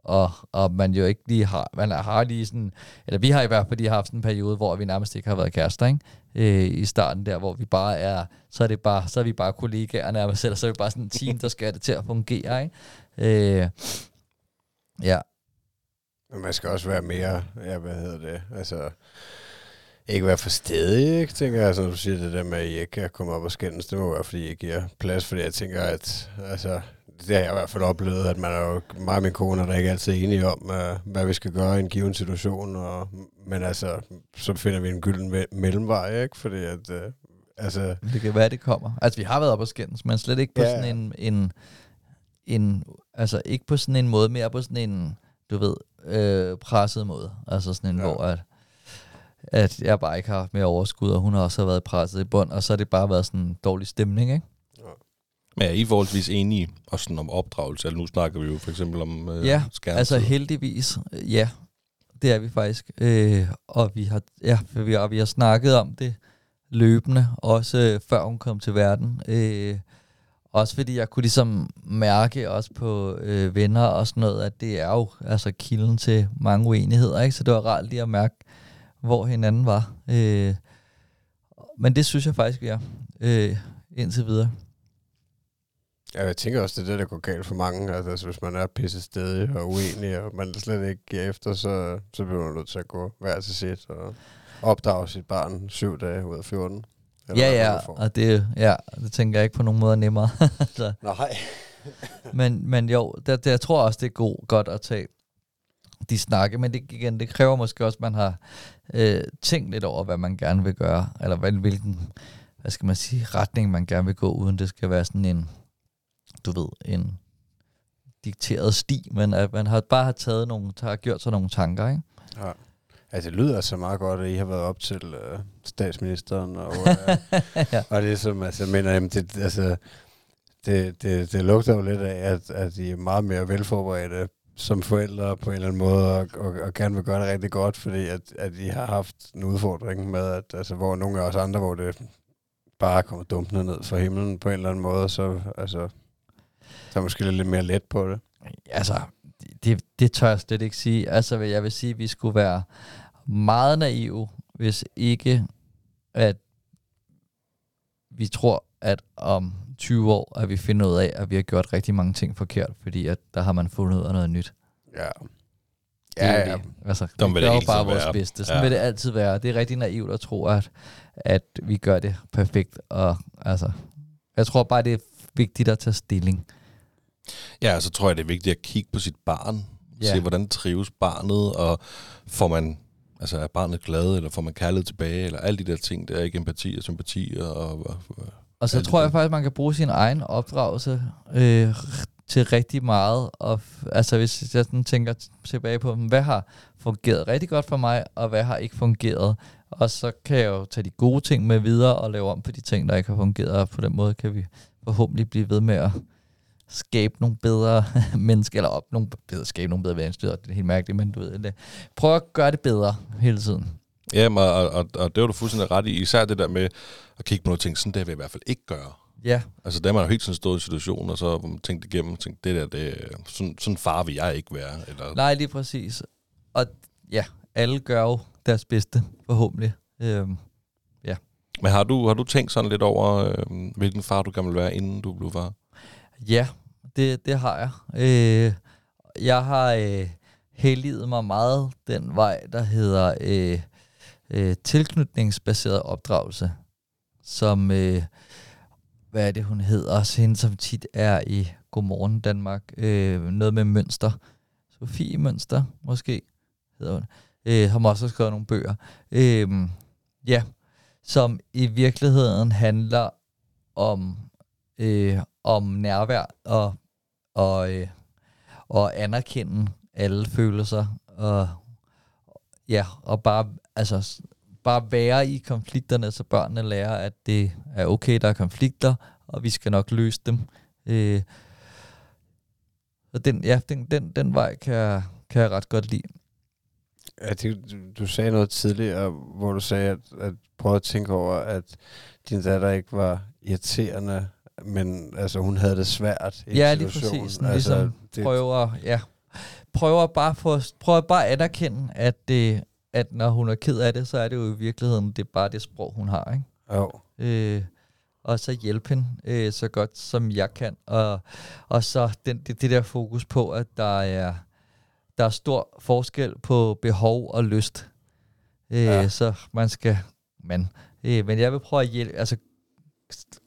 og, og man jo ikke lige har, man har lige sådan, eller vi har i hvert fald lige haft sådan en periode, hvor vi nærmest ikke har været kærester, ikke? Øh, i starten der, hvor vi bare er, så er det bare, så er vi bare kollegaer nærmest, eller så er vi bare sådan en team, der skal have det til at fungere, ikke? Øh, ja, Men man skal også være mere, ja, hvad hedder det, altså, ikke være for stedig, ikke, tænker jeg, som du siger, det der med, at I ikke kan komme op og skændes, det må være, fordi I giver plads, fordi jeg tænker, at, altså, det har jeg i hvert fald oplevet, at man er jo mig og min kone, er der ikke altid enige om, uh, hvad vi skal gøre i en given situation, og, men altså, så finder vi en gylden me- mellemvej, ikke, fordi at, uh, altså, det kan være, det kommer. Altså, vi har været op og skændes, men slet ikke på Ja, sådan en, en, en, altså ikke på sådan en måde, mere på sådan en, du ved, øh, presset måde. Altså sådan en, ja. hvor at, at jeg bare ikke har haft mere overskud, og hun har også presset presset i bund, og så har det bare været sådan en dårlig stemning, ikke? Men er I forholdsvis enige også sådan om opdragelse? Eller nu snakker vi jo for eksempel om øh, Ja, skærmtid. Altså heldigvis, øh, ja, det er vi faktisk. Øh, og vi har, ja, vi har, vi har snakket om det løbende, også øh, før hun kom til verden. Øh, også fordi jeg kunne ligesom mærke også på øh, venner og sådan noget, at det er jo altså kilden til mange uenigheder, ikke? Så det var rart lige at mærke, hvor hinanden var. Øh, men det synes jeg faktisk, vi er øh, indtil videre. Ja, jeg tænker også, det er det, der går galt for mange. Altså, altså hvis man er pisse stedig og uenig, og man slet ikke giver efter, så, så bliver man nødt til at gå hver til sit og opdrage sit barn syv dage ud af 14. Eller Ja, ja, og det, ja, det tænker jeg ikke på nogen måde er nemmere. så. Nej. Men, men jo, det, det, jeg tror også, det er god, godt at tage de snakke, men det, igen, det kræver måske også, at man har øh, tænkt lidt over, hvad man gerne vil gøre, eller hvad, hvilken, hvad skal man sige, retning man gerne vil gå, uden det skal være sådan en, du ved, en dikteret sti, men at man har bare har taget nogle, har gjort sig nogle tanker, ikke? Ja. Altså, det lyder så meget godt, at I har været op til øh, statsministeren, og, øh, Ja. og ligesom, altså, jeg mener, jamen, det, altså, det, det, det lugter jo lidt af, at, at I er meget mere velforberedte som forældre på en eller anden måde, og, og, og gerne vil gøre det rigtig godt, fordi at, at I har haft en udfordring med, at altså, hvor nogle af os andre, hvor det bare kommer dumpende ned fra himlen på en eller anden måde, så altså, så måske lidt mere let på det. altså, det, det, det tør jeg slet ikke sige. Altså, jeg vil sige, at vi skulle være meget naive, hvis ikke, at vi tror, at om 20 år, at vi finder ud af, at vi har gjort rigtig mange ting forkert, fordi at der har man fundet ud af noget nyt. Ja. Det er Ja, ja. det. Altså, Sådan vi vil gør bare vores være. bedste. Sådan Ja. vil det altid være. Det er rigtig naivt at tro, at, at vi gør det perfekt. Og, altså, jeg tror bare, det er vigtigt at tage stilling. Ja, så tror jeg, det er vigtigt at kigge på sit barn. Ja. Se, hvordan trives barnet, og får man, altså er barnet glad, eller får man kærlighed tilbage, eller alle de der ting, der er ikke empati og sympati. Og, og, og Og så tror jeg faktisk, man kan bruge sin egen opdragelse øh, til rigtig meget. Og, altså hvis jeg sådan tænker tilbage på, hvad har fungeret rigtig godt for mig, og hvad har ikke fungeret. Og så kan jeg jo tage de gode ting med videre og lave om på de ting, der ikke har fungeret. Og på den måde kan vi forhåbentlig blive ved med at skabe nogle bedre mennesker, eller op nogle bedre, skabe nogle bedre mennesker, det er helt mærkeligt, men du ved det. Prøv at gøre det bedre hele tiden. Ja, og, og, og, det var du fuldstændig ret i. Især det der med at kigge på nogle ting, sådan det vil jeg i hvert fald ikke gøre. Ja, Altså, der er man jo helt sådan stået i en situation, og så har man tænkt igennem, og tænkt, det der, det, sådan, sådan far vil jeg ikke være. Eller, Nej, lige præcis. Og ja, alle gør jo deres bedste, forhåbentlig. Øhm, Men har du, har du tænkt sådan lidt over, øh, hvilken far du gerne vil være, inden du blev far? ja, det, det har jeg. Øh, jeg har øh, helliget mig meget den vej, der hedder øh, øh, tilknytningsbaseret opdragelse, som, øh, hvad er det, hun hedder, også hende, som tit er i Godmorgen Danmark, øh, noget med mønster. Sofie Mønster, måske, hedder hun. Øh, har også skrevet nogle bøger. Øh, ja, som i virkeligheden handler om, øh, om nærvær og, og, øh, og anerkende alle følelser og ja, og bare altså bare være i konflikterne, så børnene lærer, at det er okay, der er konflikter, og vi skal nok løse dem. Øh, og den, ja, den, den, den vej kan jeg, kan jeg ret godt lide. Ja, det, du, sagde noget tidligere, hvor du sagde, at, at prøve at tænke over, at din datter ikke var irriterende, men altså, hun havde det svært i Ja, en lige præcis. Altså, ligesom det, prøver, ja, prøver bare få, prøver bare at anerkende, at, det, at når hun er ked af det, så er det jo i virkeligheden, det er bare det sprog, hun har, ikke? Jo. øh, og så hjælpe hende øh, så godt som jeg kan. Og, og så den, det, det der fokus på, at der er, der er stor forskel på behov og lyst. Øh, Ja. Så man skal, man, øh, men jeg vil prøve at hjælpe, altså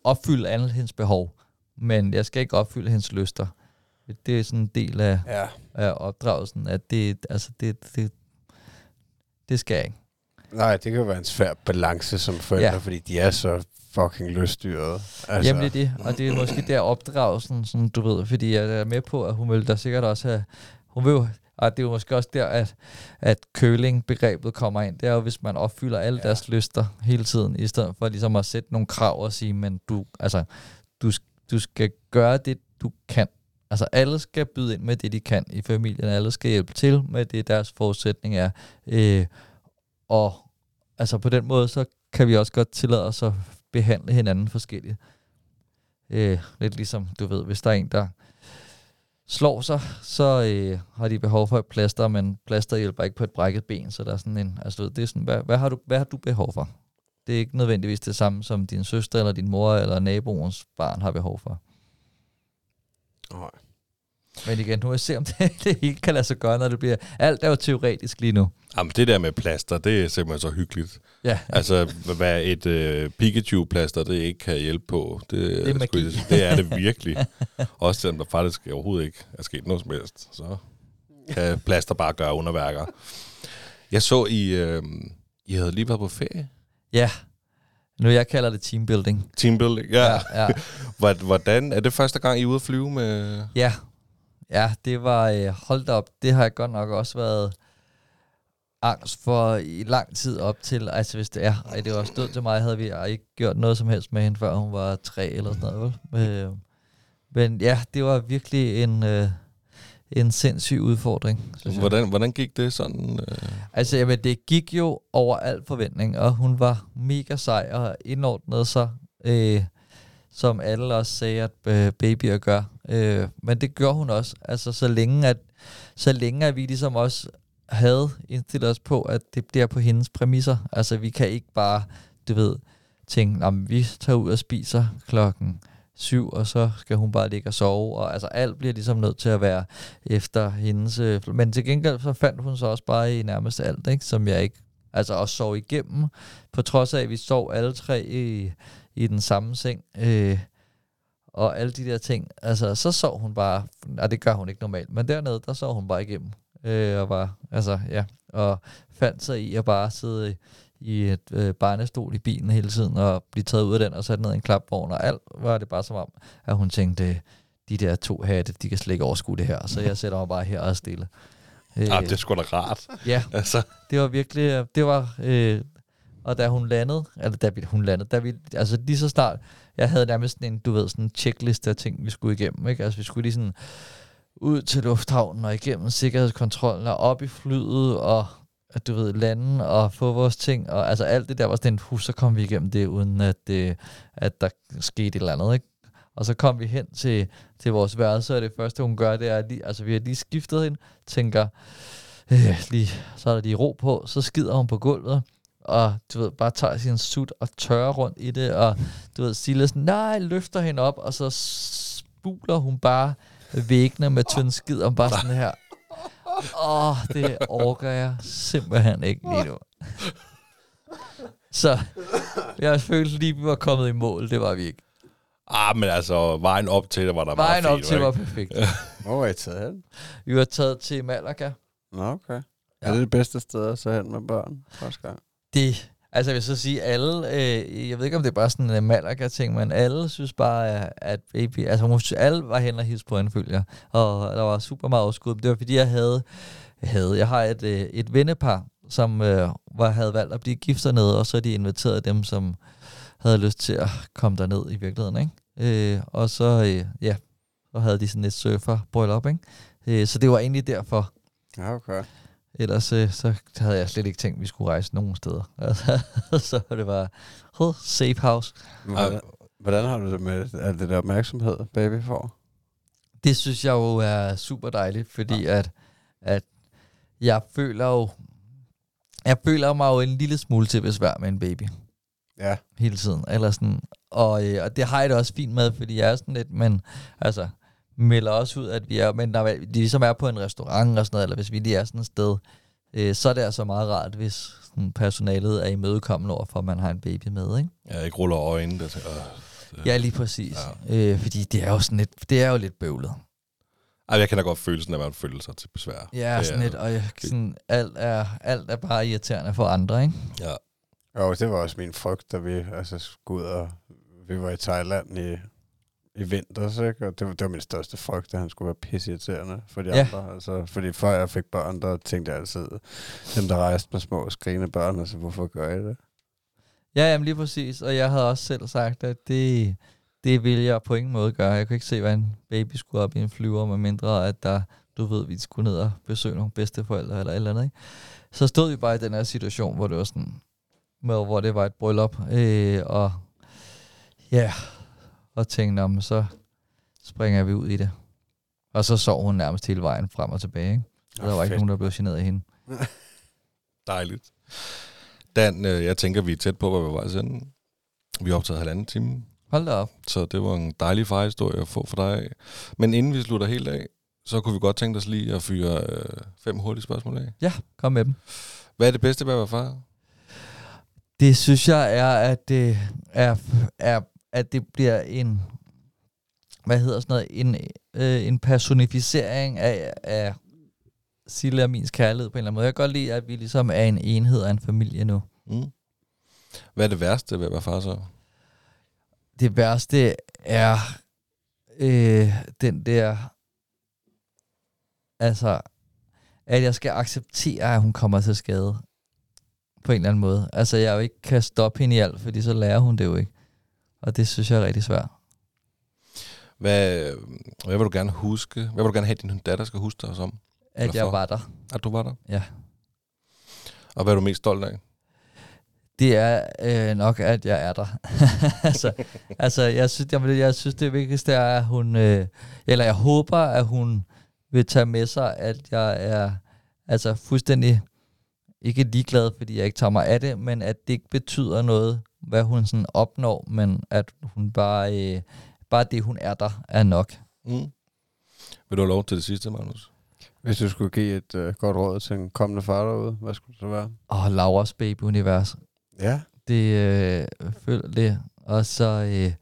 opfylde alle hendes behov, men jeg skal ikke opfylde hendes lyster. Det er sådan en del af, Ja. Af opdragelsen, at det, altså det, det, det skal jeg ikke. Nej, det kan være en svær balance som forældre, Ja. fordi de er så fucking lyststyrede. Altså. Jamen det er det, og det er måske der opdragelsen, sådan, du ved, fordi jeg er med på, at hun vil da sikkert også have, hun vil jo, og det er jo måske også der, at, at køling-begrebet kommer ind. Det er jo, hvis man opfylder alle Ja. deres lyster hele tiden, i stedet for ligesom at sætte nogle krav og sige, men du, altså, du, du skal gøre det, du kan. Altså alle skal byde ind med det, de kan i familien. Alle skal hjælpe til med det, deres forudsætning er. Øh, og altså på den måde, så kan vi også godt tillade os at behandle hinanden forskelligt. Øh, lidt ligesom, du ved, hvis der er en, der slår sig, så øh, har de behov for et plaster, men plaster hjælper ikke på et brækket ben, så der er sådan en, altså det er sådan, hvad, hvad, har du, hvad har du behov for? Det er ikke nødvendigvis det samme, som din søster, eller din mor, eller naboens barn har behov for. Nej. Men igen, nu vil jeg se, om det, det hele kan lade sig gøre, når det bliver... Alt er jo teoretisk lige nu. Jamen, det der med plaster, det er simpelthen så hyggeligt. Ja, Altså, hvad et øh, Pikachu-plaster, det ikke kan hjælpe på, det, Det er sgu- det er det virkelig. Også selvom der faktisk overhovedet ikke er sket noget som helst, så kan plaster bare gøre underværker. Jeg så, I, øh, I havde lige været på ferie. ja. Nu jeg kalder det teambuilding. Teambuilding, ja. ja. ja. Hvor- Hvordan, er det første gang, I er ude at flyve med... Ja, ja det var, øh, holdt op, det har jeg godt nok også været angst for i lang tid op til. Altså hvis det er, og det var stød til mig, havde vi ikke gjort noget som helst med hende, før hun var tre eller sådan noget. Vel? Øh, men ja, det var virkelig en, øh, en sindssyg udfordring. Hvordan, hvordan gik det sådan? Øh? Altså, jamen, det gik jo over al forventning, og hun var mega sej og indordnede sig, øh, som alle også sagde, at øh, babyer gør. Øh, men det gør hun også. Altså så længe, at, så længe at vi ligesom også havde indstillet os på, at det bliver på hendes præmisser. Altså vi kan ikke bare, du ved, tænke, at vi tager ud og spiser klokken syv, og så skal hun bare ligge og sove. Og altså alt bliver ligesom nødt til at være efter hendes... Øh, men til gengæld så fandt hun så også bare i nærmest alt, ikke? som jeg ikke... Altså også sov igennem, på trods af, at vi sov alle tre i, i den samme seng. Øh, og alle de der ting. Altså, så sov hun bare, Nej, det gør hun ikke normalt, men dernede, der sov hun bare igennem. Øh, og var, altså, ja, og fandt sig i at bare sidde i et øh, barnestol i bilen hele tiden, og blive taget ud af den og sat ned i en klapvogn, og alt var det bare som om, at hun tænkte, de der to hatte, de kan slet ikke overskue det her, så jeg sætter mig bare her og er stille. Øh, ah, det er sgu da rart. Ja, altså. det var virkelig, det var, øh, og da hun landede, eller da vi, hun landede, da vi, altså lige så snart, jeg havde nærmest sådan en, du ved, sådan en checklist af ting, vi skulle igennem, ikke? Altså vi skulle lige sådan ud til lufthavnen og igennem sikkerhedskontrollen og op i flyet og at du ved, lande og få vores ting, og altså alt det der var sådan en hus, så kom vi igennem det, uden at, det, at der skete et eller andet, ikke? Og så kom vi hen til, til vores værelse, og det første, hun gør, det er, lige, altså vi har lige skiftet hende, tænker, øh, lige, så er der lige ro på, så skider hun på gulvet, og du ved, bare tager sin sut og tørrer rundt i det, og du ved, Silas, nej, løfter hende op, og så spuler hun bare væggene med tynd skid, og bare sådan her, åh, oh, det orker jeg simpelthen ikke lige nu. Så jeg følte lige, vi var kommet i mål, det var vi ikke. Ah, men altså, vejen op til det var der vejen meget fint, op til var perfekt. Hvor var I taget hen? Vi var taget til Malaga. Nå, okay. Ja. Er det det bedste sted at så hen med børn første gang? Det, altså jeg vil så sige, alle, øh, jeg ved ikke om det er bare sådan en Malaga-ting, men alle synes bare, at baby, altså alle var hen og hils på en følger, og der var super meget overskud. Det var fordi, jeg havde, havde jeg har et, øh, et vennepar, som øh, var, havde valgt at blive gift dernede, og så de inviteret dem, som havde lyst til at komme derned i virkeligheden, ikke? Øh, og så, øh, ja, så havde de sådan et surfer-bryllup, ikke? Øh, så det var egentlig derfor. Ja, okay. Ellers øh, så havde jeg slet ikke tænkt, at vi skulle rejse nogen steder. Altså, så det var oh, safe house. Hvordan, hvordan har du det med alt det der opmærksomhed, baby får? Det synes jeg jo er super dejligt, fordi ja. at, at jeg føler jo, jeg føler mig jo en lille smule til besvær med en baby. Ja. Hele tiden. Eller sådan, og, øh, og det har jeg det også fint med, fordi jeg er sådan lidt, men altså, melder også ud, at vi er, men når vi ligesom er på en restaurant og sådan noget, eller hvis vi lige er sådan et sted, øh, så er det altså meget rart, hvis sådan, personalet er imødekommende over for, at man har en baby med, ikke? Ja, ikke ruller øjnene. Der tænker, øh, Ja, lige præcis. Ja. Øh, fordi det er jo sådan lidt, det er jo lidt bøvlet. Ej, jeg kan da godt føle sådan, at man føler sig til besvær. Ja, sådan lidt, og jeg, sådan, alt, er, alt er bare irriterende for andre, ikke? Ja. Jo, det var også min frygt, da vi altså, skulle ud og vi var i Thailand i i vinters, ikke? Og det var, det var min største frygt, at han skulle være pisseirriterende for de ja. andre. Altså, fordi før jeg fik børn, der tænkte jeg altid, dem der rejste med små skrigende børn, altså hvorfor gør jeg det? Ja, jamen lige præcis. Og jeg havde også selv sagt, at det, det ville jeg på ingen måde gøre. Jeg kunne ikke se, hvad en baby skulle op i en flyver, med mindre at der, du ved, vi skulle ned og besøge nogle bedsteforældre eller et eller andet. Ikke? Så stod vi bare i den her situation, hvor det var sådan, med, hvor det var et bryllup, øh, og ja, og tænkte, om så springer vi ud i det. Og så sov hun nærmest hele vejen frem og tilbage. Ikke? Oh, der var fedt. ikke nogen, der blev generet af hende. Dejligt. Dan, øh, jeg tænker, vi er tæt på, hvad vi var sende. Vi optaget halvanden time. Hold da op. Så det var en dejlig farhistorie at få for dig. Men inden vi slutter helt af, så kunne vi godt tænke os lige at fyre øh, fem hurtige spørgsmål af. Ja, kom med dem. Hvad er det bedste ved at være far? Det synes jeg er, at det er, er at det bliver en, hvad hedder sådan noget, en, øh, en personificering af, af Sille og min kærlighed på en eller anden måde. Jeg kan godt lide, at vi ligesom er en enhed af en familie nu. Mm. Hvad er det værste ved at være far så? Det værste er øh, den der, altså, at jeg skal acceptere, at hun kommer til skade på en eller anden måde. Altså, jeg jo ikke kan stoppe hende i alt, fordi så lærer hun det jo ikke. Og det synes jeg er rigtig svært. Hvad, hvad vil du gerne huske? Hvad vil du gerne have, at din datter skal huske dig som? At jeg var der. At du var der? Ja. Og hvad er du mest stolt af? det er øh, nok, at jeg er der. altså, altså, jeg synes, jeg, jeg synes, det vigtigste er, at hun, øh, eller jeg håber, at hun vil tage med sig, at jeg er altså fuldstændig ikke ligeglad, fordi jeg ikke tager mig af det, men at det ikke betyder noget, hvad hun sådan opnår, men at hun bare, øh, bare det, hun er der, er nok. Mm. Vil du have lov til det sidste, Magnus? Hvis du skulle give et uh, godt råd til en kommende far derude, hvad skulle det så være? Åh, oh, Lauras baby-univers. Ja. Det øh, følg det, og så, øh,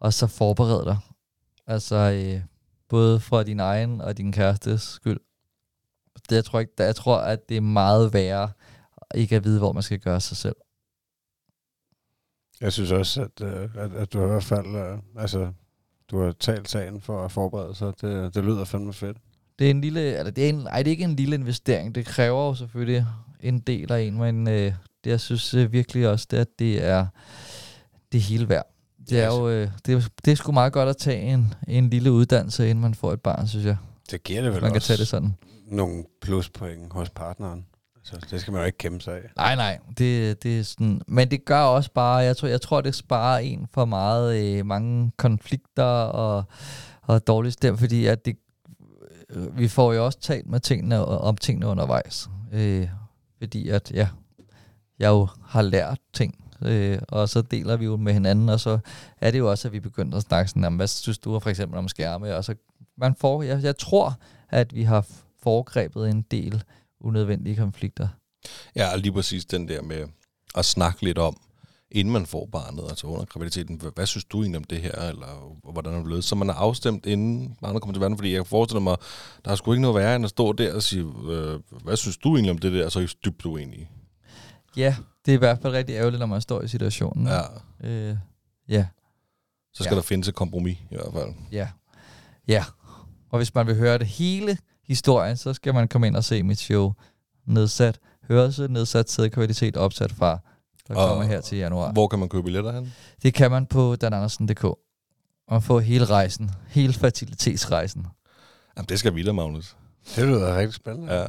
og så forbered dig. Altså, øh, både for din egen og din kærestes skyld. Det, jeg, tror ikke, jeg tror, at det er meget værre ikke at vide, hvor man skal gøre sig selv. Jeg synes også, at, øh, at, at du i hvert fald, øh, altså, du har talt sagen for at forberede sig. Det, det lyder fandme fedt. Det er en lille, eller det er en, ej, det er ikke en lille investering. Det kræver jo selvfølgelig en del af en, men øh, det, jeg synes øh, virkelig også, det, at det er det er hele værd. Det er jo øh, det, er, det er sgu meget godt at tage en, en lille uddannelse, inden man får et barn, synes jeg. Det giver det vel Man kan også tage det sådan. nogle pluspoint hos partneren. Så det skal man jo ikke kæmpe sig af. Nej, nej, det, det er sådan, men det gør også bare, jeg tror, jeg tror det sparer en for meget øh, mange konflikter og, og dårlig stem, fordi at det, øh, vi får jo også talt med tingene, øh, om tingene undervejs, øh, fordi at, ja, jeg jo har lært ting, øh, og så deler vi jo med hinanden, og så er det jo også, at vi begynder at snakke sådan, om, hvad synes du for eksempel om skærme, og så man får, jeg, jeg tror, at vi har foregrebet en del unødvendige konflikter. Ja, og lige præcis den der med at snakke lidt om, inden man får barnet, altså under graviditeten, hvad, hvad synes du egentlig om det her, eller hvordan er det blevet? Så man er afstemt, inden barnet kommer til verden, fordi jeg forestiller mig, der er sgu ikke noget værre, end at stå der og sige, øh, hvad synes du egentlig om det der, og så er I dybt uenige. Ja, det er i hvert fald rigtig ærgerligt, når man står i situationen. Ja, Øh, ja, så skal Ja. der findes et kompromis i hvert fald. ja, ja. Og hvis man vil høre det hele historien, så skal man komme ind og se mit show nedsat hørelse, nedsat sædkvalitet, opsat fra, der Og kommer her til januar. Hvor kan man købe billetter hen? Det kan man på danandersen.dk. Og få hele rejsen, hele fertilitetsrejsen. Jamen, det skal vi da, Magnus. Det lyder rigtig spændende. Ja,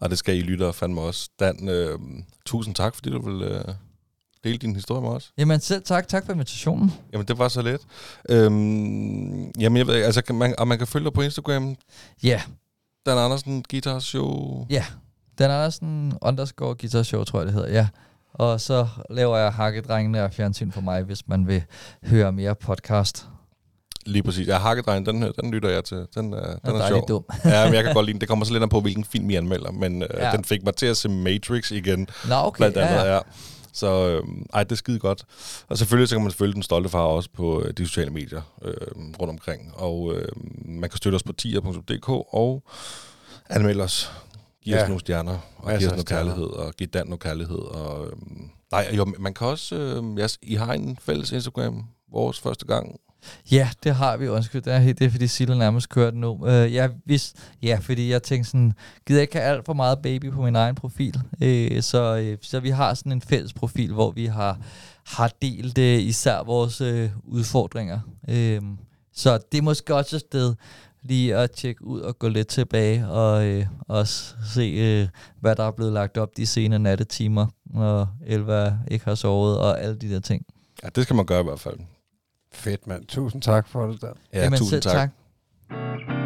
og det skal I lytte fandme også. Dan, øh, tusind tak, fordi du vil øh, dele din historie med os. Jamen selv tak, tak for invitationen. Jamen, det var så let. Øhm, jamen, jeg ved altså, kan man, og man kan følge dig på Instagram, Ja, Dan Andersen Guitar Show. ja. Dan Andersen underscore guitar show, tror jeg det hedder, ja. Og så laver jeg hakkedrengene og fjernsyn for mig, hvis man vil høre mere podcast. Lige præcis. Ja, Hakkedreng, den, den lytter jeg til. Den, er, den Den er, er sjov. dum. ja, men jeg kan godt lide den. Det kommer så lidt an på, hvilken film I anmelder, men øh, Ja. ja. den fik mig til at se Matrix igen. Nå, okay. blandt andet, ja, ja. ja. Så øh, ej, det er skide godt. Og selvfølgelig så kan man følge Den Stolte Far også på øh, de sociale medier øh, rundt omkring. Og øh, man kan støtte os på tier.dk og anmelde os. Giv os Ja. nogle stjerner, og Masser giv os noget kærlighed, og giv Dan noget kærlighed. Og, øh, nej, jo, man kan også... Øh, ja, I har en fælles Instagram, vores første gang. Ja, det har vi. Undskyld, det er, det er fordi Silla nærmest kørte nu. Øh, uh, ja, hvis, ja, fordi jeg tænkte sådan, gider jeg ikke have alt for meget baby på min egen profil. Uh, så, uh, så vi har sådan en fælles profil, hvor vi har, har delt uh, især vores uh, udfordringer. Uh, så det er måske også et sted lige at tjekke ud og gå lidt tilbage og øh, også se, øh, hvad der er blevet lagt op de sene nattetimer, når Elva ikke har sovet og alle de der ting. Ja, det skal man gøre i hvert fald. Fedt, mand. Tusind tak for det der. Ja, Jamen, tusind tak. tak.